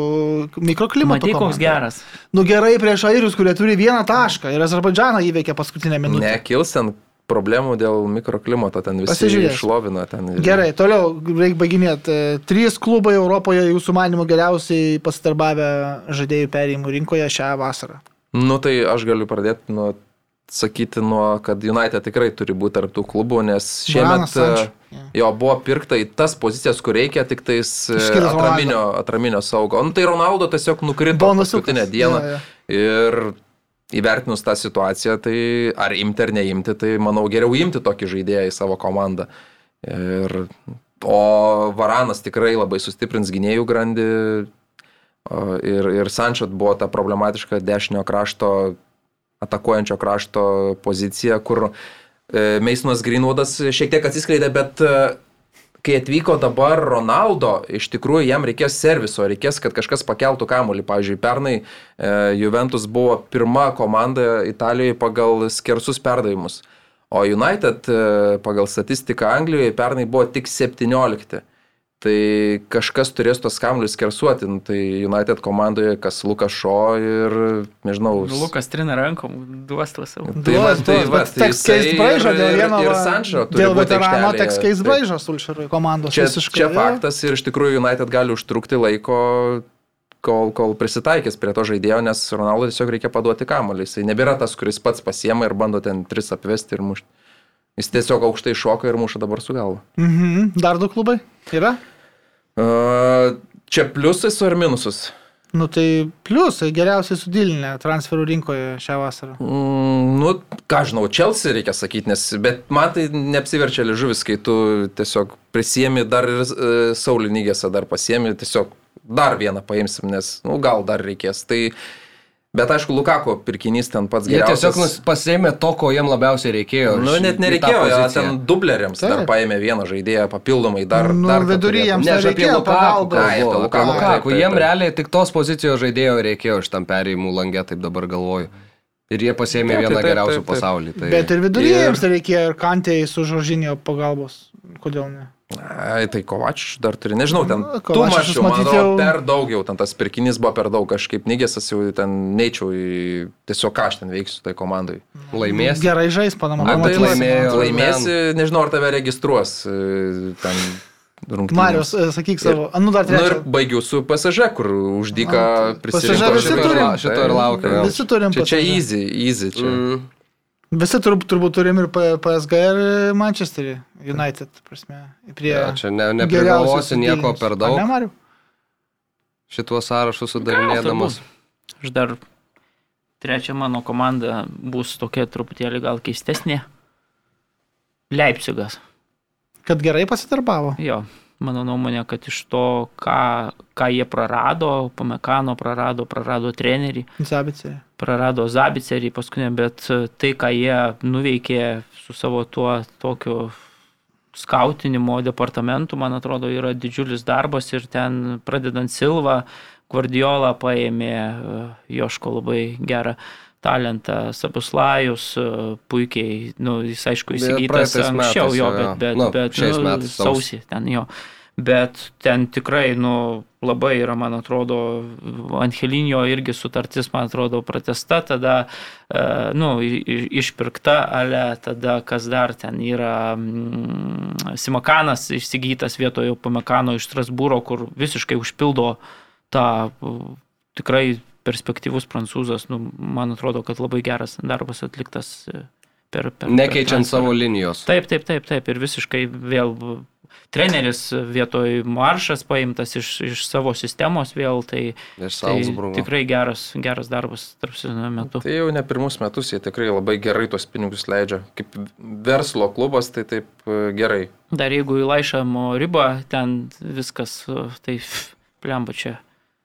mikroklimatu. Matai, koks geras. Nu gerai prieš airius, kurie turi vieną tašką ir Azerbaidžaną įveikė paskutinę minutę. Nekils ten problemų dėl mikroklimato, ten visi išlovina. Ten ir- Gerai, toliau reikia baiginėti. Trys klubai Europoje jūsų manimų geriausiai pasidarbavę žaidėjų perėjimų rinkoje šią vasarą. Nu tai aš galiu pradėti nuo, sakyti nuo, kad United tikrai turi būti tarp tų klubų, nes šiemet e, jo buvo pirkta į tas pozicijas, kur reikia, tik tais e, Išskyrus atraminio, atraminio saugo. Nu tai Ronaldo tiesiog nukrito Bonusiukas. paskutinę dieną. Jo, jo. Ir įvertinus tą situaciją, tai ar imti ar neimti, tai manau geriau imti tokį žaidėją į savo komandą. Ir, o Varanas tikrai labai sustiprins gynėjų grandį. Ir, ir Sančio buvo ta problematiška dešinio krašto, atakuojančio krašto pozicija, kur Meisinas Greenwoodas šiek tiek atsiskleidė, bet e, kai atvyko dabar Ronaldo, iš tikrųjų jam reikės serviso, reikės, kad kažkas pakeltų kamuolį. Pavyzdžiui, pernai e, Juventus buvo pirma komanda Italijoje pagal skersus perdavimus, o United e, pagal statistiką Anglijoje pernai buvo tik 17. Tai kažkas turės tos kamuolius skersuoti, nu, tai United komandoje kas Lukas Šo ir, nežinau, s- Lukas trina rankom, duos tuos savo. Tai va, Duos, tai duos, va, bet tai teks keist braižą ir- dėl ir- vieno. ir Sancho turi Dėl veterano teks keist Taip. braižą Sulšerui komandos. Čia, visiškai, čia faktas ir iš tikrųjų United gali užtrukti laiko, kol, kol prisitaikys prie to žaidėjo, nes Ronaldo tiesiog reikia paduoti kamuolį. Jis nebėra tas, kuris pats pasiema ir bando ten tris apvesti ir mušti. Jis tiesiog aukštai šoka ir muša dabar su galva. Mhm. Dar du klubai? Yra? Čia pliusas ar minusus? Nu tai pliusai geriausiai sudilinę transferų rinkoje šią vasarą. Mm, nu, ką žinau, Chelsea reikia sakyti, nes, bet man tai neapsiverčia ližuvis, kai tu tiesiog prisiemi dar ir e, Saulinygėse dar pasiemi, tiesiog dar vieną paimsim, nes, nu, gal dar reikės. Tai, bet aišku, Lukako pirkinys ten pats Jie geriausias. tiesiog nus- pasėmė to, ko jiem labiausiai reikėjo. Nu, net nereikėjo, jo, poziciją. ten dubleriams Taip. dar paėmė vieną žaidėją papildomai, dar, Nu, dar vidury jiems Ne, apie nereikėjo Lukaku. Lukaku, Lukaku. Jiem realiai tik tos pozicijos žaidėjo reikėjo šitam perėjimų langė, taip dabar galvoju. Ir jie pasėmė Taip, vieną taip, geriausių taip, taip. pasaulyje. Tai... Bet ir vidury Ir- jiems reikėjo ir kantėjai su žoržinio pagalbos. Kodėl ne? Ai, tai Kovač dar turi, nežinau, ten Nu, tu Kovačius mačiau, man atrodo, per daug jau, ten tas pirkinys buvo per daug, kažkaip nygėsas jau ten neičiau į tiesiog ką aš ten veiksiu tai komandai. Laimės. Gerai žais, panama. Na, tai laimėjo. Laimėsi, nežinau, ar tave registruos e, ten rungtynėms. Marijos, e, sakyk savo. A, Nu dar Na ir trečią. baigiau su PSG, kur už dyką A, tai prisirinko. PSG visi turim. Šito ir laukiu, Tai- jo. Visi turim. Čia, čia easy, easy. Čia. Mm. Visi turbūt, turbūt turim ir PSG ir Manchesterį. United, prasme. Prie Ja, čia ne, neprigalvosi nieko per daug Ne, Mariu? šituos sąrašus sudarinėdamas. Aš dar trečia mano komanda bus tokia truputėlį gal keistesnė. Leipzigas. Kad gerai pasidarbavo. Jo, mano nuomonė, kad iš to, ką, ką jie prarado, Pamekano prarado, prarado trenerį, Zabicė. prarado Zabicerį paskutinę, bet tai, ką jie nuveikė su savo tuo tokiu skautinimo departamentu, man atrodo, yra didžiulis darbas ir ten pradedant Silvą, Guardiola paėmė e, Joško labai gerą talentą, Sabuslajus e, puikiai, nu, jis aišku įsigytas anksčiau metais jo, bet, jo. bet, Nu, bet nu, metais sausį. ten jo. Bet ten tikrai, nu, labai yra, man atrodo, Angelinio irgi sutartis, man atrodo, pratesta, tada, e, nu, išpirkta, ale tada, kas dar ten yra, mm, Simakanas įsigytas vietojo Pamekano iš Strasbūro, kur visiškai užpildo tą uh, tikrai perspektyvus prancūzas, nu, man atrodo, kad labai geras darbas atliktas e, per... per Nekeičiant per savo linijos. Taip, taip, taip, taip. Ir visiškai vėl treneris vietoj maršas paimtas iš, iš savo sistemos vėl, tai, tai tikrai geras, geras darbas tarp sezono metu. Tai jau ne pirmus metus jie tikrai labai gerai tuos pinigus leidžia. Kaip verslo klubas, tai taip e, gerai. Dar jeigu įlaišamo ribą, ten viskas, uh, tai plemba čia.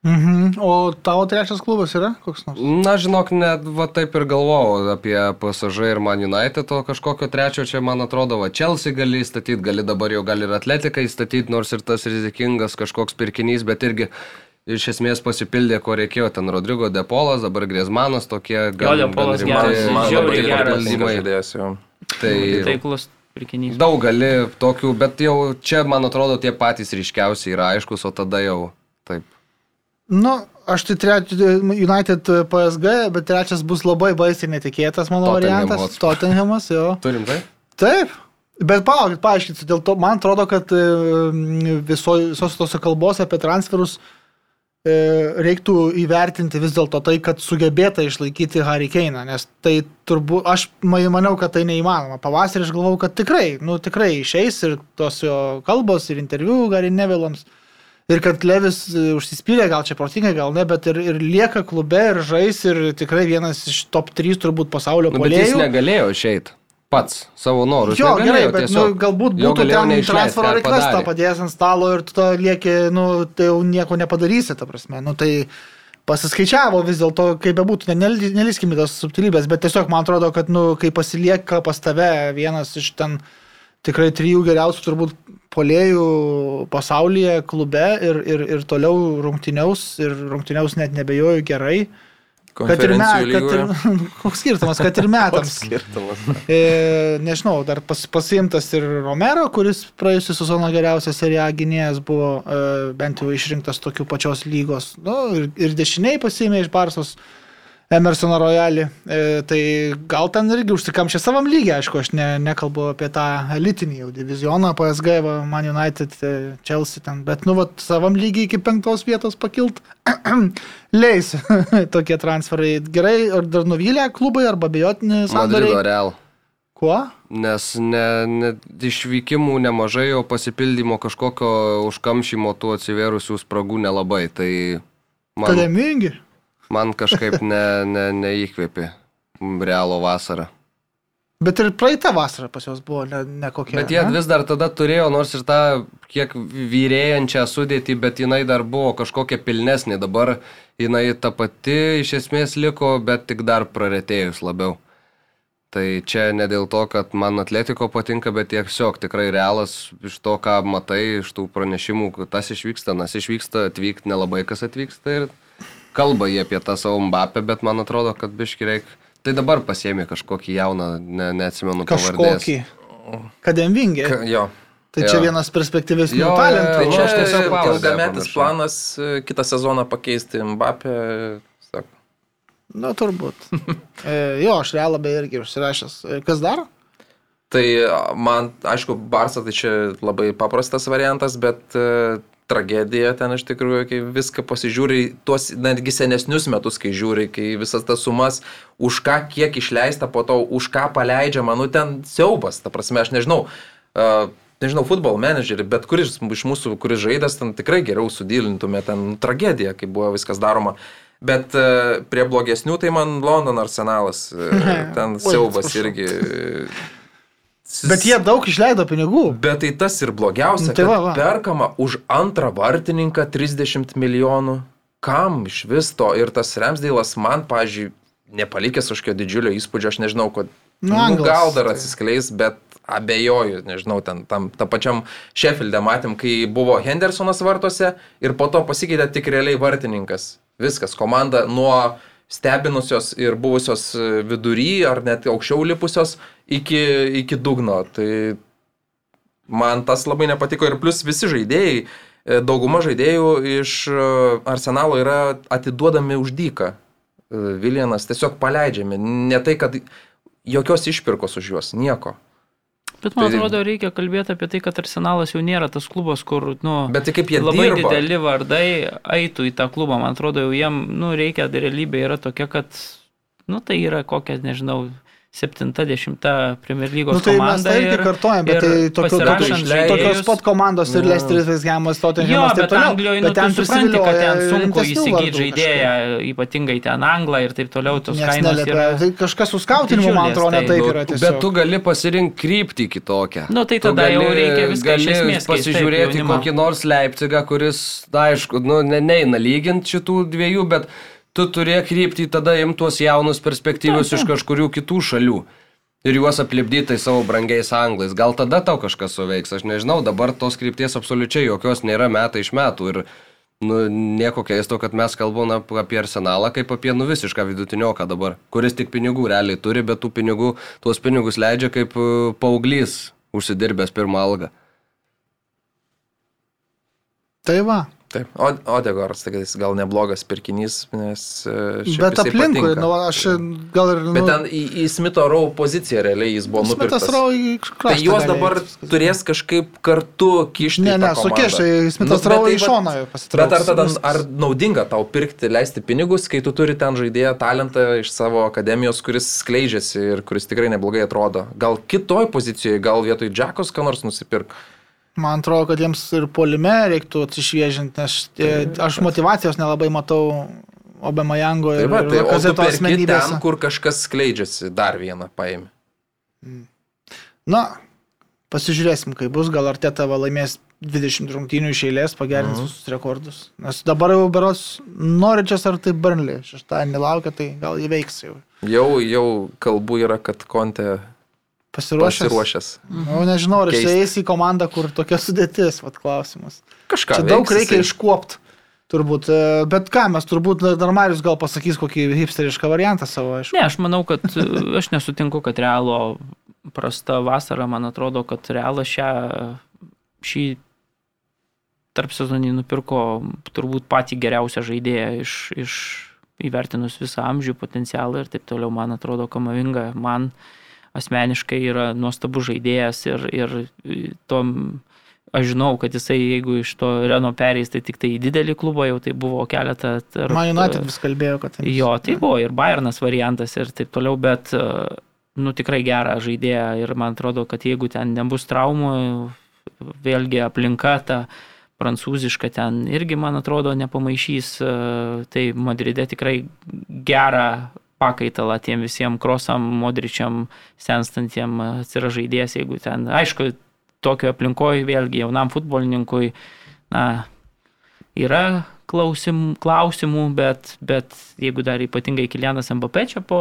Mhm. O tavo trečias klubas yra koks nors? Na, žinok, net va taip ir galvojau apie PSG ir Man United, o kažkokio trečio čia, man atrodo, va Chelsea gali įstatyti, gali dabar jau gali ir Atletiką įstatyti, nors ir tas rizikingas kažkoks pirkinys, bet irgi iš esmės pasipildė, ko reikėjo. Ten Rodrigo Depolas, dabar Griezmanas, tokie geras, rimti žiauriai geras. žaidėjas jau. Tai Taiklus pirkinys. daug gali tokių, bet jau čia, man atrodo, tie patys ryškiausiai yra aiškus, o tada jau taip. Nu, aš tai trečias United PSG, bet trečias bus labai baisiai netikėtas mano Tottenham variantas. Tottenhamas, jo. Turim tai? Taip. Bet palaukit, paaiškinsiu, dėl to man atrodo, kad e, viso, visos tos kalbos apie transferus e, reiktų įvertinti vis dėlto tai, kad sugebėta išlaikyti Harry Kane, nes tai turbūt, aš ma- maniau, kad tai neįmanoma. Pavasarį aš galvojau, kad tikrai, nu tikrai išeis ir tos jo kalbos ir interviu Gary Nevilams. Ir kad Levis e, užsispyrė, gal čia protingai, gal ne, bet ir, ir lieka klube ir žais ir tikrai vienas iš top 3 turbūt pasaulio Nu, bet jis polėjų. negalėjo išeiti. Pats savo norų. Jo, gerai, bet nu, galbūt Jo būtų galėjo ten transfero requestą padėjęs ant stalo ir tu to lieki, nu, tai jau nieko nepadarysi, ta prasme. Nu, tai pasiskaičiavo vis dėlto, kaip bebūtų, ne, nel- neliskime tos subtilybės, bet tiesiog man atrodo, kad, nu, kai pasilieka pas tave vienas iš ten tikrai trijų geriausių turbūt polėjų pasaulyje klube ir, ir, ir toliau rungtyniaus, ir rungtyniaus net nebejoju gerai. Kad ir, me, Konferencijų kad ir, lygoje. koks skirtumas, kad ir metams. skirtumas. E, nežinau, dar pas, pasiimtas ir Romero, kuris praėjusią sezoną geriausias serijā gynėjas buvo e, bent jau išrinktas tokių pačios lygos. Nu, ir, ir dešiniai pasiėmė iš Barsos Emersoną Royalį. E, tai gal ten irgi užsikamšė savam lygiai, aišku, aš ne, nekalbu apie tą elitinį jau divizioną, PSG, Man United, e, Chelsea ten, bet nu, vat, savam lygiai iki penktos vietos pakilt. Leis tokie transferai. Gerai, ar dar nuvylę klubai, arba bejotini Madrido sandoriai? Real. Kuo? Nes ne, ne, išvykimų nemažai, o pasipildymo kažkokio užkamšymo tų atsivėrusių spragų nelabai. Tai man, Kademingi. Man kažkaip ne, ne, neįkvėpė Realo vasarą. Bet ir praeitą vasarą pas juos buvo ne, ne kokia. Bet jie ne? vis dar tada turėjo, nors ir tą kiek vyrėjančią sudėtį, bet jinai dar buvo kažkokia pilnesnė. Dabar jinai ta pati iš esmės liko, bet tik dar praretėjus labiau. Tai čia ne dėl to, kad man atletiko patinka, bet tiesiog tikrai realas iš to, ką matai, iš tų pranešimų, tas išvyksta, nas išvyksta, atvykti nelabai kas atvyksta ir kalba jie apie tą savo mbapę, bet man atrodo, kad biški reikia. Tai dabar pasiemi kažkokį jauną, ne, neatsimenu pavardės. Kažkokį. Kademingi. Ka- Jo. Tai čia Jo. vienas perspektyvesnių Jo, talentų. Tai čia aš tiesiog ilgametis planas e, kitą sezoną pakeisti Mbappę. Sako, Nu, turbūt. e, jo, aš realą beje irgi užsirašęs. E, Kas dar? Tai man, aišku, Barsa tai čia labai paprastas variantas, bet e, tragedija ten iš tikrųjų, kai viską pasižiūri, tuos netgi senesnius metus, kai žiūri, kai visas tas sumas, už ką kiek išleista, po to už ką paleidžia, manau, ten siaubas. Ta prasme, aš nežinau. Uh, Nežinau, futbolo menedžerį, bet kuris iš mūsų, kuris žaidęs, ten tikrai geriau sudylintume, ten tragedija, kai buvo viskas daroma. Bet prie blogesnių tai man London arsenalas. Ten siaubas irgi. Bet jie daug išleido pinigų. Bet tai tas ir blogiausia, Nu, tai va, va, perkama už antrą vartininką 30 milijonų. Kam iš vis to? Ir tas Remsdėlas man, pažiūrėjau, nepalikęs kažkokio didžiulio įspūdžio, aš nežinau, kad... Nu, Nu, gal dar atsiskleis, bet abejoju, nežinau, ten tam, tam pačiam Sheffield'e matėm, kai buvo Hendersonas vartuose ir po to pasikeitė tik realiai vartininkas. Viskas, komanda nuo stebinusios ir buvusios e, vidury ar net aukščiau lipusios iki, iki dugno. Tai man tas labai nepatiko ir plus visi žaidėjai, e, dauguma žaidėjų iš e, arsenalo yra atiduodami už dyką. Viljanas tiesiog paleidžiami. Ne tai, kad jokios išpirkos už juos, nieko. Bet man Tai- atrodo, reikia kalbėti apie tai, kad Arsenalas jau nėra tas klubas, kur, nu, Bet tai kaip jie labai dirba. dideli vardai eitų į tą klubą. Man atrodo, jau jiem, nu, reikia, realybė yra tokia, kad, nu, tai yra kokia, nežinau, 70 Premier lygos Nu, tai mes komanda. tą irgi kartojam, bet tai tokių, pasirašant tokių, žaidėjus- tokios pat komandos ir Nu. Lesteris, Vesgiamas, Jo, Tottenhamas, taip bet toliau. Anglijoje, nu, ten supranti, kad ten sunku įsigyti žaidėją, ypatingai ten Anglą ir taip toliau, tos Niekas kainos neliepia. yra. Tai kažkas su skautinimu, man atrodo, ne tai- taip yra tiesiog. bet tu gali pasirinkti kryptį kitokią. Nu, tai tada jau reikia viską iš gali esmės taip, pasižiūrėti jaunimą. kokį nors Leipzigą, kuris, na, aišku, nu, ne, neina lyginti šitų dviejų, bet tu turėk kryptį tada imti tuos jaunus perspektyvius iš kažkurių kitų šalių. Ir juos aplipdyti savo brangiais anglais. Gal tada tau kažkas suveiks, aš nežinau, dabar tos krypties absoliučiai jokios nėra metai iš metų. Ir nu, nieko keisto, kad mes kalbame apie arsenalą kaip apie nu visišką vidutinioką dabar, kuris tik pinigų realiai turi, bet tų pinigų, tuos pinigus leidžia kaip e, paauglys užsidirbęs pirmą algą. Tai va. Taip, o Odegaras, tai jis gal neblogas pirkinys, nes... e, Bet aplinkui, nu, aš gal ir... Bet nu, ten į, į Smito Rau poziciją realiai jis buvo Smitas nupirktas. Rau į Tai kraštą juos galėjo dabar viskas. turės kažkaip kartu kišti. Ne, ne, komandą. sukiš, tai Smitas bet Rau tai į šoną pasitrauks. Bet ar tada, ar naudinga tau pirkti, leisti pinigus, kai tu turi ten žaidėją talentą iš savo akademijos, kuris skleidžiasi ir kuris tikrai neblogai atrodo? Gal kitoj pozicijoje, gal vietoj Džekos ką nors nusipirk? Man atrodo, kad jiems ir polime reiktų atsišviežinti, nes e, aš motivacijos nelabai matau Obemajango Tai ir va, tai Kazeto perki ten, kur kažkas skleidžiasi, dar vieną paėmė. Na, pasižiūrėsim, kaip bus, gal Arteta va laimės 20 rungtynių iš eilės, pagerins Mhm. visus rekordus. Nes dabar jau beros Noričias ar tai Burnley, šeštadienį laukia, tai gal įveiks jau. Jau, jau kalbų yra, kad Konte Pasiruošęs. pasiruošęs. Nu, nežinau, ar jis eis į komandą, kur tokia sudėtis, vad klausimas. Kažką. Čia daug veiks reikia jisai. iškuopti. Turbūt, e, bet ką, mes turbūt dar Marius gal pasakys kokį hipsterišką variantą savo, aišku. Ne, aš manau, kad e, aš nesutinku, kad realo prasta vasara, man atrodo, kad realas šią, šį tarp sezonį nupirko turbūt patį geriausią žaidėją iš, iš įvertinus visą amžių potencialą ir taip toliau, man atrodo, kamavinga, man asmeniškai yra nuostabus žaidėjas ir, ir tom, aš žinau, kad jisai, jeigu iš to Reno pereis, tai tik tai į didelį klubą jau tai buvo keletą. tarp- Man United vis kalbėjo, kad... ten- Jo, tai buvo ir Bayernas variantas ir taip toliau, bet, e, nu, tikrai gerą žaidėją ir man atrodo, kad jeigu ten nebus traumų, vėlgi aplinka ta prancūziška ten irgi, man atrodo, nepamaišys, e, tai Madride tikrai gerą pakaitalą tiem visiems krosam, modričiam, senstantiem atsira žaidėjas, jeigu ten, aišku, tokio aplinkoje vėlgi jaunam futbolininkui, na, yra klausim, klausimų, bet, bet jeigu dar ypatingai Kilianas Mbappé čia po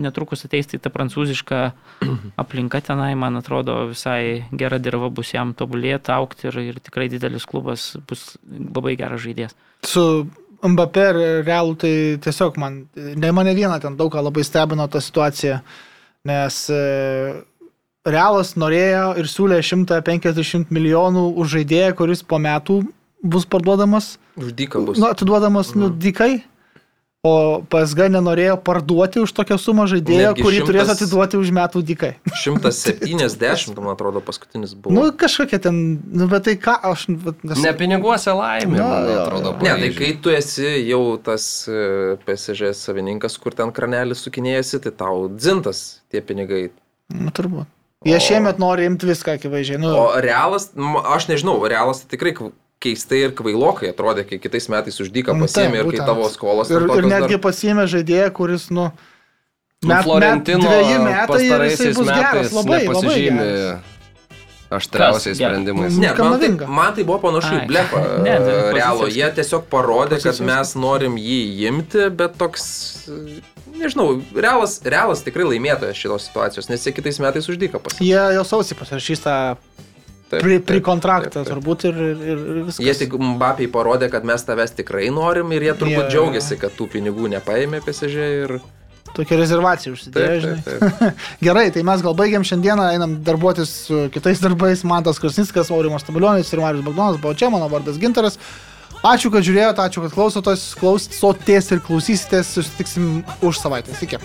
netrukus ateis, tai ta prancūziška aplinka tenai, man atrodo, visai gera dirba bus jam tobulėti, aukti ir, ir tikrai didelis klubas bus labai geras žaidėjas. Su Mbappé ir Realu tai tiesiog man, ne mane vieną ten daug ką labai stebino tą situaciją, nes e, Realas norėjo ir siūlė 150 milijonų už žaidėją, kuris po metų bus parduodamas, Už dyką bus. nu, atiduodamas, nu, dykai. O PSG nenorėjo parduoti už tokią sumą žaidėjo, Netgi kurį turės šimtas- atiduoti už metų dykai. 170, man atrodo, paskutinis buvo. Nu, kažkokia ten, nu, bet tai ką aš... vat, Nes... Ne piniguose laimė, Jo, man jo, atrodo. Ne, tai kai tu esi jau tas e, PSG savininkas, kur ten kranelis sukinėjasi, tai tau dzintas tie pinigai. Nu, turbūt. Jie O- šiemet nori imti viską, akivaizdžiai. Nu, O realas, aš nežinau, realas tai tikrai keistai ir kvailokai atrodė, kai kitais metais uždyką Nu, pasiėmė ir kai tavo skolos Ir, ir netgi dar- pasiėmė žaidėją, kuris, nu, Nu, Florentino metai ir jisai pastaraisiais bus geras, metais labai, labai nepasižymi geras. aštriausiais sprendimais. Ne, man tai, man tai buvo panašu į blefą. Ne, Realo, jie tiesiog parodė, kad mes norim jį imti, bet toks, nežinau, Realas, Realas tikrai laimėtojas šitos situacijos, nes jie kitais metais uždyką pasiėmė. Jie jau sausį pasirašys tą Taip, pri, pri kontraktą turbūt ir, ir, ir viskas. Jie tik Mbapiai parodė, kad mes tavęs tikrai norim ir jie turbūt jo. džiaugiasi, kad tų pinigų nepaėmė PSG ir... Tokia rezervacija užsidėjo, žinai. taip, taip. Gerai, tai mes gal baigiam šiandieną, einam darbuotis su kitais darbais. Mantas Krasnickas, Aurimas Stabilionis ir Marius Bagdonas buvo čia, mano vardas Ginteras. Ačiū, kad žiūrėjote, ačiū, kad klausotės, klausotės ir klausysitės. Susitiksim už savaitę. Iki.